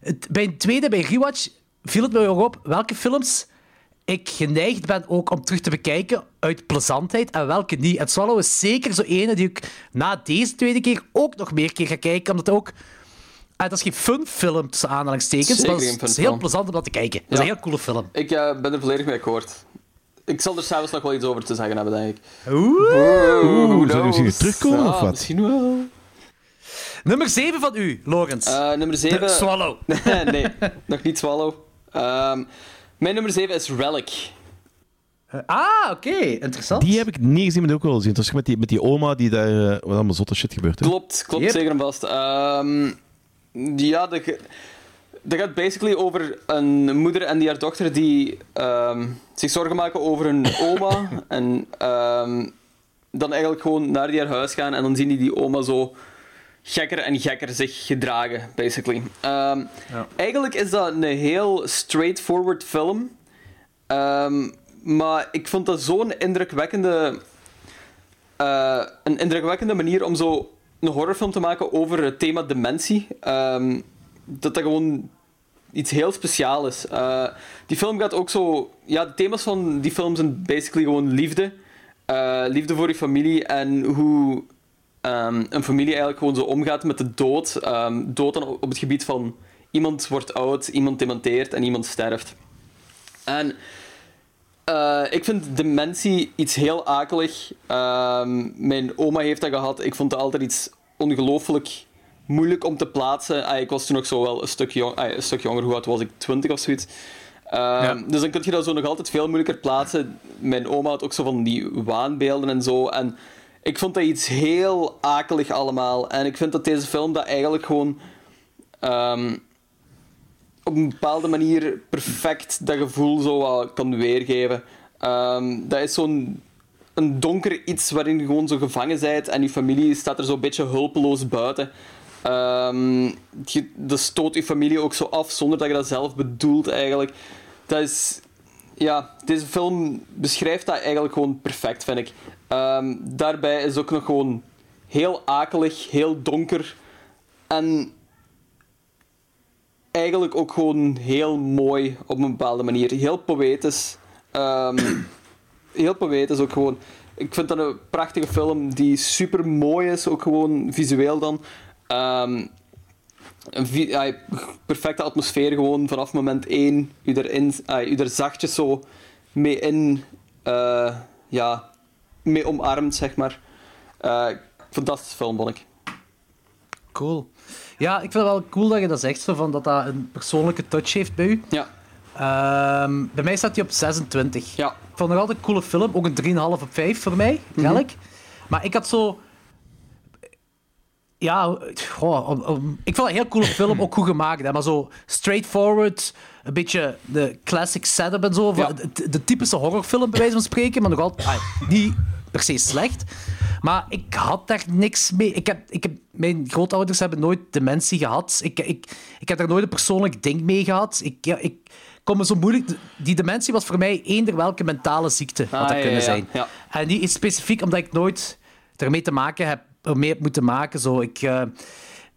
het, bij een tweede, bij Rewatch, viel het me ook op welke films ik geneigd ben ook om terug te bekijken uit plezantheid en welke niet. En Swallow is zeker zo ene die ik na deze tweede keer ook nog meer keer ga kijken, omdat het ook... Ah, dat is geen fun film, tussen aanhalingstekens, Zeker maar het is, het heel plezant om dat te kijken. Dat is een heel coole film. Ik eh, ben er volledig mee akkoord. Ik zal er s'avonds nog wel iets over te zeggen hebben, denk ik. Oeh. Oeh, zou je misschien terugkomen, of wat? Misschien wel. Nummer 7 van u, Lorenz. Eh, nummer 7. Swallow. (laughs) nee, nog niet Swallow. Ehm, mijn nummer 7 is Relic. Ah, oké. Interessant. Die heb ik niet gezien, maar die ook wel gezien. Het was met die, met die oma die daar... eh, wat allemaal zotte shit gebeurt. Hè? Klopt, klopt Yep. zeker en vast. Ehm, ja, dat, gaat basically over een moeder en die haar dochter die ehm, zich zorgen maken over hun oma. (laughs) en ehm, dan eigenlijk gewoon naar die haar huis gaan en dan zien die die oma zo gekker en gekker zich gedragen, basically. Ehm, Eigenlijk is dat een heel straightforward film. Maar ik vond dat zo'n indrukwekkende eh, een indrukwekkende manier om zo een horrorfilm te maken over het thema dementie. Ehm, dat dat gewoon iets heel speciaals is. Eh, die film gaat ook zo... Ja, de thema's van die film zijn basically gewoon liefde. Eh, liefde voor je familie en hoe ehm, een familie eigenlijk gewoon zo omgaat met de dood. Ehm, dood dan op het gebied van iemand wordt oud, iemand dementeert en iemand sterft. En eh, ik vind dementie iets heel akelig. Ehm, mijn oma heeft dat gehad. Ik vond dat altijd iets ongelooflijk moeilijk om te plaatsen. Ah, ik was toen nog zo wel een stuk, jong, ah, een stuk jonger. Hoe oud was ik? 20 of zoiets. Ehm, Dus dan kun je dat zo nog altijd veel moeilijker plaatsen. Mijn oma had ook zo van die waanbeelden en zo. En ik vond dat iets heel akelig allemaal. En ik vind dat deze film dat eigenlijk gewoon... ehm, op een bepaalde manier perfect dat gevoel zo wat kan weergeven. Ehm, dat is zo'n een donker iets waarin je gewoon zo gevangen bent en je familie staat er zo'n beetje hulpeloos buiten. Ehm, je, dat stoot je familie ook zo af zonder dat je dat zelf bedoelt eigenlijk. Dat is... Ja, deze film beschrijft dat eigenlijk gewoon perfect, vind ik. Ehm, daarbij is het ook nog gewoon heel akelig, heel donker. En eigenlijk ook gewoon heel mooi op een bepaalde manier. Heel poëtisch. Ehm, (clears throat) heel poëtisch ook gewoon. Ik vind dat een prachtige film die super mooi is, ook gewoon visueel dan. Ehm, een perfecte atmosfeer gewoon vanaf moment 1. U erin, u er zachtjes zo mee in, eh, ja, mee omarmt, zeg maar. Eh, fantastische film, vond ik. Cool. Ja, ik vind het wel cool dat je dat zegt, zo van dat dat een persoonlijke touch heeft bij u. Ja, Ehm, bij mij staat hij op 26. ja. Ik vond het nog altijd een coole film. Ook een 3,5 op 5 voor mij, Relic. Maar ik had zo... Ja, goh, om- om- ik vond het een heel coole film, ook goed gemaakt. Hè, maar zo straightforward, een beetje de classic setup en zo. Ja. De, de typische horrorfilm, bij wijze van spreken. Maar nog altijd ah, niet per se slecht. Maar ik had daar niks mee. Ik heb, ik heb, mijn grootouders hebben nooit dementie gehad. Ik, ik, ik heb daar nooit een persoonlijk ding mee gehad. Ik, ja, ik kon me zo moeilijk... Die dementie was voor mij eender welke mentale ziekte had Ah, dat ja, kunnen ja, zijn. ja. En die is specifiek omdat ik nooit ermee te maken heb, ermee heb moeten maken. Zo, ik... eh,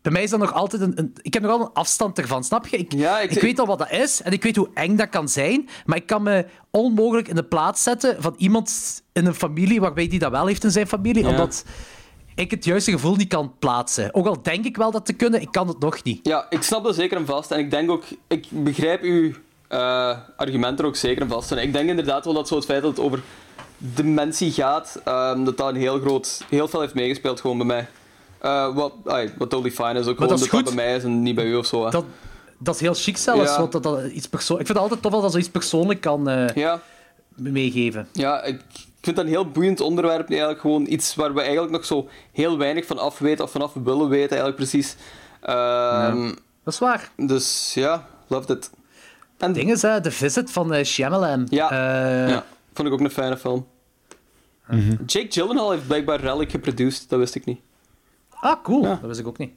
bij mij is dat nog altijd een, een- Ik heb nogal een afstand ervan, snap je? Ik, Ja, ik, ik- weet al wat dat is en ik weet hoe eng dat kan zijn, maar ik kan me onmogelijk in de plaats zetten van iemand in een familie waarbij die dat wel heeft in zijn familie, Ja. omdat ik het juiste gevoel niet kan plaatsen. Ook al denk ik wel dat te kunnen, ik kan het nog niet. Ja, ik snap dat zeker en vast. En ik denk ook, ik begrijp uw eh argument er ook zeker en vast. En ik denk inderdaad wel dat zo het feit dat het over dementie gaat, ehm, dat dat een heel groot, heel veel heeft meegespeeld gewoon bij mij. Eh, wat, ai, wat totally fine is, ook gewoon dat is dat bij mij is en niet bij u of zo. hè. Dat, dat is heel chic zelfs, Ja. want dat, dat iets persoon... ik vind het altijd tof als dat zoiets persoonlijk kan eh, Ja, meegeven. ja ik, vind dat een heel boeiend onderwerp. Eigenlijk gewoon iets waar we eigenlijk nog zo heel weinig van af weten of vanaf willen weten, eigenlijk precies. Ehm, Dat is waar. Dus ja, loved it. En ding is, hè, The Visit van eh, Shyamalan. Ja. Eh, Ja, vond ik ook een fijne film. Jake Gyllenhaal heeft blijkbaar Relic geproduced, dat wist ik niet. Ah, cool. Dat wist ik ook niet.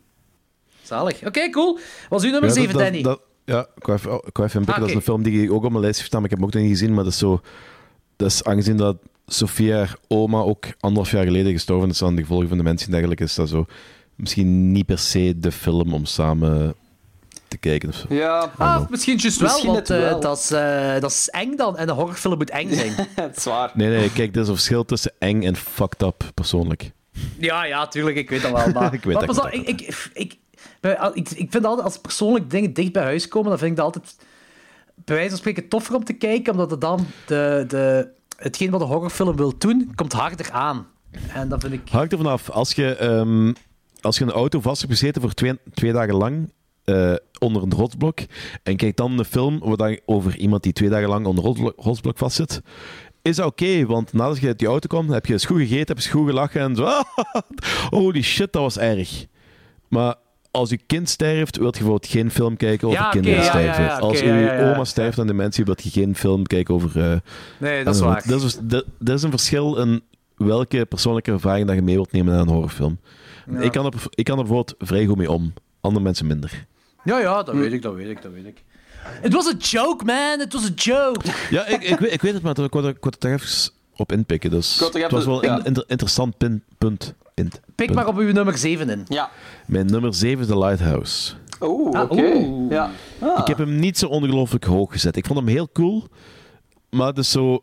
Zalig. Oké, cool. Was uw nummer Ja, dat- 7, dat- Danny? dat- ja, ik wou even, ik wou even inpikken. Ah, Dat is een film die ik ook op mijn lijst heb staan, maar ik heb hem ook nog niet gezien. Maar dat is zo... Dat is aangezien dat Sofia, haar oma, ook anderhalf jaar geleden gestorven is aan de gevolgen van de mensen en dergelijke, is dat zo misschien niet per se de film om samen te kijken of zo. Ja, Ah, misschien juist wel, Misschien want eh, dat, is, eh, dat is eng dan. En een horrorfilm moet eng zijn. (laughs) het is waar. Nee, nee, kijk, er is een verschil tussen eng en fucked up, persoonlijk. Ja, ja, tuurlijk, ik weet dat wel. Maar, (laughs) Ik weet maar dat ik dat ik, ik, ik, ik, vind altijd, als persoonlijk dingen dicht bij huis komen, dan vind ik dat altijd bij wijze van spreken toffer om te kijken, omdat het dan de, de, hetgeen wat een horrorfilm wil doen, komt harder aan. En dat vind ik... Hangt er vanaf. Als je, ehm, als je een auto vast hebt gezeten voor twee, twee dagen lang eh, onder een rotsblok en kijkt dan een film waar dan over iemand die twee dagen lang onder een rotsblok vastzit, is oké, want nadat je uit die auto kwam, heb je eens goed gegeten, heb je eens goed gelachen en zo. (laughs) Holy shit, dat was erg. Maar als je kind sterft, wilt je bijvoorbeeld geen film kijken over Ja, kinderen ja, ja, sterven. ja, als ja, je ja, ja. oma sterft aan dementie, wilt je geen film kijken over... eh, Nee, dat is waar. dat is, dat, dat is een verschil in welke persoonlijke ervaring dat je mee wilt nemen naar een horrorfilm. Ik, kan er, ik kan er bijvoorbeeld vrij goed mee om. Andere mensen minder. Ja, ja, dat weet ik, dat weet ik, dat weet ik. Het was een joke, man. Het was een joke. Ja, ik, ik, weet, ik weet het, maar ik wou er- er even op inpikken. Dus het was wel een ja. inter- interessant pin, punt. In, Pik punt. maar op uw nummer 7 in. Ja. Mijn nummer 7 is The Lighthouse. Oeh, Ah, oké. Ja. Ah. Ik heb hem niet zo ongelooflijk hoog gezet. Ik vond hem heel cool, maar het is zo...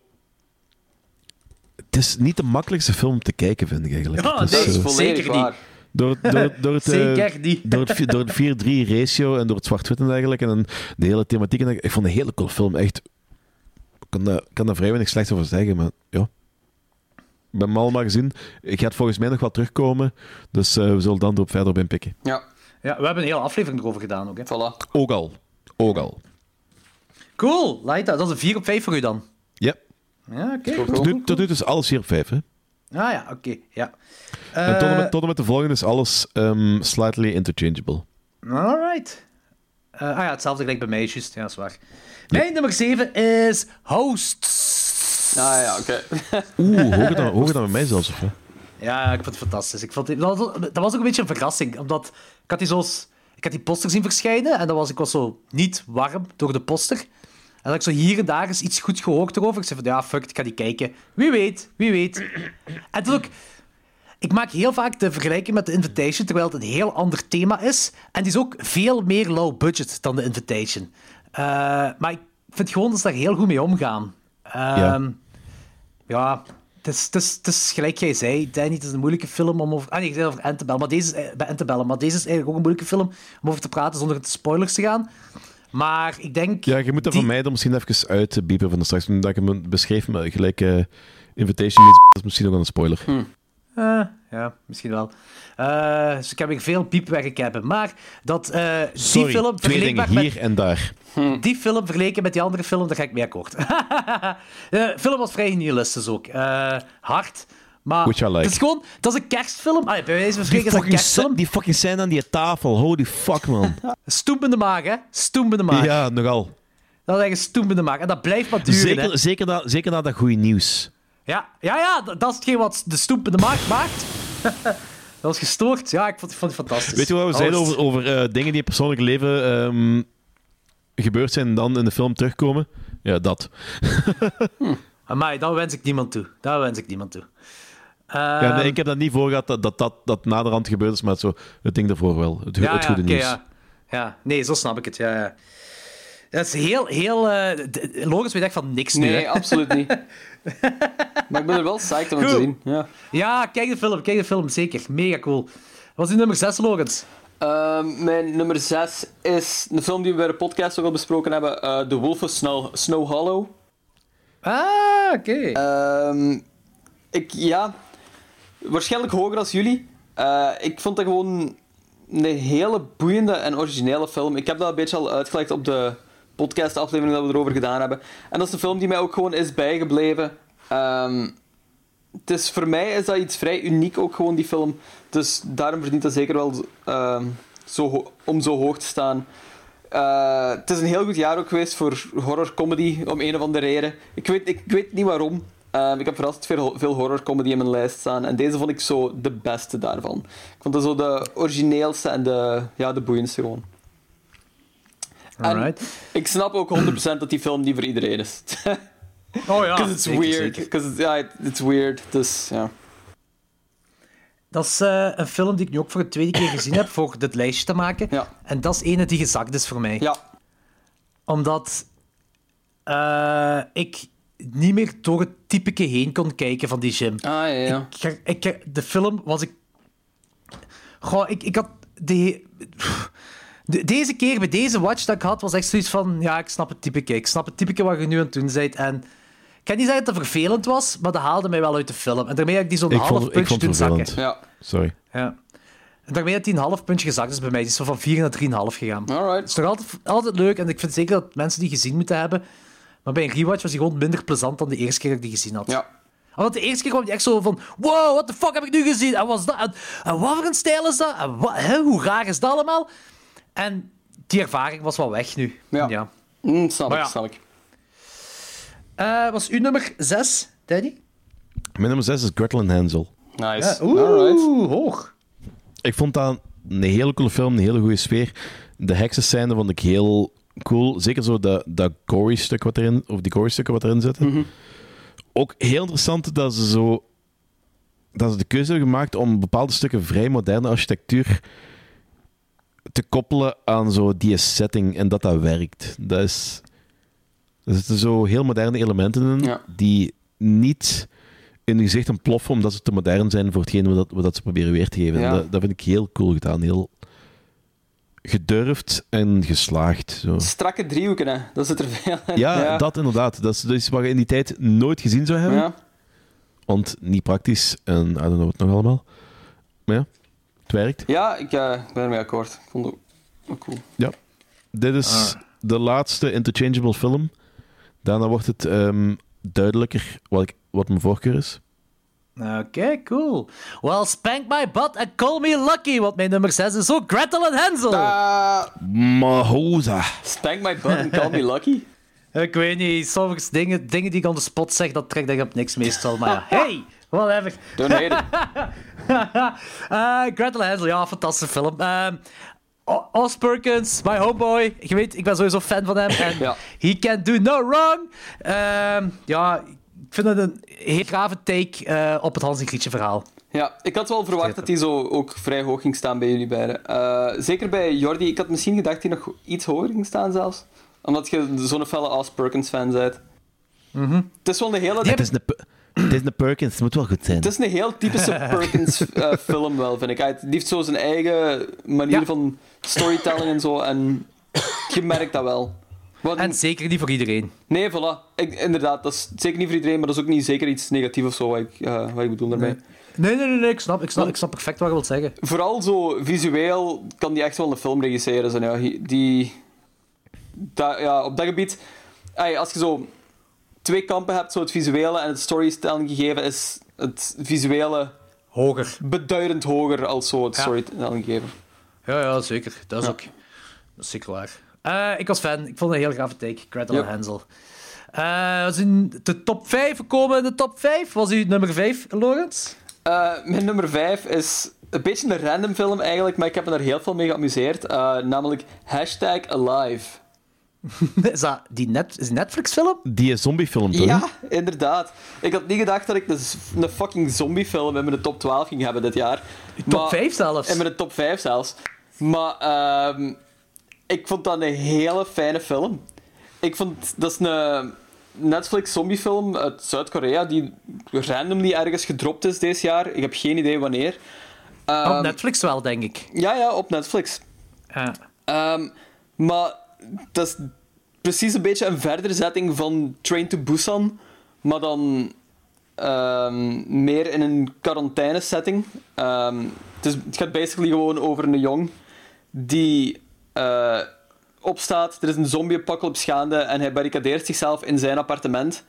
Het is niet de makkelijkste film om te kijken, vind ik eigenlijk. Ja, is nee, is volledig zeker niet. waar. Door, door, (laughs) door het, eh, Zeker niet. (laughs) door het, door het 4-3 ratio en door het zwart-wit en dergelijke. En de hele thematiek. En ik vond een hele cool film. Echt. Ik kan daar, kan daar vrij weinig slechts over zeggen, maar ja. Ik ben hem allemaal gezien. Ik ga het volgens mij nog wel terugkomen. Dus eh, we zullen dan erop verder op inpikken. Ja, Ja, we hebben een hele aflevering erover gedaan ook. Hè. voilà. Ook al. Ook al. Cool, Laita. Dat is een 4 op 5 voor u dan. Ja. Ja, oké. Cool. Tot nu, tot nu toe is alles 4 op 5. Hè? Ah ja, oké. ja. en tot en, Eh, met, tot en met de volgende is alles ehm, slightly interchangeable. Alright. Eh, ah ja, hetzelfde gelijk bij mij, juist. Ja, dat is waar. Mijn nummer 7 is Hosts. Ah ja, oké. (laughs) Oeh, hoger dan, hoger dan bij mij zelfs. Of, hè? Ja, ik vond het fantastisch. Ik vond het, dat, was, dat was ook een beetje een verrassing, omdat ik had die, zoals, ik had die poster zien verschijnen en dan was ik was zo niet warm door de poster. En dat ik zo hier en daar eens iets goed gehoord erover. Ik zei van, ja, fuck, ik ga die kijken. Wie weet, wie weet. En toen ook... Ik maak heel vaak de vergelijking met The Invitation, terwijl het een heel ander thema is. En die is ook veel meer low budget dan The Invitation. Eh, maar ik vind gewoon dat ze daar heel goed mee omgaan. Ehm, ja, het is, het, is, het is gelijk jij zei, Danny, het is een moeilijke film om over... Ah nee, je zei over Antebellum, maar deze is, eh, bij Antebellum, maar deze is eigenlijk ook een moeilijke film om over te praten zonder in spoilers te gaan. Maar ik denk... Ja, je moet dat die- van mij dan misschien even uit te biepen van de straks. Omdat ik hem beschreef, maar gelijk eh, Invitation is misschien nog wel een spoiler. Eh, ja, misschien wel. Eh, dus ik heb hier veel piepwerk hebben. Maar dat eh, die film twee dingen, vergelijkbaar met... hier en daar. Die film vergeleken met die andere film, daar ga ik mee akkoord. De (laughs) film was vrij nihilistisch ook. Eh, hard. Maar Which I like. het is gewoon... Dat is een kerstfilm. Allee, bij wijze van Die spreken is dat een fucking, kerstfilm. die fucking scène aan die tafel, holy fuck man. (laughs) Stoempende maag, hè. Stoempende maag. Ja, nogal. Dat is echt een stoempende maag. En dat blijft maar duren, hè. Zeker, zeker, na, zeker na dat goede nieuws. Ja, ja, ja dat, dat is hetgeen wat de stoempende maag maakt. (laughs) Dat was gestoord. Ja, ik vond, ik vond het fantastisch. Weet je wat we zeiden over, over eh, dingen die in het persoonlijke leven ehm, gebeurd zijn en dan in de film terugkomen? Ja, dat. (laughs) Amai, dat wens ik niemand toe. Dat wens ik niemand toe. Ja, Ehm, nee, ik heb dat niet voor gehad dat dat, dat, dat naderhand gebeurd is, maar zo, het ding daarvoor wel. Het, ja, het ja, goede oké, nieuws. ja. ja, nee, zo snap ik het. Ja, ja. Dat is heel, heel... eh, Loris weet echt van niks nu. Nee, absoluut niet. (laughs) maar ik ben er wel psyched om het te zien. Ja. Ja, kijk de film, kijk de film, zeker. Mega cool. Wat is uw nummer 6, Lorenz? Ehm, mijn nummer 6 is een film die we bij de podcast ook al besproken hebben: eh, The Wolf of Snow, Snow Hollow. Ah, oké. Ehm, ik, ja, waarschijnlijk hoger als jullie. Eh, ik vond dat gewoon een hele boeiende en originele film. Ik heb dat een beetje al uitgelegd op de podcast-aflevering dat we erover gedaan hebben. En dat is een film die mij ook gewoon is bijgebleven. Ehm, het is, voor mij is dat iets vrij uniek ook gewoon, die film. Dus daarom verdient dat zeker wel ehm, zo om zo hoog te staan. Eh, het is een heel goed jaar ook geweest voor horror-comedy, om een of andere reden. Ik weet, ik weet niet waarom. Ehm, ik heb verrast veel, veel horror-comedy in mijn lijst staan. En deze vond ik zo de beste daarvan. Ik vond dat zo de origineelste en de, ja, de boeiendste gewoon. En Alright. ik snap ook 100% dat die film niet voor iedereen is. (laughs) Oh ja, (laughs) Because it's zeker, weird. Because ja, it's weird. Dus ja. Dat is eh, een film die ik nu ook voor de tweede keer gezien heb, voor dit lijstje te maken. Ja. En dat is ene die gezakt is voor mij. Ja. Omdat eh, ik niet meer door het typeke heen kon kijken van die gym. Ah, ja, ja. Ik, ik, de film was ik... Goh, ik, ik had... De, de- deze keer, bij deze watch dat ik had, was echt zoiets van... Ja, ik snap het typeke. Ik snap het typeke wat je nu aan het doen bent. En ik kan niet zeggen dat het vervelend was, maar dat haalde mij wel uit de film. En daarmee heb ik die zo'n half vond, ik puntje doen het zakken. Ja. Sorry. Ja. En daarmee dat die een half puntje gezakt is bij mij. Die is zo van 4 naar 3,5 gegaan. Het Alright. is nog altijd, altijd leuk en ik vind zeker dat mensen die gezien moeten hebben. Maar bij een rewatch was die gewoon minder plezant dan de eerste keer dat ik die gezien had. Ja. Want de eerste keer kwam die echt zo van: wow, what the fuck heb ik nu gezien? En, was dat, en, en wat voor een stijl is dat? En wat, hè, hoe raar is dat allemaal? En die ervaring was wel weg nu. Ja. Mm, snap Maar ik, ja. snap ik. Eh, was uw nummer 6, Danny? Mijn nummer 6 is Gretel en Hansel. Nice. Oeh, Alright. hoog. Ik vond dat een hele coole film, een hele goede sfeer. De heksenscène vond ik heel cool. Zeker zo dat, dat gory stuk wat erin, of die gory stukken wat erin zitten. Ook heel interessant dat ze zo dat ze de keuze hebben gemaakt om bepaalde stukken vrij moderne architectuur te koppelen aan zo die setting en dat dat werkt. Dat is, er zitten zo heel moderne elementen in Ja. die niet in je gezicht ontploffen omdat ze te modern zijn voor hetgeen wat, dat- wat ze proberen weer te geven. Ja. Dat, dat vind ik heel cool gedaan. Heel gedurfd en geslaagd. Zo. Strakke driehoeken, hè. Dat zit er veel in. Ja, dat inderdaad. Dat is, dat is wat je in die tijd nooit gezien zou hebben. Ja. Want niet praktisch en I don't know wat nog allemaal. Maar ja, het werkt. Ja, ik eh, ik ben ermee akkoord. Ik vond het ook, ook cool. Ja. Dit is de laatste interchangeable film. Daarna wordt het ehm, duidelijker wat, ik, wat mijn voorkeur is. Oké, cool. Well, spank my butt and call me lucky, want mijn nummer 6 is ook Gretel en Hansel. Ah, Mahoza. spank my butt and call me lucky. (laughs) Ik weet niet, soms dingen, dingen die ik on the spot zeg, dat trekt ik op niks meestal. Maar ja, (laughs) hey, whatever. Don't hate it. Eh Gretel en Hansel, ja, fantastische film. Ehm O- Os Perkins, my homeboy. Je weet, ik ben sowieso fan van hem. (laughs) En Ja. he can do no wrong. Ehm, ja, ik vind het een heel grave take eh, op het Hans en Grietje verhaal. Ja, ik had wel verwacht dat hij zo ook vrij hoog ging staan bij jullie beiden. Eh, zeker bij Jordi. Ik had misschien gedacht dat hij nog iets hoger ging staan zelfs. Omdat je zo'n felle Os Perkins fan bent. Mhm. Het is wel een hele... Het is een, het is een Perkins, het moet wel goed zijn. Het is een heel typische (laughs) Perkins eh, film wel, vind ik. Hij die heeft zo zijn eigen manier Ja. van storytelling en zo. En je merkt dat wel. Wat, En zeker niet voor iedereen. Nee, voilà. Ik, inderdaad, dat is zeker niet voor iedereen, maar dat is ook niet zeker iets negatiefs of zo, wat ik, eh, wat ik bedoel daarmee. Nee, nee, nee, nee, ik, snap, ik, snap, ik snap perfect wat je wilt zeggen. Vooral zo visueel kan die echt wel een film regisseren. Zo, ja, die, ja, op dat gebied, als je zo twee kampen hebt, zo het visuele en het storytelling gegeven, is het visuele Hoger. beduidend hoger als zo het Ja. storytelling gegeven. Ja, ja, zeker. Dat is Ja. ook dat is zeker waar. Eh, ik was fan. Ik vond het een heel gave take. Gretel Yep. en Hansel. Eh, was in de top 5 gekomen in de top 5. Was u nummer 5, Lorenz? Eh, mijn nummer 5 is een beetje een random film eigenlijk, maar ik heb me daar heel veel mee geamuseerd. Eh, namelijk hashtag Alive. (laughs) Is dat die net, is Netflix-film? Die zombiefilm, toch? Ja, inderdaad. Ik had niet gedacht dat ik een, fucking zombiefilm in mijn top 12 ging hebben dit jaar. Top Maar- 5 zelfs. In mijn top 5 zelfs. Maar ehm, ik vond dat een hele fijne film. Ik vond dat is een Netflix zombiefilm uit Zuid-Korea die randomly ergens gedropt is deze jaar. Ik heb geen idee wanneer. Ehm, Op Netflix wel, denk ik. Ja, ja, op Netflix. Ja. Ehm, maar dat is precies een beetje een verdere zetting van Train to Busan, maar dan ehm, meer in een quarantaine-setting. Ehm, het, is- het gaat basically gewoon over een jong die eh, opstaat. Er is een zombie-apocalypse gaande en hij barricadeert zichzelf in zijn appartement.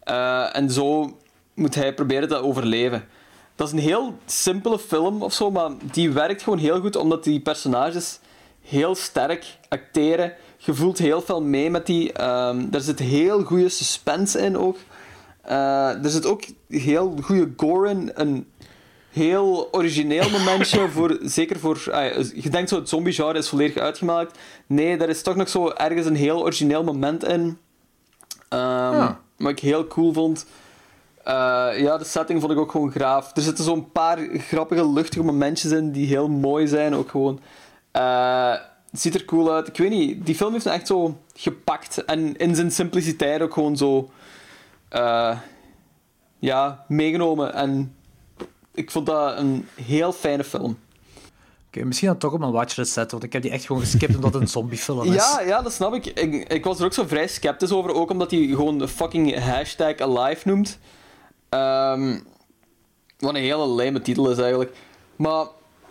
Eh, en zo moet hij proberen te overleven. Dat is een heel simpele film of zo, maar die werkt gewoon heel goed omdat die personages heel sterk acteren. Je voelt heel veel mee met die. ehm er zit heel goede suspense in ook. Eh, er zit ook heel goede gore in. Een heel origineel momentje, voor, (laughs) zeker voor... ah, je denkt zo, het zombie-genre is volledig uitgemaakt. Nee, daar is toch nog zo ergens een heel origineel moment in. Ja. Wat ik heel cool vond. Eh, ja, de setting vond ik ook gewoon graaf. Er zitten zo'n paar grappige, luchtige momentjes in die heel mooi zijn. Ook gewoon. Eh, het ziet er cool uit. Ik weet niet, die film heeft me echt zo gepakt. En in zijn simpliciteit ook gewoon zo. eh, ja, meegenomen. En ik vond dat een heel fijne film. Oké, misschien dan toch op mijn watchlist zetten, want ik heb die echt gewoon geskipt omdat het een zombiefilm is. (laughs) Ja, ja, dat snap ik. ik. Ik was er ook zo vrij sceptisch over, ook omdat hij gewoon fucking hashtag alive noemt. Ehm, wat een hele lame titel is eigenlijk. Maar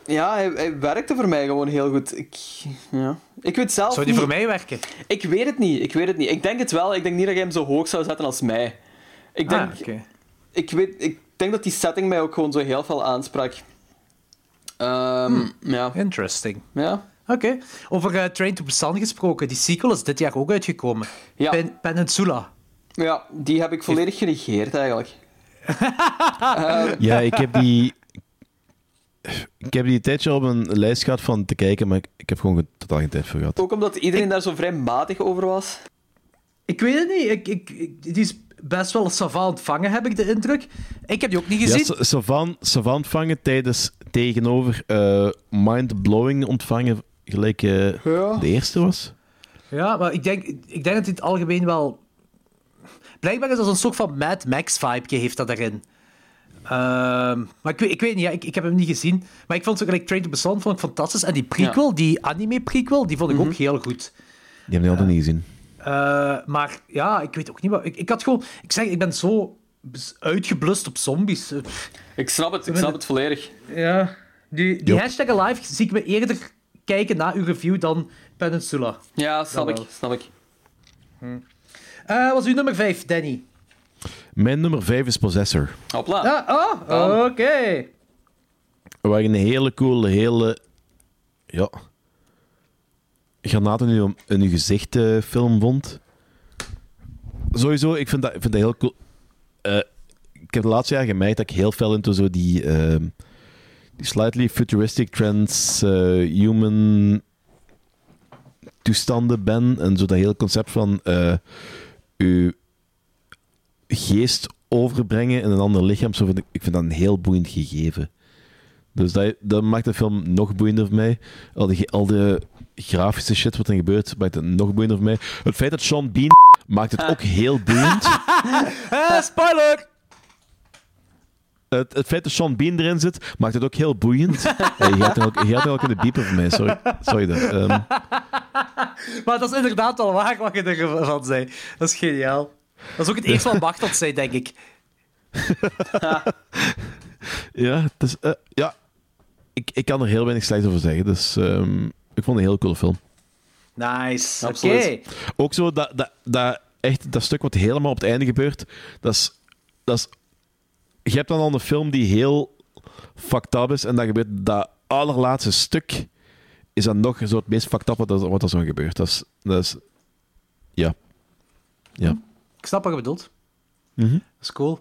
ja, hij, hij werkte voor mij gewoon heel goed. Ik, ja. ik weet zelf Zou die niet... voor mij werken? Ik weet het niet, ik weet het niet. Ik denk het wel, ik denk niet dat jij hem zo hoog zou zetten als mij. Ik denk, Ah, oké. ik, weet, ik denk dat die setting mij ook gewoon zo heel veel aansprak. Ehm, ja. Interesting. ja. Oké. Over eh, Train to Busan gesproken, die sequel is dit jaar ook uitgekomen. Ja. Pen Peninsula. Ja, die heb ik volledig genegeerd eigenlijk. (laughs) Ja, ik heb die... Ik heb die een tijdje op een lijst gehad van te kijken, maar ik, ik heb gewoon ge- totaal geen tijd voor gehad. Ook omdat iedereen daar zo vrij matig over was. Ik weet het niet. Ik, ik, ik- die is best wel savant ontvangen, heb ik de indruk. Ik heb die ook niet Ja, gezien. sa- savan, savan ontvangen tijdens tegenover eh mind-blowing ontvangen, gelijk eh, Ja. de eerste was. Ja, maar ik denk, ik denk dat hij het algemeen wel... Blijkbaar is dat een soort van Mad Max-vibe heeft dat erin. Ehm, maar ik weet, ik weet niet, ja, ik, ik heb hem niet gezien. Maar ik vond zo gelijk Train to Busan vond ik fantastisch. En die prequel, die anime-prequel, die vond ik ook heel goed. Die heb ik altijd niet gezien. Eh, maar ja, ik weet ook niet wat... Ik, ik had gewoon... Ik zeg, ik ben zo uitgeblust op zombies. Eh, Ik snap het, ik snap het volledig. Ja. Die, die Ja. hashtag alive zie ik me eerder kijken na uw review dan Peninsula. Ja, snap Dat ik, wel. snap ik. Eh wat is uw nummer 5, Danny? Mijn nummer 5 is Possessor. Hopla. Ah, oh, oké. Waar ik een hele coole, hele... Ja... Granaten in, in je gezicht eh, film vond. Sowieso, ik vind dat, vind dat heel cool. Eh, ik heb de laatste jaar gemerkt dat ik heel veel into zo die, ehm, die slightly futuristic trends, eh, human toestanden ben. En zo dat hele concept van uw geest overbrengen in een ander lichaam. Zo vind ik, ik vind dat een heel boeiend gegeven. Dus dat, dat maakt de film nog boeiender voor mij. Al, die, al de grafische shit wat er gebeurt, maakt het nog boeiender voor mij. Het feit dat Sean Bean (laughs) maakt het ook heel boeiend. (laughs) Eh, spoiler! Het, het feit dat Sean Bean erin zit, maakt het ook heel boeiend. (laughs) Eh, je er ook, je er ook in de biepen voor mij, sorry. Sorry dan. Ehm, Maar dat is inderdaad wel waar wat je ervan zei. Dat is geniaal. Dat is ook het eerste wat Bachtot zei, denk ik. ja, het is, eh, ja ik, ik kan er heel weinig slecht over zeggen. Dus ehm, ik vond het een heel coole film. Nice. Oké. Ook zo dat, dat, dat, echt, dat stuk wat helemaal op het einde gebeurt, dat is, dat is... Je hebt dan al een film die heel fucked up is, en dan gebeurt dat allerlaatste stuk, is dan nog zo het meest fucked up wat, er- wat er zo gebeurt. Dat is... Dat is ja. Ja. Ik snap wat je bedoelt. Mhm. Dat is cool.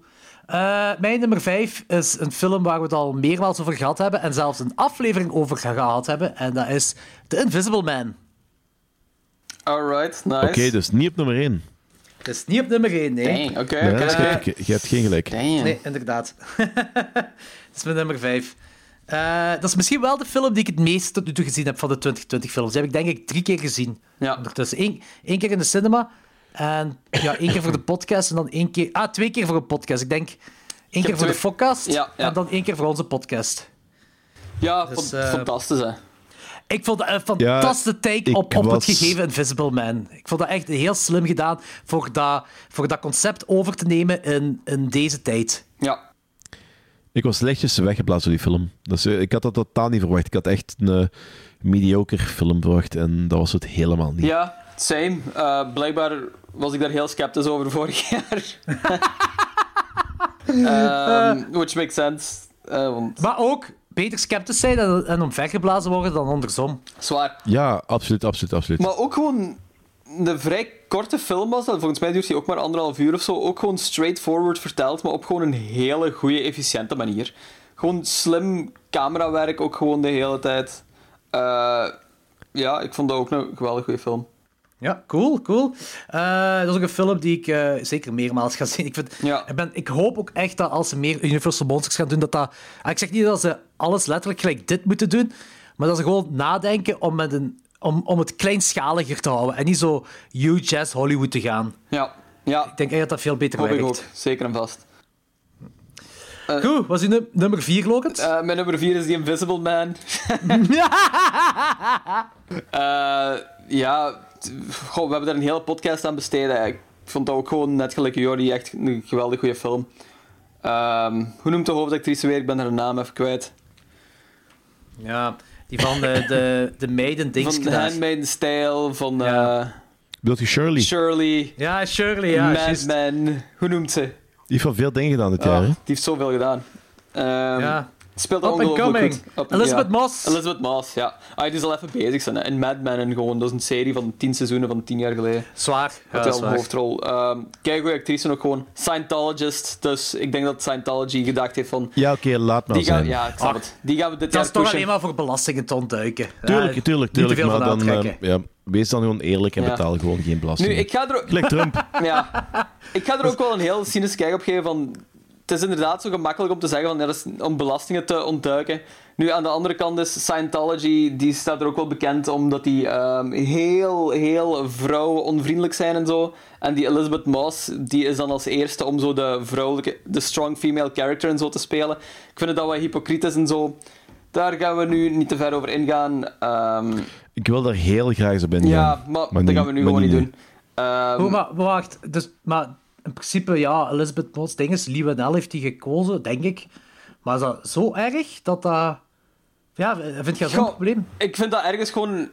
Eh, mijn nummer 5 is een film waar we het al meermaals over gehad hebben en zelfs een aflevering over gehad hebben. En dat is The Invisible Man. Alright, nice. Oké, dus niet op nummer 1. Het is niet op nummer 1, nee. Oké, dus je, hebt- je- je hebt geen gelijk. Damn. Nee, inderdaad. (laughs) dat is mijn nummer 5. Eh, dat is misschien wel de film die ik het meest tot nu toe gezien heb van de 2020 films. Die heb ik denk ik drie keer gezien. Ja. Ondertussen. Eén, één keer in de cinema. En ja, één keer voor de podcast. En dan één keer... Ah, twee keer voor een podcast. Ik denk één keer voor de podcast. Ja, ja. En dan één keer voor onze podcast. Ja, Dus, eh, fantastisch, hè. Ik vond dat een fantastische take ik op, op was- het gegeven Invisible Man. Ik vond dat echt heel slim gedaan voor dat, voor dat concept over te nemen in, in deze tijd. Ja. Ik was lichtjes weggeblazen door die film. Dus, ik had dat totaal niet verwacht. Ik had echt een eh, mediocre film verwacht en dat was het helemaal niet. Ja, same. Eh, blijkbaar was ik daar heel sceptisch over vorig (laughs) jaar. Ehm, which makes sense. Eh, want Maar ook beter sceptisch zijn en, en omvergeblazen worden dan andersom. zwaar. Ja, absoluut, absoluut, absoluut. Maar ook gewoon een vrij korte film was dat. Volgens mij duurt hij ook maar anderhalf uur of zo. Ook gewoon straightforward verteld, maar op gewoon een hele goede, efficiënte manier. Gewoon slim camerawerk, ook gewoon de hele tijd. Eh, ja, ik vond dat ook een geweldig goede film. Ja, cool, cool. Eh, dat is ook een film die ik eh, zeker meermaals ga zien. Ik, vind, Ja. ik, ben, ik hoop ook echt dat als ze meer Universal Monsters gaan doen, dat dat... Ah, Ik zeg niet dat ze alles letterlijk gelijk dit moeten doen, maar dat ze gewoon nadenken om, met een, om, om het kleinschaliger te houden en niet zo huge as Hollywood te gaan. Ja, ja. Ik denk echt dat dat veel beter Hoop ik ook. werkt. Zeker en vast. Goed, was uw num- nummer 4, Logans? Eh, mijn nummer 4 is The Invisible Man. (laughs) (laughs) Ja, goh, we hebben daar een hele podcast aan besteden. Ik vond dat ook gewoon, net gelijk Jordi, echt een geweldig goede film. Ehm, hoe noemt de hoofdactrice weer? Ik ben haar naam even kwijt. ja, die van de, de, de meiden dings Van gedaan. Handmaid's Tale, van Ja. eh, Bedoelt je Shirley? Shirley, Ja, Shirley, ja. Mad juist. Men. Hoe noemt ze? Die heeft van veel dingen gedaan dit jaar. die Hè? heeft zoveel gedaan. Ehm, Ja. Speelt Up and coming. Up- Elizabeth ja. Moss. Elizabeth Moss, ja. Ah, die is al even bezig zijn. hè. En Mad Men en gewoon, dat is een serie van tien seizoenen van tien jaar geleden. Zwaar. Ja, wel een zwaar. hoofdrol. Ehm kijk, goede actrice ook gewoon. Scientologist. Dus ik denk dat Scientology gedacht heeft van. Ja, oké, laat maar Die gaan, zijn. ja, ik snap Ach, het. Die gaan we dit Dat is toch alleen maar voor belastingen te ontduiken. Tuurlijk, Ja, tuurlijk, niet te tuurlijk. veel Maar van dan, eh, ja, wees dan gewoon eerlijk en Ja. betaal gewoon geen belasting. Nu, ik ga, er, Gelijk Trump. (laughs) ja, ik ga er ook wel een heel cynisch kijk op geven van... Het is inderdaad zo gemakkelijk om te zeggen van, ja, dat is om belastingen te ontduiken. Nu, aan de andere kant is Scientology, die staat er ook wel bekend omdat die ehm, heel, heel vrouw-onvriendelijk zijn en zo. En die Elizabeth Moss, die is dan als eerste om zo de vrouwelijke, de strong female character en zo te spelen. Ik vind het dat wat hypocriet is en zo. Daar gaan we nu niet te ver over ingaan. Ehm, Ik wil daar heel graag op ingaan. ja, maar, dat niet- gaan we nu gewoon niet doen. Ehm, Hoe, maar, maar wacht, dus, maar in principe, ja, Elizabeth Moss, ding is, Lee heeft die gekozen, denk ik. Maar is dat zo erg dat dat... Ja, vind je dat zo'n probleem? Ik vind dat ergens gewoon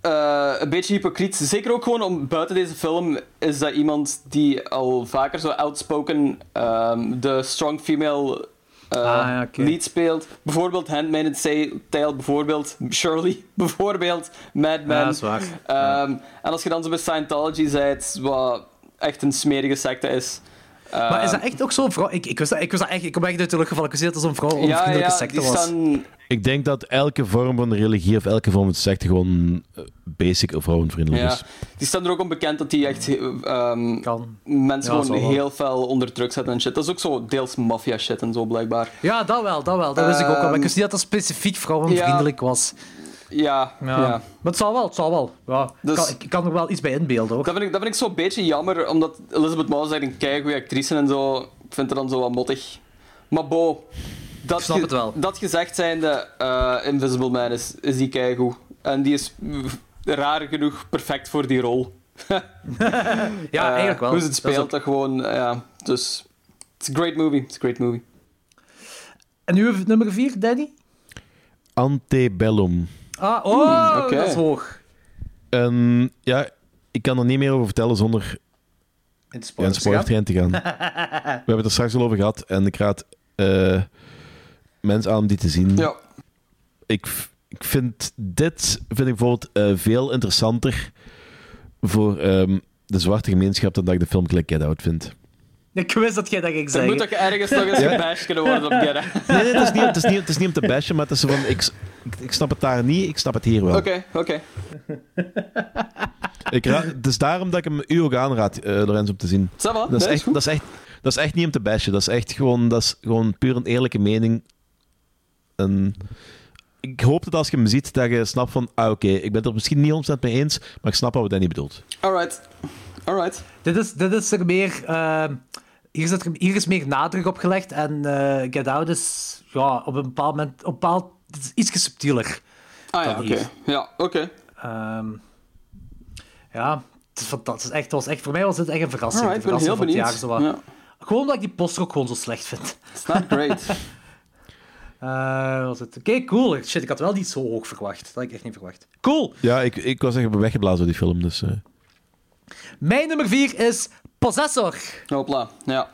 eh, een beetje hypocriet. Zeker ook gewoon om buiten deze film is dat iemand die al vaker zo outspoken ehm, de strong female eh, Ah, lead speelt. Bijvoorbeeld Handmaid's Tale, bijvoorbeeld Shirley, (laughs) bijvoorbeeld Mad Men. Ja, dat is waar. Ehm, En als je dan zo bij Scientology bent, wat echt een smerige secte is. Maar is dat ehm, echt ook zo'n vrouw... Ik, ik, wist dat, ik, wist dat echt, ik kom echt uit de lucht gevallen. Ik wist dat zo'n vrouw ja, onvriendelijke ja, secte was. staan Ik denk dat elke vorm van religie of elke vorm van secte gewoon eh, basic vrouwenvriendelijk Ja, is. die staan er ook onbekend dat die echt ehm, Kan. mensen Ja, gewoon heel fel onder druk zetten en shit. Dat is ook zo deels maffia shit en zo, blijkbaar. Ja, dat wel, dat wel. Dat wist ik ook al. Maar ik Ehm, wist niet dat dat specifiek vrouwenvriendelijk was. Ja, ja. Ja. Maar het zal wel, het zal wel. Ja, Dus- kan, ik kan er wel iets bij inbeelden, hoor. Dat, vind ik, dat vind ik zo'n beetje jammer, omdat Elizabeth Moss is echt een keigoede actrice en zo. Ik vind haar dan zo wat mottig. Maar bo, dat, Ik snap ge- het wel. dat gezegd zijnde, eh Invisible Man is, is die keigoed. En die is raar genoeg perfect voor die rol. (laughs) Ja, Eh, eigenlijk wel. Hoe ze het Dat speelt, ook- dat gewoon, eh, ja. Dus, it's a great movie. It's a great movie. En nu nummer 4, Danny? Antebellum. Ah, oh, oké. dat is hoog. En ja, ik kan er niet meer over vertellen zonder In de ja, spoilertrein te gaan. (laughs) We hebben het er straks al over gehad en ik raad eh, mensen aan om die te zien. Ja. ik, ik vind dit vind ik bijvoorbeeld eh, veel interessanter voor ehm, de zwarte gemeenschap dan dat ik de film gelijk Get Out vind. Ik wist dat jij dat ging Er zeggen. moet toch ergens nog eens Ja. gebashed kunnen worden op? (laughs) Nee, nee, het is niet, het is niet, het is niet om te bashen, maar het is van... Ik, ik, ik snap het daar niet, ik snap het hier wel. Oké, oké. (laughs) Het is daarom dat ik hem u ook aanraad, eh Lorenzo, om te zien. Dat is, nee, echt, dat, is echt, dat is echt niet om te bashen. Dat is echt gewoon, dat is gewoon puur een eerlijke mening. En ik hoop dat als je hem ziet, dat je snapt van... Ah, oké, ik ben het er misschien niet 100% mee eens, maar ik snap wat we Danny bedoelt. Alright. Alright. Dit, is, dit is er meer... ehm, hier, is er, hier is meer nadruk op gelegd. En eh, Get Out is ja, op een bepaald moment... Op een bepaald, het is iets subtieler. Ah ja, oké. Ja, oké. Ehm, ja, het is fantastisch. Echt, het was echt, voor mij was dit echt een verrassing. Alright, ik ben heel benieuwd. jaar, zo wat. Ja. Gewoon omdat ik die poster ook gewoon zo slecht vind. It's not great. (laughs) (laughs) Eh, was het? Oké, cool. Shit, ik had wel niet zo hoog verwacht. Dat had ik echt niet verwacht. Cool. Ja, ik, ik was echt weggeblazen door die film, dus... eh. Mijn nummer 4 is Possessor. Hopla. Ja.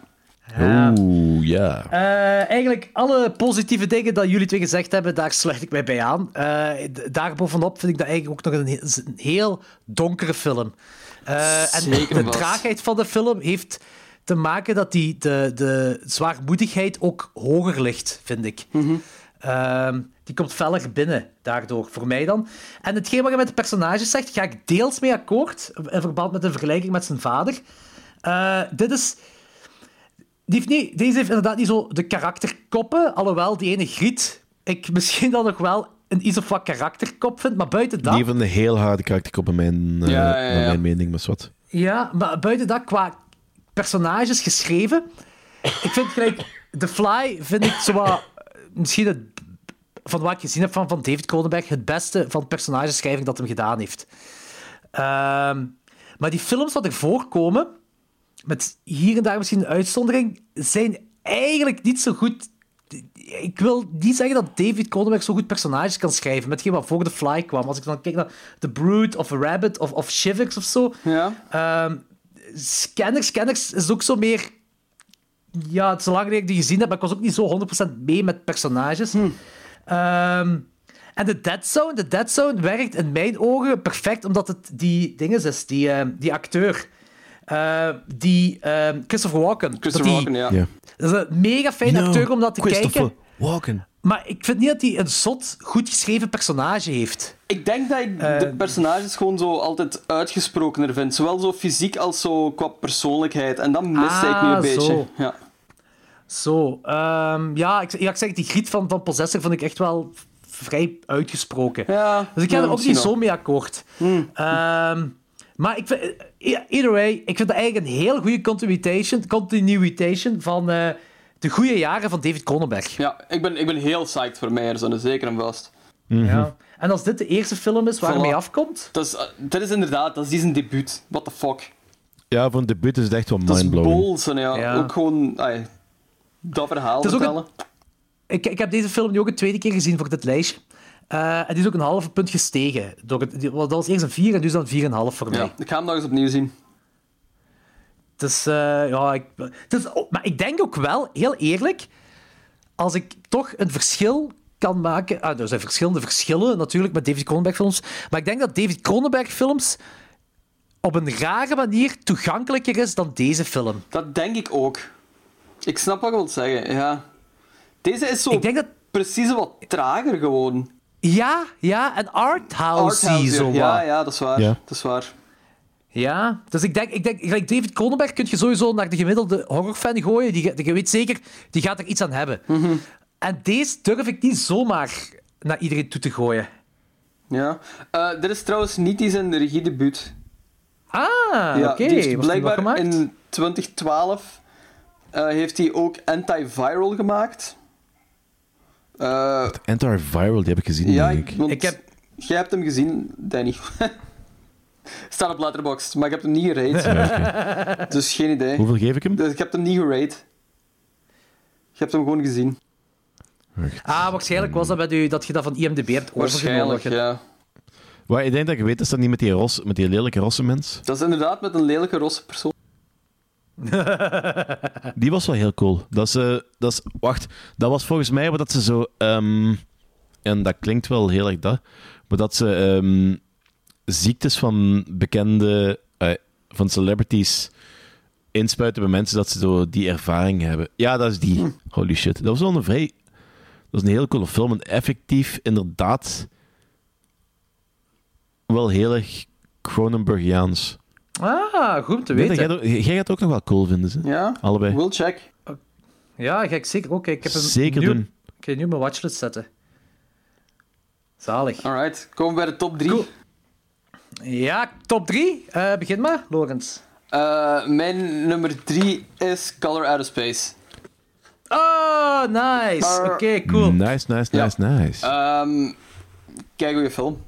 Oeh, ja. Eh, eigenlijk alle positieve dingen dat jullie twee gezegd hebben, daar sluit ik mij bij aan. Eh, d- daarbovenop vind ik dat eigenlijk ook nog een, he- is een heel donkere film. Eh, en de traagheid van de film heeft te maken dat die, de, de zwaarmoedigheid ook hoger ligt, vind ik. Ehm, die komt feller binnen, daardoor, voor mij dan. En hetgeen wat je met de personages zegt, ga ik deels mee akkoord, in verband met een vergelijking met zijn vader. Eh, dit is... Die heeft niet, deze heeft inderdaad niet zo de karakterkoppen, alhoewel die ene Griet ik misschien dan nog wel een iets of wat karakterkop vind, maar buiten dat... Die heeft een heel harde karakterkop in mijn, eh, Ja, ja, ja. naar mijn mening, maar wat. Ja, maar buiten dat, qua personages geschreven, ik vind gelijk... The Fly vind ik zo wat, eh, misschien het, van wat ik gezien heb van, van David Cronenberg, het beste van personageschrijving dat hem gedaan heeft. Ehm, maar die films wat er voorkomen, met hier en daar misschien een uitzondering, zijn eigenlijk niet zo goed. Ik wil niet zeggen dat David Cronenberg zo goed personages kan schrijven, met hetgeen wat voor The Fly kwam. Als ik dan kijk naar The Brood of Rabbit of, of Shivers of zo. Ja. Ehm, Scanners, Scanners is ook zo meer... Ja, het is lang geleden dat ik die gezien heb, maar ik was ook niet zo 100% mee met personages. Ehm, en de Dead Zone, de Dead Zone werkt in mijn ogen perfect, omdat het die dinges is, die, ehm, die acteur. Eh, die ehm, Christopher Walken. Christopher die- Walken, ja. Dat is een mega fijn acteur om dat te Christopher kijken. Walken. Maar ik vind niet dat hij een zot, goed geschreven personage heeft. Ik denk dat ik de personages gewoon zo altijd uitgesprokener vind. Zowel zo fysiek als zo qua persoonlijkheid. En dat miste ik nu Ah, een beetje. zo. Ja. Zo, ehm, ja, ik, ja, ik zeg, die griet van, van Possessor vond ik echt wel vrij uitgesproken. Ja, dus ik ga ja, er ook niet zo mee akkoord. Ehm, maar ik vind, eh, either way, ik vind dat eigenlijk een heel goede continuation, continuation van eh, de goede jaren van David Cronenberg. Ja, ik ben, ik ben heel psyched voor Meijer, zo zeker en vast. Ja. En als dit de eerste film is waar hij mee afkomt, Dat is, eh, dat is inderdaad, dat is zijn debuut. What the fuck. Ja, voor een debuut is het echt wel Dat is mindblowing. bolsen, ja. Ja. Ook gewoon dat verhaal Het vertellen. ik, ik heb deze film nu ook een tweede keer gezien voor dit lijstje. Eh, en die is ook een halve punt gestegen. Door het, die- dat was eerst een 4 en nu is dat een 4,5 voor mij. Ja, ik ga hem nog eens opnieuw zien. Dus eh, ja, ik, het is, oh, maar ik denk ook wel, heel eerlijk, als ik toch een verschil kan maken. Ah, er zijn verschillende verschillen natuurlijk met David Cronenberg films. Maar ik denk dat David Cronenberg films op een rare manier toegankelijker is dan deze film. Dat denk ik ook. Ik snap wat je wilt zeggen, ja. Deze is zo Ik denk dat. precies wat trager gewoon. Ja, ja, en arthouse Arthouse, zo ja, ja, dat is waar. Ja. Dat is waar. Ja, dus ik denk, ik denk gelijk David Cronenberg kun je sowieso naar de gemiddelde horrorfan gooien. Die, die, je weet zeker, die gaat er iets aan hebben. Mhm. En deze durf ik niet zomaar naar iedereen toe te gooien. Ja. Eh, dit is trouwens niet die zijn regiedebuut. Ah, ja, oké. die heeft blijkbaar in 2012 eh, heeft hij ook Antiviral gemaakt. Eh, Antiviral, die heb ik gezien, ja, denk ik. want Ik heb- jij hebt hem gezien, Danny. (laughs) Staat op Letterboxd, maar ik heb hem niet gerate. (laughs) Dus geen idee. Hoeveel geef ik hem? Dus ik heb hem niet gerate. Je hebt hem gewoon gezien. Ah, waarschijnlijk was dat met u dat je dat van IMDb hebt overgenomen. Waarschijnlijk, ja. Waar, ik denk dat je weet, is dat niet met die, ros, met die lelijke rosse mens? Dat is inderdaad met een lelijke rosse persoon. (laughs) Die was wel heel cool. Dat is, eh, dat is, wacht, dat was volgens mij wat dat ze zo... ehm, en dat klinkt wel heel erg dat, maar dat ze ehm, ziektes van bekende... eh, van celebrities inspuiten bij mensen dat ze zo die ervaring hebben. Ja, dat is die. Holy shit. Dat was wel een vrij... Dat is een hele coole film. En effectief, inderdaad... Wel heel erg Cronenbergiaans. Ah, goed om te weten. dat Jij, jij gaat het ook nog wel cool vinden, ze. Ja, Allebei. will check. Ja, ga ik zeker ook. Ik heb hem Zeker nieuw, doen. Ik ga nu mijn watchlist zetten. Zalig. Alright, komen we bij de top 3. Cool. Ja, top 3. begin maar, Lorenz. mijn nummer 3 is Color Out of Space. Oh, nice. Oké, cool. Nice, nice, Ja. nice, nice. Ehm kijk goede film.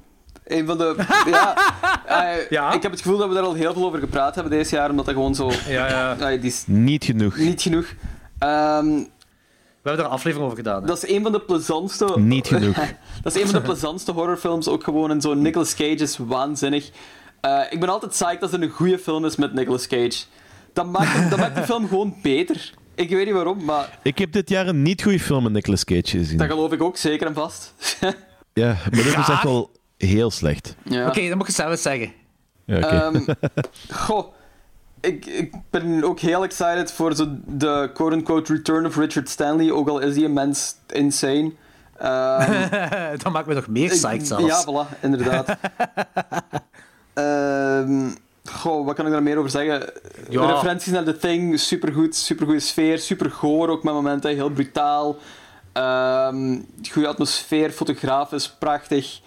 Een van de. (laughs) ja, eh, Ja? Ik heb het gevoel dat we daar al heel veel over gepraat hebben deze jaar, omdat dat gewoon zo. Ja, ja. die is Niet genoeg. niet genoeg. Ehm, We hebben er een aflevering over gedaan. hè. dat is een van de plezantste. Niet genoeg. (laughs) dat is een van de plezantste horrorfilms ook gewoon. En zo Nicolas Cage is waanzinnig. Eh, ik ben altijd psyched als er een goede film is met Nicolas Cage. Dat maakt, dat maakt de film gewoon beter. Ik weet niet waarom, maar Ik heb dit jaar een niet goede film met Nicolas Cage gezien. dat geloof ik ook zeker en vast. (laughs) Ja, maar dit was echt wel heel slecht. ja. Oké, dan moet je zelf zeggen. Ja, oké. Ehm, (laughs) goh, ik, ik ben ook heel excited voor zo de quote-unquote return of Richard Stanley, ook al is die immens insane. Ehm, dat maakt me nog meer ik- psyched zelfs. Ja, voilà, inderdaad. (laughs) Ehm, goh, wat kan ik daar meer over zeggen? Ja. Referenties naar The Thing, supergoed, supergoede sfeer, super goor ook met momenten, heel brutaal. Ehm goede atmosfeer, fotografisch, prachtig.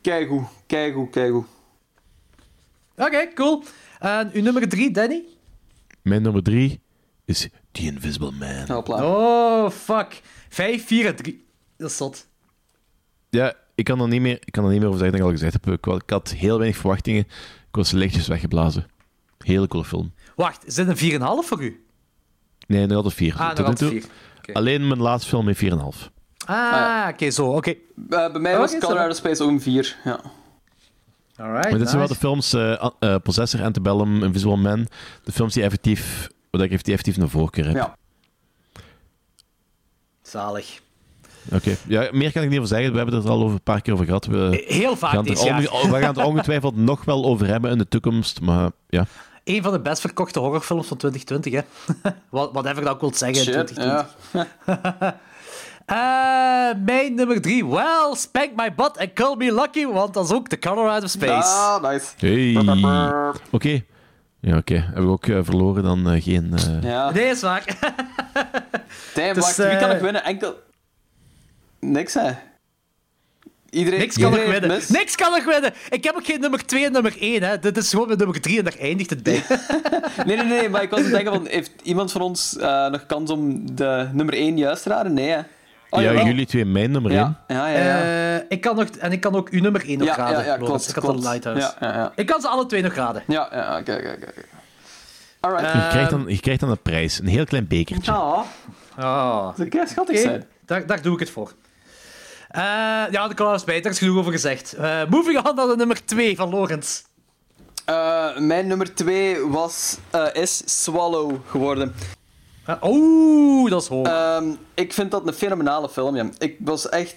Kijk hoe, kijk hoe, kijk hoe. Oké, cool. En uw nummer 3, Danny? Mijn nummer drie is The Invisible Man. Hopla. Oh, fuck. 5, 4 en 3. Dat is zot. Ja, ik kan er niet meer, ik kan er niet meer over zeggen dan ik al gezegd heb. Ik, ik had heel weinig verwachtingen. Ik was lichtjes weggeblazen. Hele coole film. Wacht, is dit een 4,5 voor u? Nee, nog altijd vier. Ah, Tot nog altijd toe. 4. Oké. Alleen mijn laatste film heeft 4,5. Ah, oké, zo. Oké. Eh, bij mij was Oké, Color zo. Out of Space ook een 4. Ja. Alright, Maar dit zijn wel nice. de films eh, An- eh, Possessor, Antebellum, Invisible Man. De films die effectief, waar ik die effectief een voorkeur heb. ja. Zalig. Oké, ja, meer kan ik niet over zeggen. We hebben het er al over een paar keer over gehad. We, Heel vaak gaan, jaar. we gaan het (laughs) ongetwijfeld nog wel over hebben in de toekomst. Maar ja, Een van de best verkochte horrorfilms van 2020, hè. (laughs) Wat- Whatever dat ook wil zeggen in Shit, 2020. ja. (laughs) Eh, mijn nummer 3. Well, spank my butt and call me lucky, want dat is ook The Color Out of Space. Ah, nice. hey. Oké. Ja, oké. Hebben we ook eh, verloren dan eh, geen... eh, Ja. Nee, is waar. (laughs) (laughs) Damn, Dus, wacht, wie kan ik winnen? Enkel... Niks, hè? Iedereen, Niks kan nog iedereen winnen. mis? Niks kan nog winnen. Ik heb ook geen nummer 2 en nummer 1. Hè. Dit is gewoon mijn nummer 3 en daar eindigt het bij. (laughs) Nee, nee, nee, maar ik was aan het denken van, heeft iemand van ons eh, nog kans om de nummer 1 juist te raden? Nee, hè? Oh, ja, jullie twee mijn nummer één. Ja, ja, ja. ja. Eh, ik kan nog, en ik kan ook uw nummer 1 nog ja, raden. ja, ja, Lorenz. klopt, ik had de Lighthouse. Ja, ja, ja. Ik kan ze alle twee nog raden. Ja, ja, oké, oké, oké. Alright. Je, krijgt dan, je krijgt dan een prijs. Een heel klein bekertje. Oh, Oh. dat kan schattig Oké, zijn. daar, daar doe ik het voor. Eh, ja, de Color bij, daar is genoeg over gezegd. Eh, moving on naar de nummer 2 van Lorenz. Eh, mijn nummer 2 was, eh, is Swallow geworden. Eh, Oeh, dat is hoog. Ehm, ik vind dat een fenomenale film, ja. Ik was echt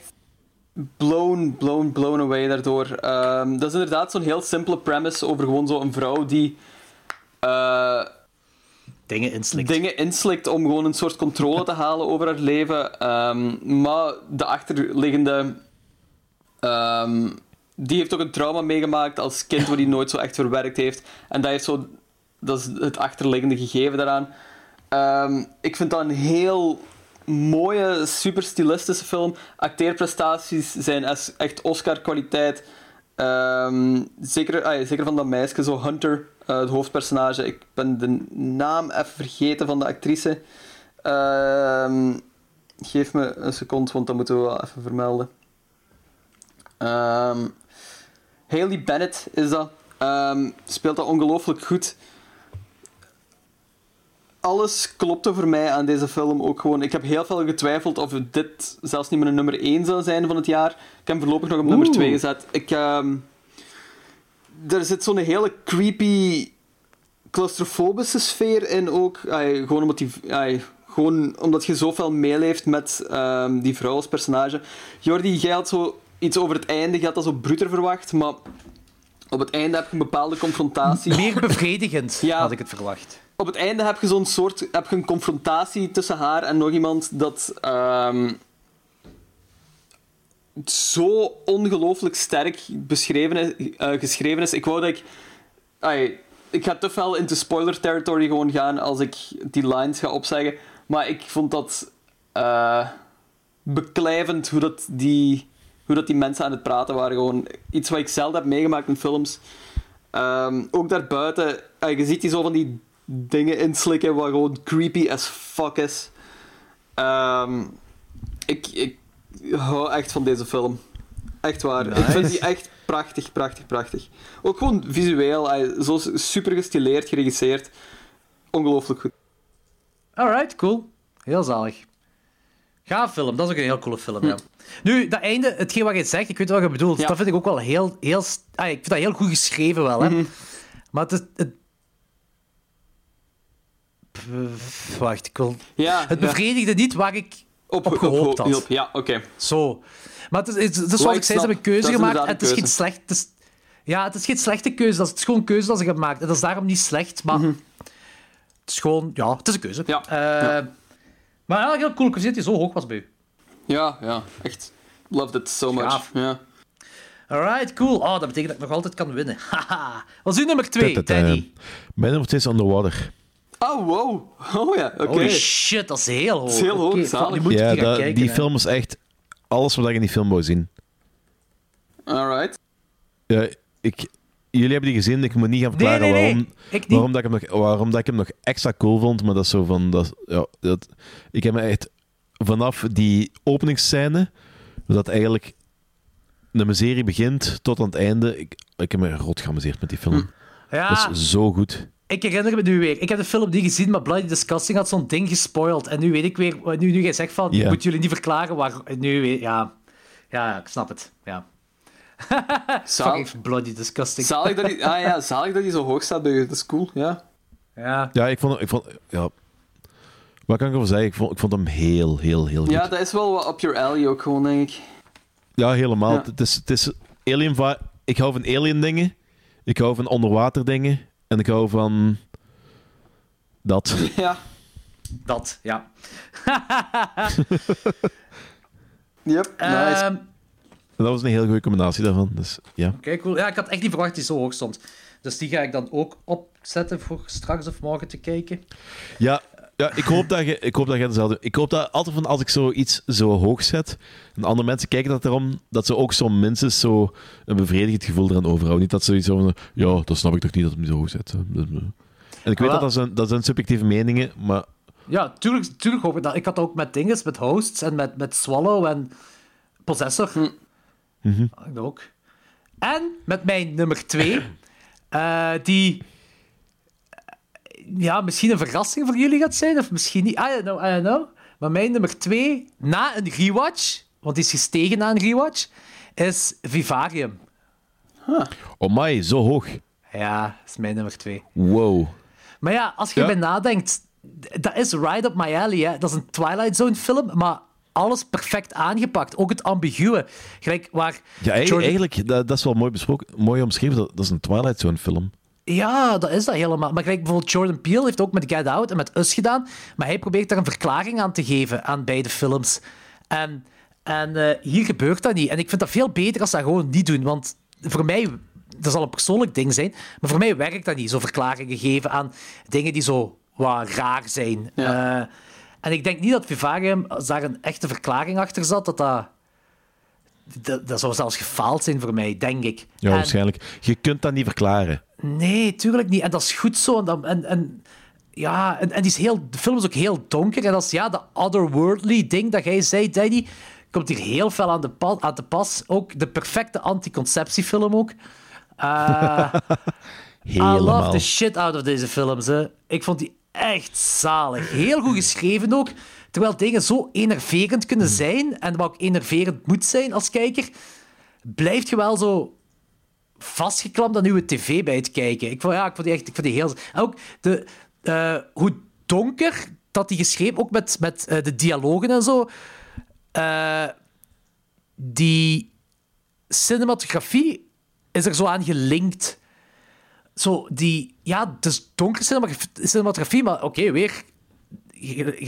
blown, blown, blown away daardoor. Ehm, dat is inderdaad zo'n heel simpele premise over gewoon zo'n vrouw die eh, Dingen inslikt. dingen inslikt om gewoon een soort controle te halen over haar leven. Ehm, maar de achterliggende... ehm, die heeft ook een trauma meegemaakt als kind wat hij nooit zo echt verwerkt heeft. En dat, heeft zo, dat is het achterliggende gegeven daaraan. Ehm, ik vind dat een heel mooie, super stilistische film. Acteerprestaties zijn echt Oscar-kwaliteit. Ehm, zeker, ah zeker van dat meisje, zo Hunter, eh, het hoofdpersonage. Ik ben de naam even vergeten van de actrice. Ehm, geef me een seconde, want dat moeten we wel even vermelden. Ehm Haley Bennett is dat. Speelt dat ongelooflijk goed. Alles klopte voor mij aan deze film ook gewoon. Ik heb heel veel getwijfeld of dit zelfs niet mijn nummer 1 zou zijn van het jaar. Ik heb hem voorlopig nog op nummer 2 gezet. Ik, ehm, er zit zo'n hele creepy, claustrofobische sfeer in ook. Gewoon, omdat die, gewoon omdat je zoveel meeleeft met ehm, die vrouw als personage. Jordi, jij had zo iets over het einde, je had dat zo bruter verwacht, maar Op het einde heb je een bepaalde confrontatie. Meer bevredigend, Ja. had ik het verwacht. Op het einde heb je zo'n soort heb je een confrontatie tussen haar en nog iemand dat ehm, zo ongelooflijk sterk beschreven is, eh, geschreven is. Ik wou dat ik. Ik ga te fel into spoiler territory gewoon gaan als ik die lines ga opzeggen. Maar ik vond dat eh, beklijvend hoe dat, die, hoe dat die mensen aan het praten waren. Gewoon iets wat ik zelden heb meegemaakt in films. Ehm, ook daarbuiten, ah, je ziet die zo van die dingen inslikken wat gewoon creepy as fuck is. Ehm, ik, ik hou echt van deze film. Echt waar. Ik vind die echt prachtig, prachtig, prachtig. Ook gewoon visueel, zo super gestileerd, geregisseerd. Ongelooflijk goed. Alright, cool. Heel zalig. Gaaf film, dat is ook een heel coole film, ja. Nu, dat einde, hetgeen wat je zegt, ik weet wat je bedoelt, Ja. dat vind ik ook wel heel... heel ah, ik vind dat heel goed geschreven wel, hè. Maar het. Het... Wacht, ik wil... Ja, Het ja. bevredigde niet waar ik Op, op gehoopt had. Ja, oké. Zo. Maar het is, het zoals ik ik zei, ze hebben een keuze gemaakt en het is een geen slecht... Het is, ja, het is geen slechte keuze, dat is, het is gewoon een keuze dat ze hebben gemaakt. En dat is daarom niet slecht, maar... Het is gewoon... Ja, het is een keuze. Mhm. Ja. Eh, Maar eigenlijk heel cool, dat hij zo hoog was bij u. Ja, ja, echt. Loved it so much. Gaaf. Ja. Alright, cool. Oh, dat betekent dat ik nog altijd kan winnen. (laughs) Haha. Wat is uw nummer 2, Tut, tut, eh, Danny? Mijn nummer 2 is Underwater. Oh, wow. Oh ja, oké. Holy shit, dat is heel hoog. Dat is heel hoog, Oké, zalig. Moet Ja, dat- kijken. die hè. film is echt alles wat ik in die film wou zien. Alright. Ja, ik, jullie hebben die gezien, ik moet niet gaan verklaren nee, nee. waarom, Ik waarom, dat ik hem nog, waarom dat ik hem nog extra cool vond. Maar dat is zo van. Dat, ja, dat, ik heb me echt vanaf die openingsscène, dat eigenlijk de miserie begint tot aan het einde. Ik, ik heb me rot geamuseerd met die film. Ja, Dat is zo goed. Ik herinner me nu weer. Ik heb de film niet gezien, maar Bloody Disgusting had zo'n ding gespoild. En nu weet ik weer... Nu, nu jij zegt van, Ja. ik moet jullie niet verklaren waar... Nu weet... Ja. Ja, ik snap het. Ja. (laughs) Zalig, Fucking Bloody Disgusting. zalig, dat hij, ah, ja, (laughs) zalig dat hij zo hoog staat. Dat is cool, ja. Ja. Ja, ik vond, ik vond ja, wat kan ik erover zeggen? Ik vond, ik vond hem heel, heel, heel goed. Ja, dat is wel wat up your alley ook gewoon, denk ik. Ja, helemaal. Ja. Het is, het is alien Ik hou van alien dingen. Ik hou van onderwater dingen. En ik hou van... Dat. (laughs) Ja. Dat, ja. (laughs) Yep, nice. Ehm, Dat was een heel goede combinatie daarvan. Dus ja. Oké, cool. Ja, ik had echt niet verwacht dat die zo hoog stond. Dus die ga ik dan ook opzetten voor straks of morgen te kijken. Ja, ja ik hoop dat je, ik hoop dat je hetzelfde... Ik hoop dat altijd van als ik zoiets zo hoog zet, en andere mensen kijken dat erom, dat ze ook zo minstens zo een bevredigend gevoel eraan overhouden. Niet dat ze zoiets van, ja, dat snap ik toch niet dat hem zo hoog zet. En ik weet dat dat zijn, dat zijn subjectieve meningen, maar Ja, tuurlijk, tuurlijk hoop ik dat. Ik had ook met dinges, met hosts en met, met Swallow en Possessor. Had ik dat ook. En met mijn nummer twee, eh, die ja, misschien een verrassing voor jullie gaat zijn, of misschien niet. I don't know, I don't know. Maar mijn nummer twee, na een rewatch, want die is gestegen na een rewatch, is Vivarium. oh my, zo hoog. Ja, dat is mijn nummer twee. Wow. Maar ja, als je Ja. erbij nadenkt, dat is right up my alley. Hè. Dat is een Twilight Zone film, maar alles perfect aangepakt. Ook het ambiguë. Gelijk waar... Ja, eigenlijk, Jordan- eigenlijk dat, dat is wel mooi besproken, mooi omschreven. Dat, dat is een Twilight Zone film. Ja, dat is dat helemaal. Maar gelijk bijvoorbeeld Jordan Peele heeft ook met Get Out en met Us gedaan. Maar hij probeert daar een verklaring aan te geven aan beide films. En, en eh, hier gebeurt dat niet. En ik vind dat veel beter als ze dat gewoon niet doen. Want voor mij, dat zal een persoonlijk ding zijn, maar voor mij werkt dat niet. Zo verklaringen geven aan dingen die zo wat raar zijn. Ja. Eh, en ik denk niet dat Vivarium, als daar een echte verklaring achter zat, dat dat... Dat, dat zou zelfs gefaald zijn voor mij, denk ik. Ja, En- waarschijnlijk. Je kunt dat niet verklaren. Nee, tuurlijk niet. En dat is goed zo. En, dat- en, en, ja, en, en die is heel, de film is ook heel donker. En dat is ja, de otherworldly ding dat jij zei, Danny, komt hier heel veel aan, de pa- aan te pas. Ook de perfecte anticonceptiefilm ook. Eh, (laughs) I love the shit out of deze films. Hè. Ik vond die echt zalig. Heel goed geschreven ook. Terwijl dingen zo enerverend kunnen zijn, en wat ook enerverend moet zijn als kijker, blijft je wel zo vastgeklampt aan uw tv bij het kijken. Ik vond, ja, ik vond die echt ik vond die heel... En ook de, eh, hoe donker dat die geschreven, ook met, met eh, de dialogen en zo. Eh, die cinematografie is er zo aan gelinkt. Zo die, ja, het is donker cinematografie, maar oké, weer,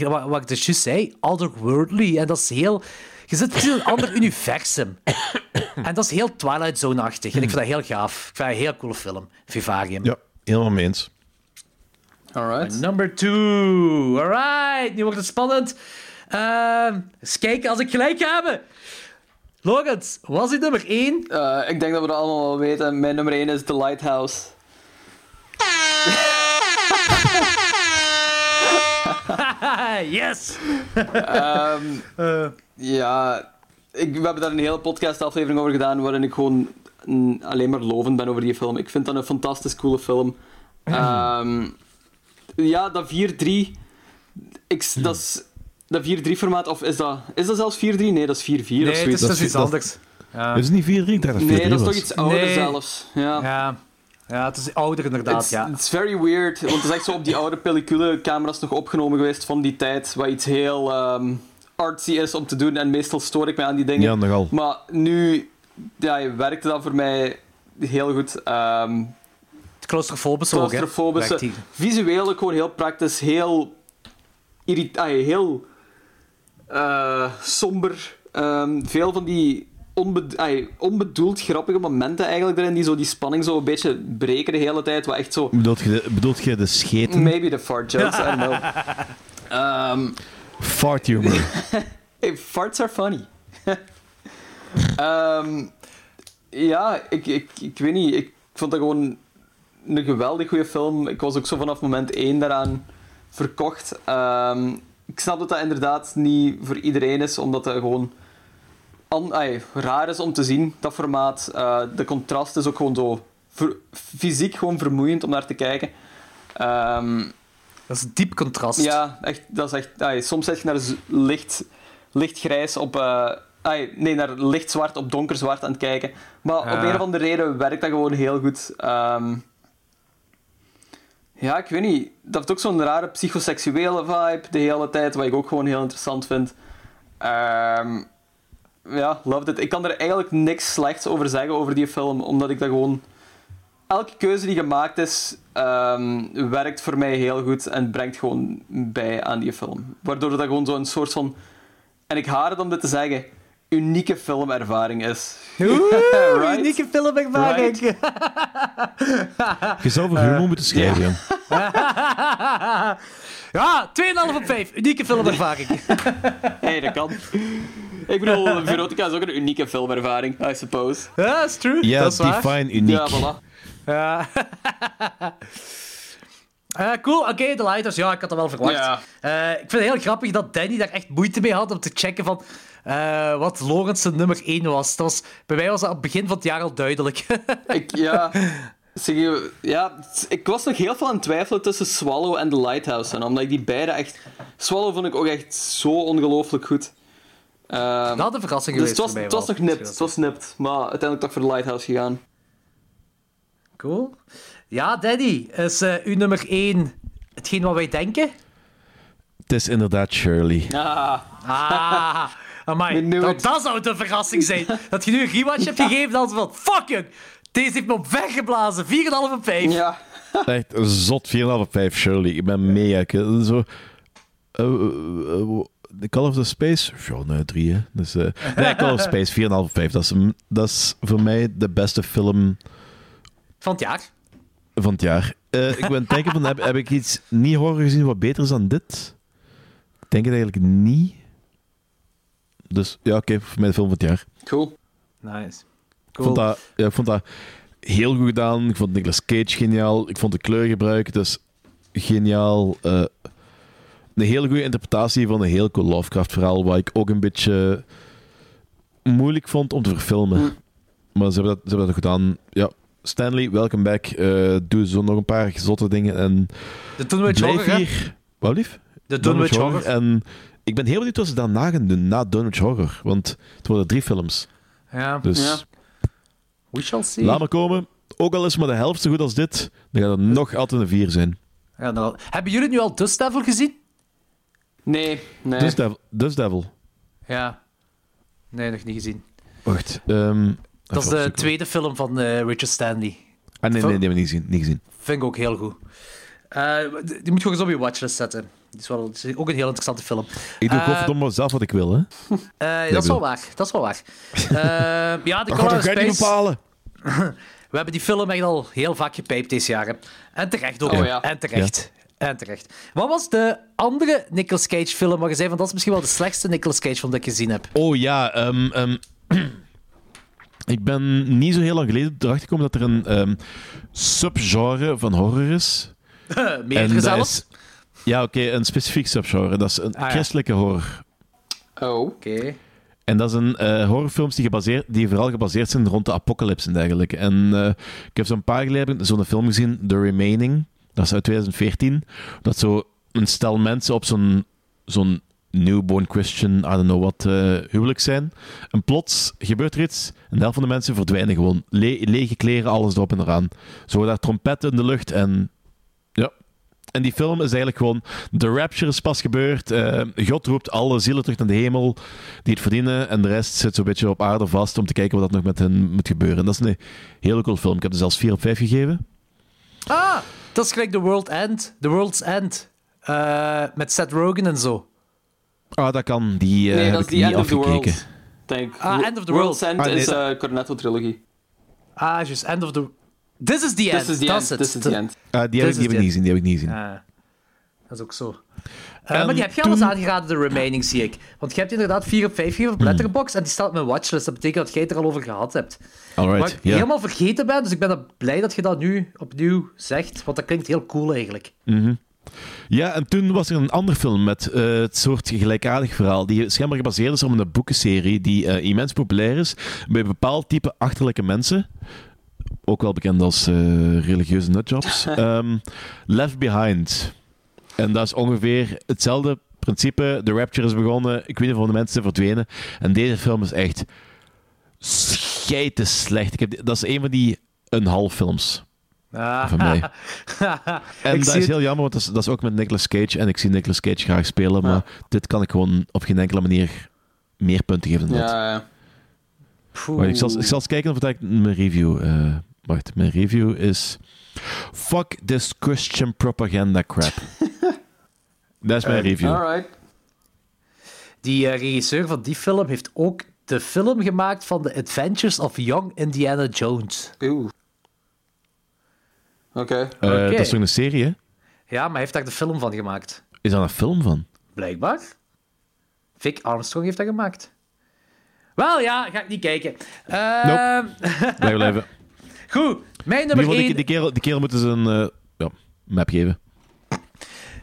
wat, wat ik dus juist zei, otherworldly. En dat is heel, je zit in een ander universum. (coughs) En dat is heel Twilight Zone-achtig. En ik vind dat heel gaaf. Ik vind dat een heel coole film, Vivarium. Ja, helemaal mee eens. Alright. Number two. Alright, nu wordt het spannend. Ehm eens kijken als ik gelijk heb. Logans, was die nummer één? Eh, ik denk dat we dat allemaal wel weten. Mijn nummer 1 is The Lighthouse. (laughs) yes! (laughs) Ja, ik, we hebben daar een hele podcastaflevering over gedaan waarin ik gewoon alleen maar lovend ben over die film. Ik vind dat een fantastisch coole film. Ehm, ja, dat 4-3... Ik, dat is... Dat 4-3 formaat, of is dat... Is dat zelfs 4-3? Nee, dat is 4-4 of Nee, is, zoiets. dat is iets dat- anders. Ja. Is het niet 4-3? Ik dacht dat het 4-3 Nee, dat is was. toch iets ouder Nee. zelfs. Ja. Ja. Ja, het is ouder inderdaad, It's, ja. it's very weird, want het is echt zo op die oude pellicule-camera's nog opgenomen geweest van die tijd, wat iets heel ehm, artsy is om te doen en meestal stoor ik me aan die dingen. Ja, nogal. Maar nu ja, werkte dat voor mij heel goed. Ehm Het claustrofobische ook, claustrofobische, visueel ook gewoon heel praktisch, heel, irrit- ah, heel eh, somber. Ehm, veel van die onbe- onbedoeld grappige momenten eigenlijk erin, die zo die spanning zo een beetje breken de hele tijd, wat echt zo... Bedoelt je, de- bedoelt je de scheten? Maybe the fart jokes, I don't know. (laughs) Ehm, Fart humor. (laughs) hey, farts are funny. (laughs) Ehm, ja, ik, ik, ik weet niet. Ik vond dat gewoon een geweldig goede film. Ik was ook zo vanaf moment 1 daaraan verkocht. Ehm, ik snap dat dat inderdaad niet voor iedereen is, omdat het gewoon an- raar is om te zien, dat formaat. Eh, de contrast is ook gewoon zo ver- fysiek gewoon vermoeiend om naar te kijken. Ehm, Dat is diep contrast. ja, echt, dat is echt... ai, soms zet je naar licht, lichtgrijs op... eh, nee, naar lichtzwart op donkerzwart aan het kijken. Maar op een of andere reden werkt dat gewoon heel goed. Ehm, ja, ik weet niet. Dat heeft ook zo'n rare psychoseksuele vibe de hele tijd, wat ik ook gewoon heel interessant vind. Ehm, ja, loved it. Ik kan er eigenlijk niks slechts over zeggen over die film, omdat ik dat gewoon... Elke keuze die gemaakt is, ehm, werkt voor mij heel goed en brengt gewoon bij aan die film. Waardoor dat gewoon zo'n soort van... En ik haat het om dit te zeggen, unieke filmervaring is. Oeh, (laughs) Right? unieke filmervaring. (laughs) Je zou voor humor moeten schrijven. ja. (laughs) ja, 2,5 op 5. Unieke filmervaring. hey, dat kan. Ik bedoel, Verotica is ook een unieke filmervaring, I suppose. Ja, dat is true. Ja, dat is waar. define uniek. Ja, voilà. Ja. (laughs) Eh, cool, oké, de Lighters. Ja, ik had dat wel verwacht. Eh, ik vind het heel grappig dat Danny daar echt moeite mee had om te checken van eh, wat Lawrence zijn nummer 1 was. Dat was. Bij mij was dat op het begin van het jaar al duidelijk. (laughs) Ik, ja... Zeg je, ja, ik was nog heel veel aan het twijfelen tussen Swallow en The Lighthouse. En omdat ik die beide echt... Swallow vond ik ook echt zo ongelooflijk goed. Ehm, dat had een verrassing dus geweest het was, voor mij het was nog nipt, het was nipt. Maar uiteindelijk toch voor The Lighthouse gegaan. Cool. Ja, Danny, is eh, uw nummer 1 hetgeen wat wij denken? Het is inderdaad Shirley. Ah, Ah, amai. Dat, dat zou de verrassing zijn. Dat je nu een rewatch hebt gegeven, dan is van, fuck you. Deze heeft me op weggeblazen. 4,5 op 5. ja. (laughs) Echt een zot 4,5 op 5 Shirley. Ik ben mega... Zo... eh, eh, The Call of the Space? Ja, nee, 3 hè. Dus, eh, nee, Call of Space 4,5 op 5. Dat is, dat is voor mij de beste film Van het jaar. van het jaar. Eh, ik ben denken van, heb, heb ik iets niet horror gezien wat beter is dan dit? Ik denk het eigenlijk niet. Dus ja, oké, voor mij de film van het jaar. Cool. Nice. Ik vond, dat, ja, ik vond dat heel goed gedaan. Ik vond Nicolas Cage geniaal. Ik vond de kleurgebruik dus geniaal. Eh, een hele goede interpretatie van een heel cool Lovecraft-verhaal, wat ik ook een beetje moeilijk vond om te verfilmen. Mm. Maar ze hebben, dat, ze hebben dat gedaan. Ja, Stanley, welcome back. Eh, doe zo nog een paar zotte dingen en De Dunwich Horror, hè? hier. Wat lief? De Dunwich Horror. En ik ben heel benieuwd wat ze daarna gaan doen, na Dunwich Horror. Want het worden drie films. Ja. Dus... Ja. We shall see. Laat maar komen. Ook al is maar de helft zo goed als dit, dan gaat het nog altijd een 4 zijn. Ja. Hebben jullie nu al Dust Devil gezien? Nee, nee. Dus Devil. Dus Devil. Ja. Nee, nog niet gezien. Wacht. ehm, Dat is de tweede film van eh, Richard Stanley. Ah, nee, nee, die hebben we niet gezien. Niet gezien. Vind ik ook heel goed. Eh, die moet je ook eens op je watchlist zetten. Die is, wel, het is ook een heel interessante film. Ik doe godverdomme zelf wat ik wil, hè. Eh, dat is wel waar. Dat is wel waar. (laughs) Eh, ja, Dat Color toch niet Space. bepalen? (laughs) We hebben die film echt al heel vaak gepijpt deze jaren. En terecht ook. Oh, ja. En terecht. En terecht. Wat was de andere Nicolas Cage film waar je zei van dat is misschien wel de slechtste Nicolas Cage film dat ik gezien heb? Oh ja, ehm, ehm, (clears throat) ik ben niet zo heel lang geleden erachter gekomen dat er een ehm, subgenre van horror is. (laughs) Meerdere dat zelfs. is- ja, oké, een specifiek subgenre. Dat is een Ah, ja. christelijke horror. Oh. Oké. En dat zijn eh, horrorfilms die, gebaseerd, die vooral gebaseerd zijn rond de apocalypse en dergelijke. En eh, ik heb zo'n paar geleden zo'n film gezien, The Remaining. Dat is uit 2014. Dat zo een stel mensen op zo'n zo'n newborn Christian, I don't know wat, eh, huwelijk zijn. En plots gebeurt er iets en de helft van de mensen verdwijnen gewoon. Le- lege kleren, alles erop en eraan. Zo daar trompetten in de lucht en... Ja. En die film is eigenlijk gewoon... De rapture is pas gebeurd. eh, God roept alle zielen terug naar de hemel die het verdienen. En de rest zit zo'n beetje op aarde vast om te kijken wat er nog met hen moet gebeuren. En dat is een hele cool film. Ik heb er zelfs 4 op 5 gegeven. Ah, dat is gelijk The World End. The World's End. Eh, met Seth Rogen en zo. Ah, dat kan. Die eh Nee, heb dat is ik niet End of the afgekeken. World. Denk. Ah, End of the World's World. End Ah, nee. is eh Cornetto-trilogie. Ah, juist. End of the... This is the end. This is the end. This is the end. Ah, die heb, This ik, die heb is ik the niet gezien. Die heb ik niet gezien. Ah, dat is ook zo. Eh, maar die heb je al eens toen- aangeraden, de Remaining, zie ik. Want je hebt inderdaad 4 op 5 gegeven op Letterboxd en die staat op mijn watchlist. Dat betekent dat jij het er al over gehad hebt. Waar Alright, ik ja. helemaal vergeten ben, dus ik ben blij dat je dat nu opnieuw zegt. Want dat klinkt heel cool eigenlijk. Ja, en toen was er een andere film met eh, het soort gelijkaardig verhaal. Die schijnbaar gebaseerd is op een boekenserie die eh, immens populair is bij een bepaald type achterlijke mensen. Ook wel bekend als eh, religieuze nutjobs. (laughs) Ehm, Left Behind. En dat is ongeveer hetzelfde principe. De Rapture is begonnen. Ik weet niet of de mensen zijn verdwenen. En deze film is echt scheite slecht. Ik heb, die- dat is een van die een half films. Ah. Van mij. (laughs) En Ik dat is het. heel jammer, want dat is, dat is ook met Nicolas Cage. En ik zie Nicolas Cage graag spelen, maar dit kan ik gewoon op geen enkele manier meer punten geven dan dat. Ja, ik zal, ik zal eens kijken of ik mijn review... eh, wacht, mijn review is... Fuck this Christian propaganda crap. (laughs) dat is mijn review. Alright. Die eh, regisseur van die film heeft ook de film gemaakt van The Adventures of Young Indiana Jones. Oeh. Oké. Eh, Oké. Dat is toch een serie, hè? Ja, maar hij heeft daar de film van gemaakt. Is daar een film van? Blijkbaar. Vic Armstrong heeft dat gemaakt. Wel ja, ga ik niet kijken. Ehm, Blijf blijven. (laughs) Goed, mijn nummer ieder geval, 1 die, die, kerel, die kerel moeten ze een eh, ja, map geven.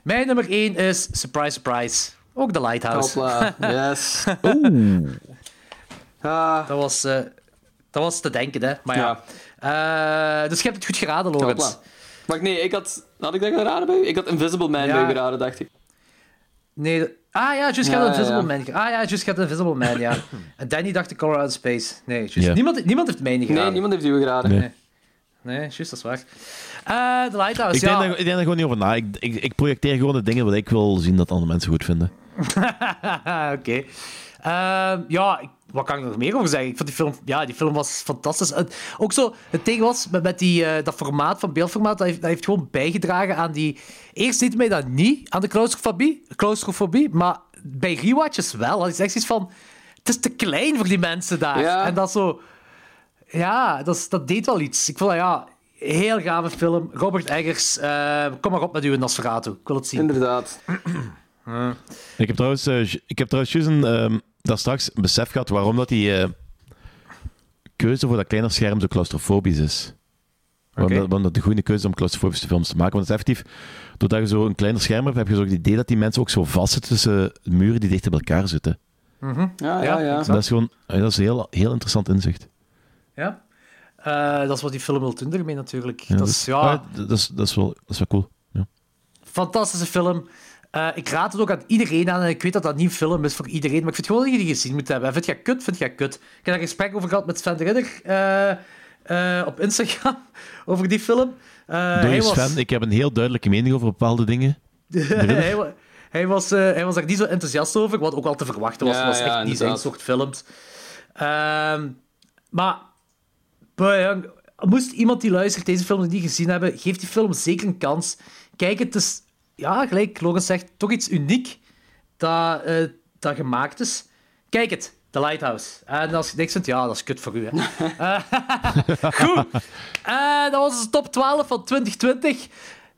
Mijn nummer 1 is Surprise Surprise. Ook The Lighthouse. Hopla. (laughs) Yes. Ah, Dat was, eh, dat was te denken, hè. Maar ja. Eh, dus je hebt het goed geraden, Lorenz. hopla. Wacht, nee, ik had... Had ik dat geraden bij u? Ik had Invisible Man Ja. bij u geraden, dacht ik. Nee, de- ah ja, juist Ja, gaat ja, Invisible ja. Man. Ah ja, juist gaat Invisible Man, ja. (laughs) En Danny dacht de Colorado Space. Nee. Niemand, niemand heeft mij niet geraden. Nee, niemand heeft u geraden. Nee. Nee, juist, dat is waar. Eh Lighthouse, Ik denk, daar, ik denk daar gewoon niet over na. Ik, ik, ik projecteer gewoon de dingen wat ik wil zien dat andere mensen goed vinden. (laughs) Oké. Ehm, ja, ik- wat kan ik nog meer over zeggen? Ik vond die film, ja, die film was fantastisch. En ook zo, het ding was, met, met die, eh, dat formaat van beeldformaat, dat heeft, dat heeft gewoon bijgedragen aan die... Eerst deed mij dat niet, aan de claustrofobie, claustrofobie maar bij rewatches wel. Dat is echt iets van, het is te klein voor die mensen daar. Ja. En dat zo... Ja, dat, dat deed wel iets. Ik vond dat, ja, heel gave film. Robert Eggers, eh, kom maar op met uw Nosferatu. Ik wil het zien. Inderdaad. Ik heb trouwens, ju- ik heb trouwens juist een, ehm, daar straks een besef gehad waarom dat die eh, keuze voor dat kleiner scherm zo claustrofobisch is. Waarom, dat, waarom dat de goede keuze om claustrofobische films te maken. Want het is effectief, doordat je zo een kleiner scherm hebt, heb je zo het idee dat die mensen ook zo vastzitten tussen muren die dicht op elkaar zitten. Ja, ja, Ja, ja. Dat is gewoon dat is een heel, heel interessant inzicht. Ja. Eh, dat is wat die film wil doen ermee natuurlijk. Ja, dat is, ja, ah, dat, is, dat, is wel, dat is wel cool. Ja. fantastische film. Eh, ik raad het ook aan iedereen aan. En ik weet dat dat niet een film is voor iedereen. Maar ik vind gewoon dat je die gezien moet hebben. En vind je kut? Vind je dat kut? Ik heb daar een gesprek over gehad met Sven de Ridder eh, eh, op Instagram. (laughs) over die film. Eh, je was, Sven, ik heb een heel duidelijke mening over bepaalde dingen. (laughs) hij, wa- hij, was, eh, hij was daar niet zo enthousiast over. Wat ook al te verwachten was. Ja, Het was ja, echt niet zijn soort films. Ehm, maar Maar ja, moest iemand die luistert deze film nog niet gezien hebben, geef die film zeker een kans. Kijk, het is, ja, gelijk Logan zegt, toch iets uniek dat, eh, dat gemaakt is. Kijk het, The Lighthouse. En als je niks vindt, ja, dat is kut voor u. Hè. (laughs) Eh, (laughs) goed. Eh, dat was de top 12 van 2020.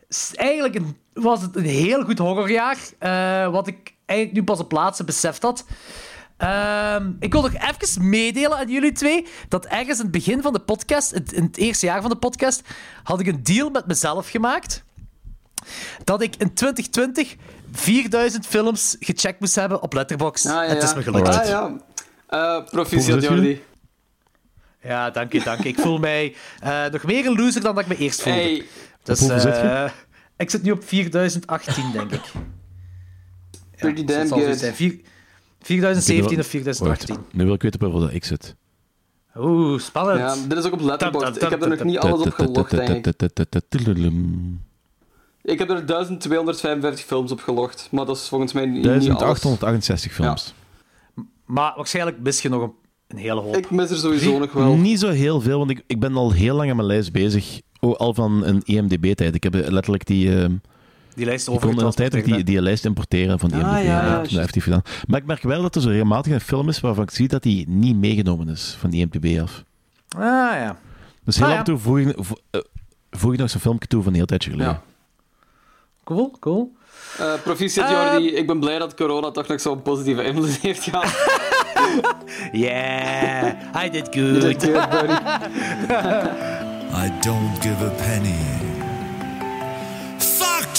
S- Eigenlijk een, was het een heel goed horrorjaar. wat ik eigenlijk nu pas op plaatsen beseft had. Ehm, ik wil nog even meedelen aan jullie twee dat ergens in het begin van de podcast, het- in het eerste jaar van de podcast, had ik een deal met mezelf gemaakt. Dat ik in 2020 4000 films gecheckt moest hebben op Letterboxd. Ah, ja, het is me gelukt. Ah, ja. Eh, proficiat? Jordi. Ja, dank je, dank je. Ik voel mij eh, nog meer een loser dan dat ik me eerst voelde. Hey, dus, zit eh, ik zit nu op 4018, denk ik. pretty Dus damn good. zijn. Vier- 4017 of Wacht, 4018. nu wil ik weten dat ik zit. Oeh, spannend. Ja, dit is ook op Letterboxd. Ik heb er nog niet alles op gelogd, denk ik. Ik heb er 1255 films op gelogd, maar dat is volgens mij niet, niet alles. 1868 films. Maar waarschijnlijk mis je nog een, een hele hoop. Ik mis er sowieso nog wel. Niet zo heel veel, want ik, ik ben al heel lang aan mijn lijst bezig. Oh, al van een IMDb-tijd. Ik heb letterlijk die... ehm Die lijst ik kon tijd ook die, die lijst importeren van IMDb. Ah, ja, dat juist. effectief gedaan. Maar ik merk wel dat er zo regelmatig een film is waarvan ik zie dat die niet meegenomen is van IMDb af. Ah ja. Dus heel Ah, af en toe voeg ik, vo- eh, voeg nog zo'n filmpje toe van een heel tijdje geleden. Ja. Cool, cool. Eh proficiat, Eh, Jordi. Ik ben blij dat corona toch nog zo'n positieve invloed heeft gehad. (laughs) Yeah, I did You good. did good, buddy. (laughs) (laughs) I don't give a penny.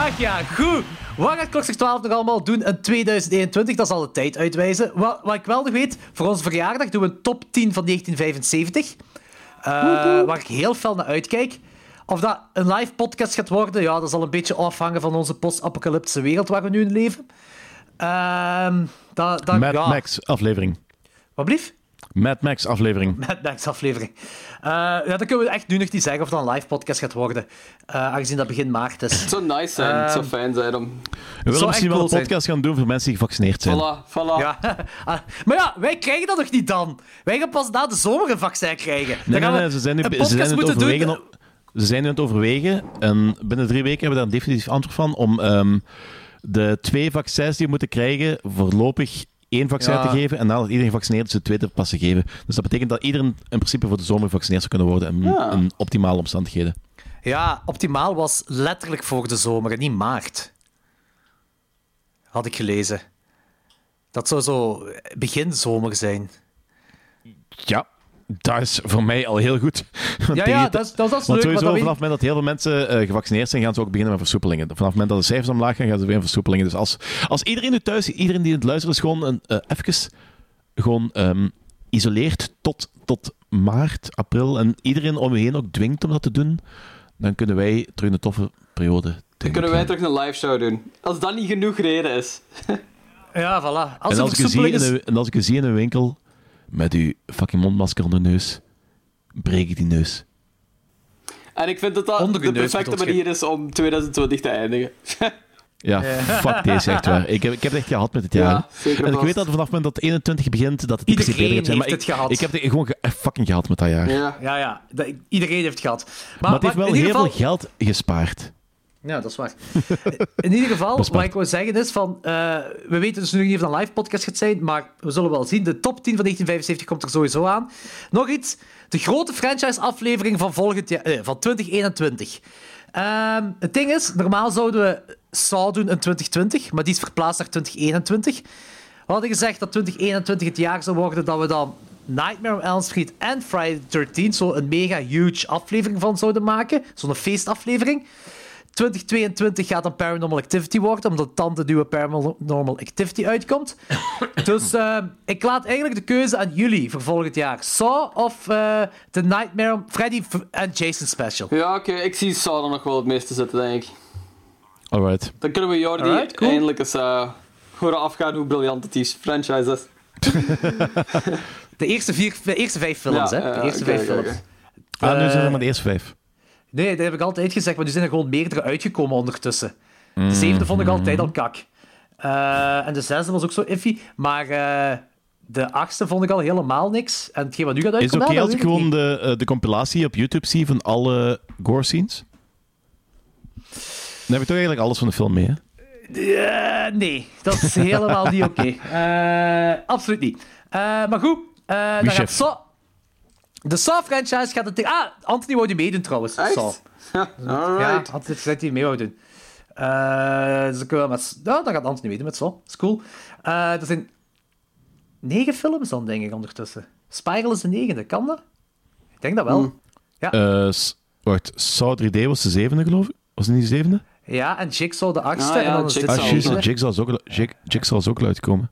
Ach ja, goed. Wat gaat Klokslag 12 nog allemaal doen in 2021? Dat zal de tijd uitwijzen. Wat, wat ik wel nog weet, voor onze verjaardag doen we een top 10 van 1975. Eh, waar ik heel fel naar uitkijk. Of dat een live podcast gaat worden, ja, dat zal een beetje afhangen van onze post-apocalyptische wereld waar we nu in leven. Ehm dat, dat, Mad ja. Max aflevering. Wat blief? Mad Max aflevering. Mad Max aflevering. Eh, ja, dan kunnen we echt nu nog niet zeggen of dat een live podcast gaat worden. eh, aangezien dat begin maart is. Het zou nice zijn. Het zou Ehm, fijn zijn om... We willen zou misschien echt wel een zijn. podcast gaan doen voor mensen die gevaccineerd zijn. Voilà, voilà. Ja. (laughs) Ah, maar ja, wij krijgen dat nog niet dan. Wij gaan pas na de zomer een vaccin krijgen. Dan Nee, nee, nee, ze zijn nu, ze zijn het moeten overwegen. doen. Ze zijn nu aan het overwegen. En binnen drie weken hebben we daar een definitief antwoord van. Om ehm, de twee vaccins die we moeten krijgen, voorlopig één vaccin Ja. te geven. En nadat iedereen gevaccineerd is, de tweede pas te geven. Dus dat betekent dat iedereen in principe voor de zomer gevaccineerd zou kunnen worden. In, Ja. in optimale omstandigheden. Ja, optimaal was letterlijk voor de zomer niet maart. Had ik gelezen. Dat zou zo begin zomer zijn. Ja, dat is voor mij al heel goed. (laughs) Want Ja, dat is, dat is, dat is Want leuk. Maar sowieso, dat vanaf het moment dat heel veel mensen eh, gevaccineerd zijn, gaan ze ook beginnen met versoepelingen. Vanaf het moment dat de cijfers omlaag gaan, gaan ze weer met versoepelingen. Dus als, als iedereen nu thuis, iedereen die het luistert, is gewoon een, eh even gewoon ehm, isoleert tot, tot maart, april en iedereen om je heen ook dwingt om dat te doen, dan kunnen wij terug een toffe periode Dan kunnen wij terug een live show doen. Als dat niet genoeg reden is. (laughs) Ja, voilà. Als En als, ik zie versoepeling in is... een, en als ik je zie in een winkel met uw fucking mondmasker onder de neus, breek ik die neus. En ik vind dat dat de perfecte manier is om 2020 te eindigen. (laughs) Ja, fuck deze, echt waar. Ik heb, ik heb het echt gehad met het jaar. Ja, zeker en ik weet dat vanaf het moment dat het 21 begint, dat het Iedereen beter gaat zijn. Maar heeft ik, het gehad. ik heb het gewoon ge- eh, fucking gehad met dat jaar. Ja. Ja, ja. dat- iedereen heeft het gehad. Maar, maar het heeft wel heel veel geld gespaard. Ja, dat is waar. (laughs) In ieder geval, wat ik wil zeggen is van... eh, we weten dus nu niet of het een live podcast gaat zijn, maar we zullen wel zien. De top 10 van 1975 komt er sowieso aan. Nog iets. De grote franchise-aflevering van, volgend jaar, eh, van 2021. Ehm, het ding is, normaal zouden we Saw doen in 2020, maar die is verplaatst naar 2021. We hadden gezegd dat 2021 het jaar zou worden dat we dan Nightmare on Elm Street en Friday the 13th zo een mega huge aflevering van zouden maken. Zo'n feestaflevering. 2022 gaat dan Paranormal Activity worden, omdat dan de nieuwe Paranormal Activity uitkomt. (laughs) dus eh, ik laat eigenlijk de keuze aan jullie voor volgend jaar. Saw of eh, The Nightmare Freddy en Jason special? Ja, oké, ik zie Saw er nog wel het meeste zitten, denk ik. Alright. Dan kunnen we Jordi Alright, cool. eindelijk eens eh, horen afgaan hoe briljant het is. franchise is. (laughs) De eerste, vier, de eerste vijf films, Ja, hè? De eerste vijf films. Ah, nu zijn er maar de eerste vijf. Nee, dat heb ik altijd gezegd, maar er zijn er gewoon meerdere uitgekomen ondertussen. De zevende vond ik altijd al kak. Eh, en de zesde was ook zo iffy. Maar eh, de achtste vond ik al helemaal niks. En hetgeen wat nu gaat Is het uitkomen, oké als ik gewoon niet. de, eh, de compilatie op YouTube zie van alle gore scenes? Dan heb ik toch eigenlijk alles van de film mee, hè? Nee, dat is helemaal niet oké. (laughs) Absoluut niet. Maar goed, dan gaat Saw... De Saw-franchise gaat het... tegen- Ah, Anthony wou die meedoen trouwens. Echt? Saw. Ja, Ja. Anthony dat hij mee wou doen. Eh, dus met... ja, dan gaat Anthony meedoen met Saw. is cool. Eh, er zijn negen films dan, denk ik, ondertussen. Spiral is de negende, kan dat? Ik denk dat wel. Eh, s- wacht, Saw 3D was de zevende, geloof ik? Was het niet de zevende? Ja, en Jigsaw de achtste. Ah, ja, en dan is dit Jigsaw. Ah. Jigsaw is ook, Jig- Jigsaw is ook uitgekomen.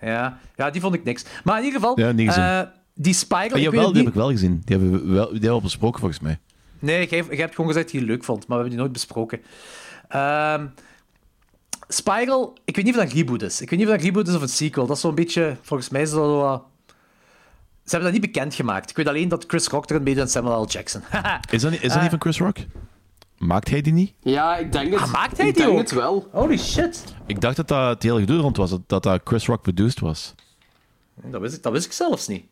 Ja. ja, die vond ik niks. Maar in ieder geval, Ja, niet gezien. eh, die Spiral... Ah, jawel, die niet- heb ik wel gezien. Die hebben we wel, die hebben we al besproken, volgens mij. Nee, jij, jij hebt gewoon gezegd dat je het leuk vond, maar we hebben die nooit besproken. Ehm, Spiral, ik weet niet of dat een reboot is. Ik weet niet of dat een reboot is of een sequel. Dat is zo'n beetje, volgens mij is dat Ze hebben dat niet bekendgemaakt. Ik weet alleen dat Chris Rock erin meedoet en Samuel L. Jackson. (laughs) Is dat, niet, is dat Eh. niet van Chris Rock? Maakt hij die niet? Ja, ik denk het. Ah, maakt hij ik die denk ook? het wel. Holy shit. Ik dacht dat dat het hele gedoe rond was, dat dat, dat Chris Rock produced was. Dat wist, ik, dat wist ik zelfs niet.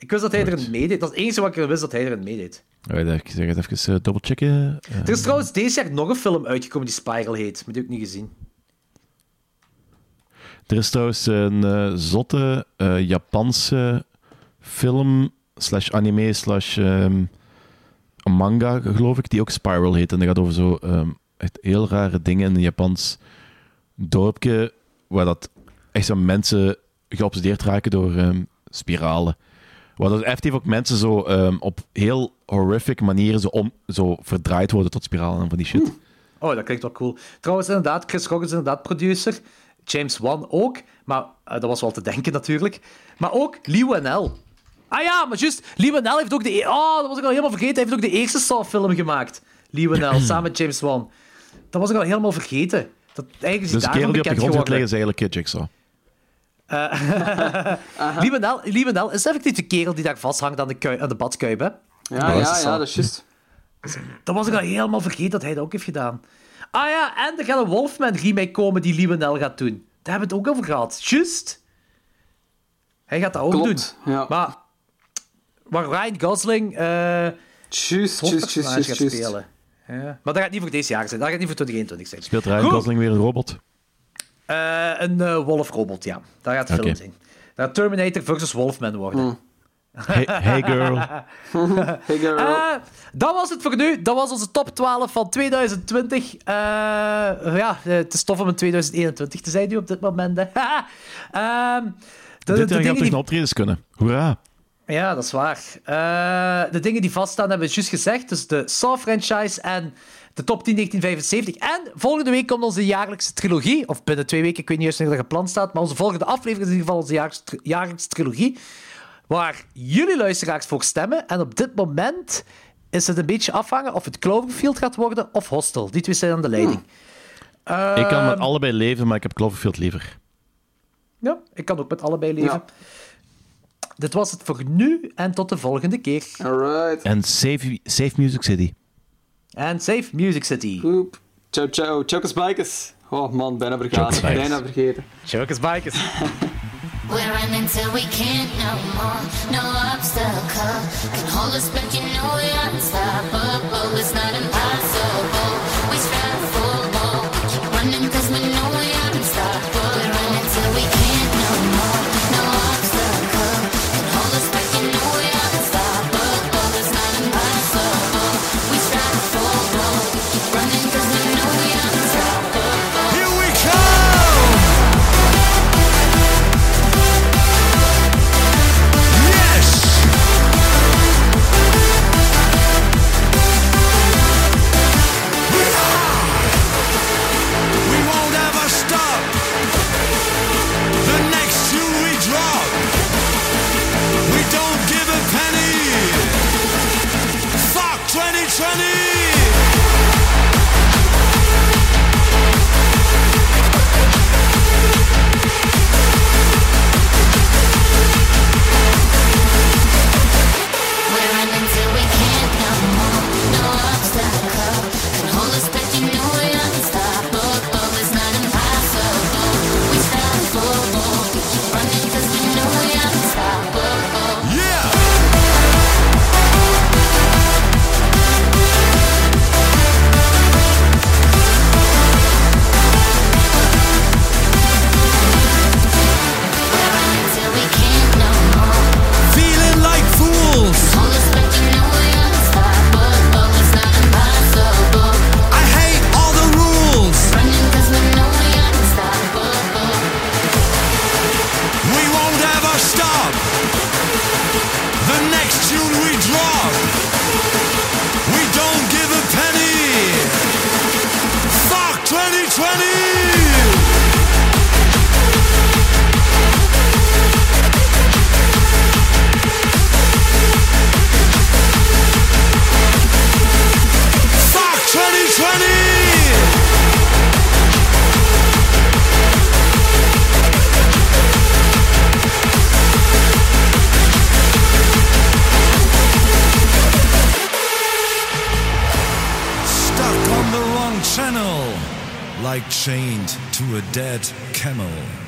Ik wist dat hij erin meedeed. Dat is het enige wat ik wist dat hij erin meedeed. Ik zeg het even uh, dubbelchecken. Eh, Er is trouwens deze jaar nog een film uitgekomen die Spiral heet. Maar die heb ik niet gezien. er is trouwens een eh, zotte eh, Japanse film slash anime slash een manga, geloof ik, die ook Spiral heet. En dat gaat over zo ehm, echt heel rare dingen in een Japans dorpje, waar dat echt zo mensen geobsedeerd raken door ehm, spiralen. Waar dat effectief ook mensen zo ehm, op heel horrific manieren zo, om, zo verdraaid worden tot spiralen en van die shit. Oh, dat klinkt wel cool. Trouwens, inderdaad, Chris Rock is inderdaad producer. James Wan ook. Maar eh, dat was wel te denken natuurlijk. Maar ook Lee Wanell. Ah ja, maar juist. Lee Wanell heeft ook de... e- Oh, dat was ik al helemaal vergeten. Hij heeft ook de eerste Saw-film gemaakt. Lee Wanell, (clears throat) samen met James Wan. Dat was ik al helemaal vergeten. Dat, eigenlijk is Dus daarom die op de grond gaat liggen geworden. is eigenlijk eh, Jigsaw. Wanell, Lee Wanell is effectief de kerel die daar vasthangt aan de, kui- aan de badkuip, hè? Ja, dat is ja, ja, dat is juist. Dat was ik al helemaal vergeten dat hij dat ook heeft gedaan. Ah ja, en er gaat een Wolfman remake komen die Wanell gaat doen. Daar hebben we het ook over gehad. Just. Hij gaat dat ook Klopt, doen. ja. Maar waar Ryan Gosling eh Juist, juist, juist, gaat juist. spelen. Ja. Maar dat gaat niet voor deze jaar zijn. Dat gaat niet voor 2021 zijn. Speelt Ryan Goed. Gosling weer een robot? Eh, een eh, wolfrobot, ja. Dat gaat de film zijn. Dat Terminator versus Wolfman worden. Hey, hey girl. (laughs) Hey girl. Eh, dat was het voor nu. Dat was onze top 12 van 2020. Eh, ja, eh, het is tof om in 2021 te zijn nu op dit moment. Hè. (laughs) Ehm, de, Dit de jaar gaat die... optredens kunnen. Hoera. Ja, dat is waar. Eh, de dingen die vaststaan hebben we juist gezegd. Dus de Saw-franchise en de top 10 1975. En volgende week komt onze jaarlijkse trilogie. Of binnen twee weken, ik weet niet juist wanneer dat gepland staat. Maar onze volgende aflevering is in ieder geval onze jaarlijkse, tri- jaarlijkse trilogie. Waar jullie luisteraars voor stemmen. En op dit moment is het een beetje afhangen of het Cloverfield gaat worden of Hostel. Die twee zijn aan de leiding. ik kan met Ehm, allebei leven, maar ik heb Cloverfield liever. Ja, ik kan ook met allebei leven. Ja. Dit was het voor nu en tot de volgende keer. Alright. En Save, save Music City. En Safe Music City. Oep. Ciao, ciao. Chokers Bikers. Oh man, bijna Chokers vergeten. Bikers. Bijna vergeten. Chokers Bikers. (laughs) We're running till we can't no more. No obstacle can hold us back. You know we're unstoppable. It's not impossible. Chained to a dead camel.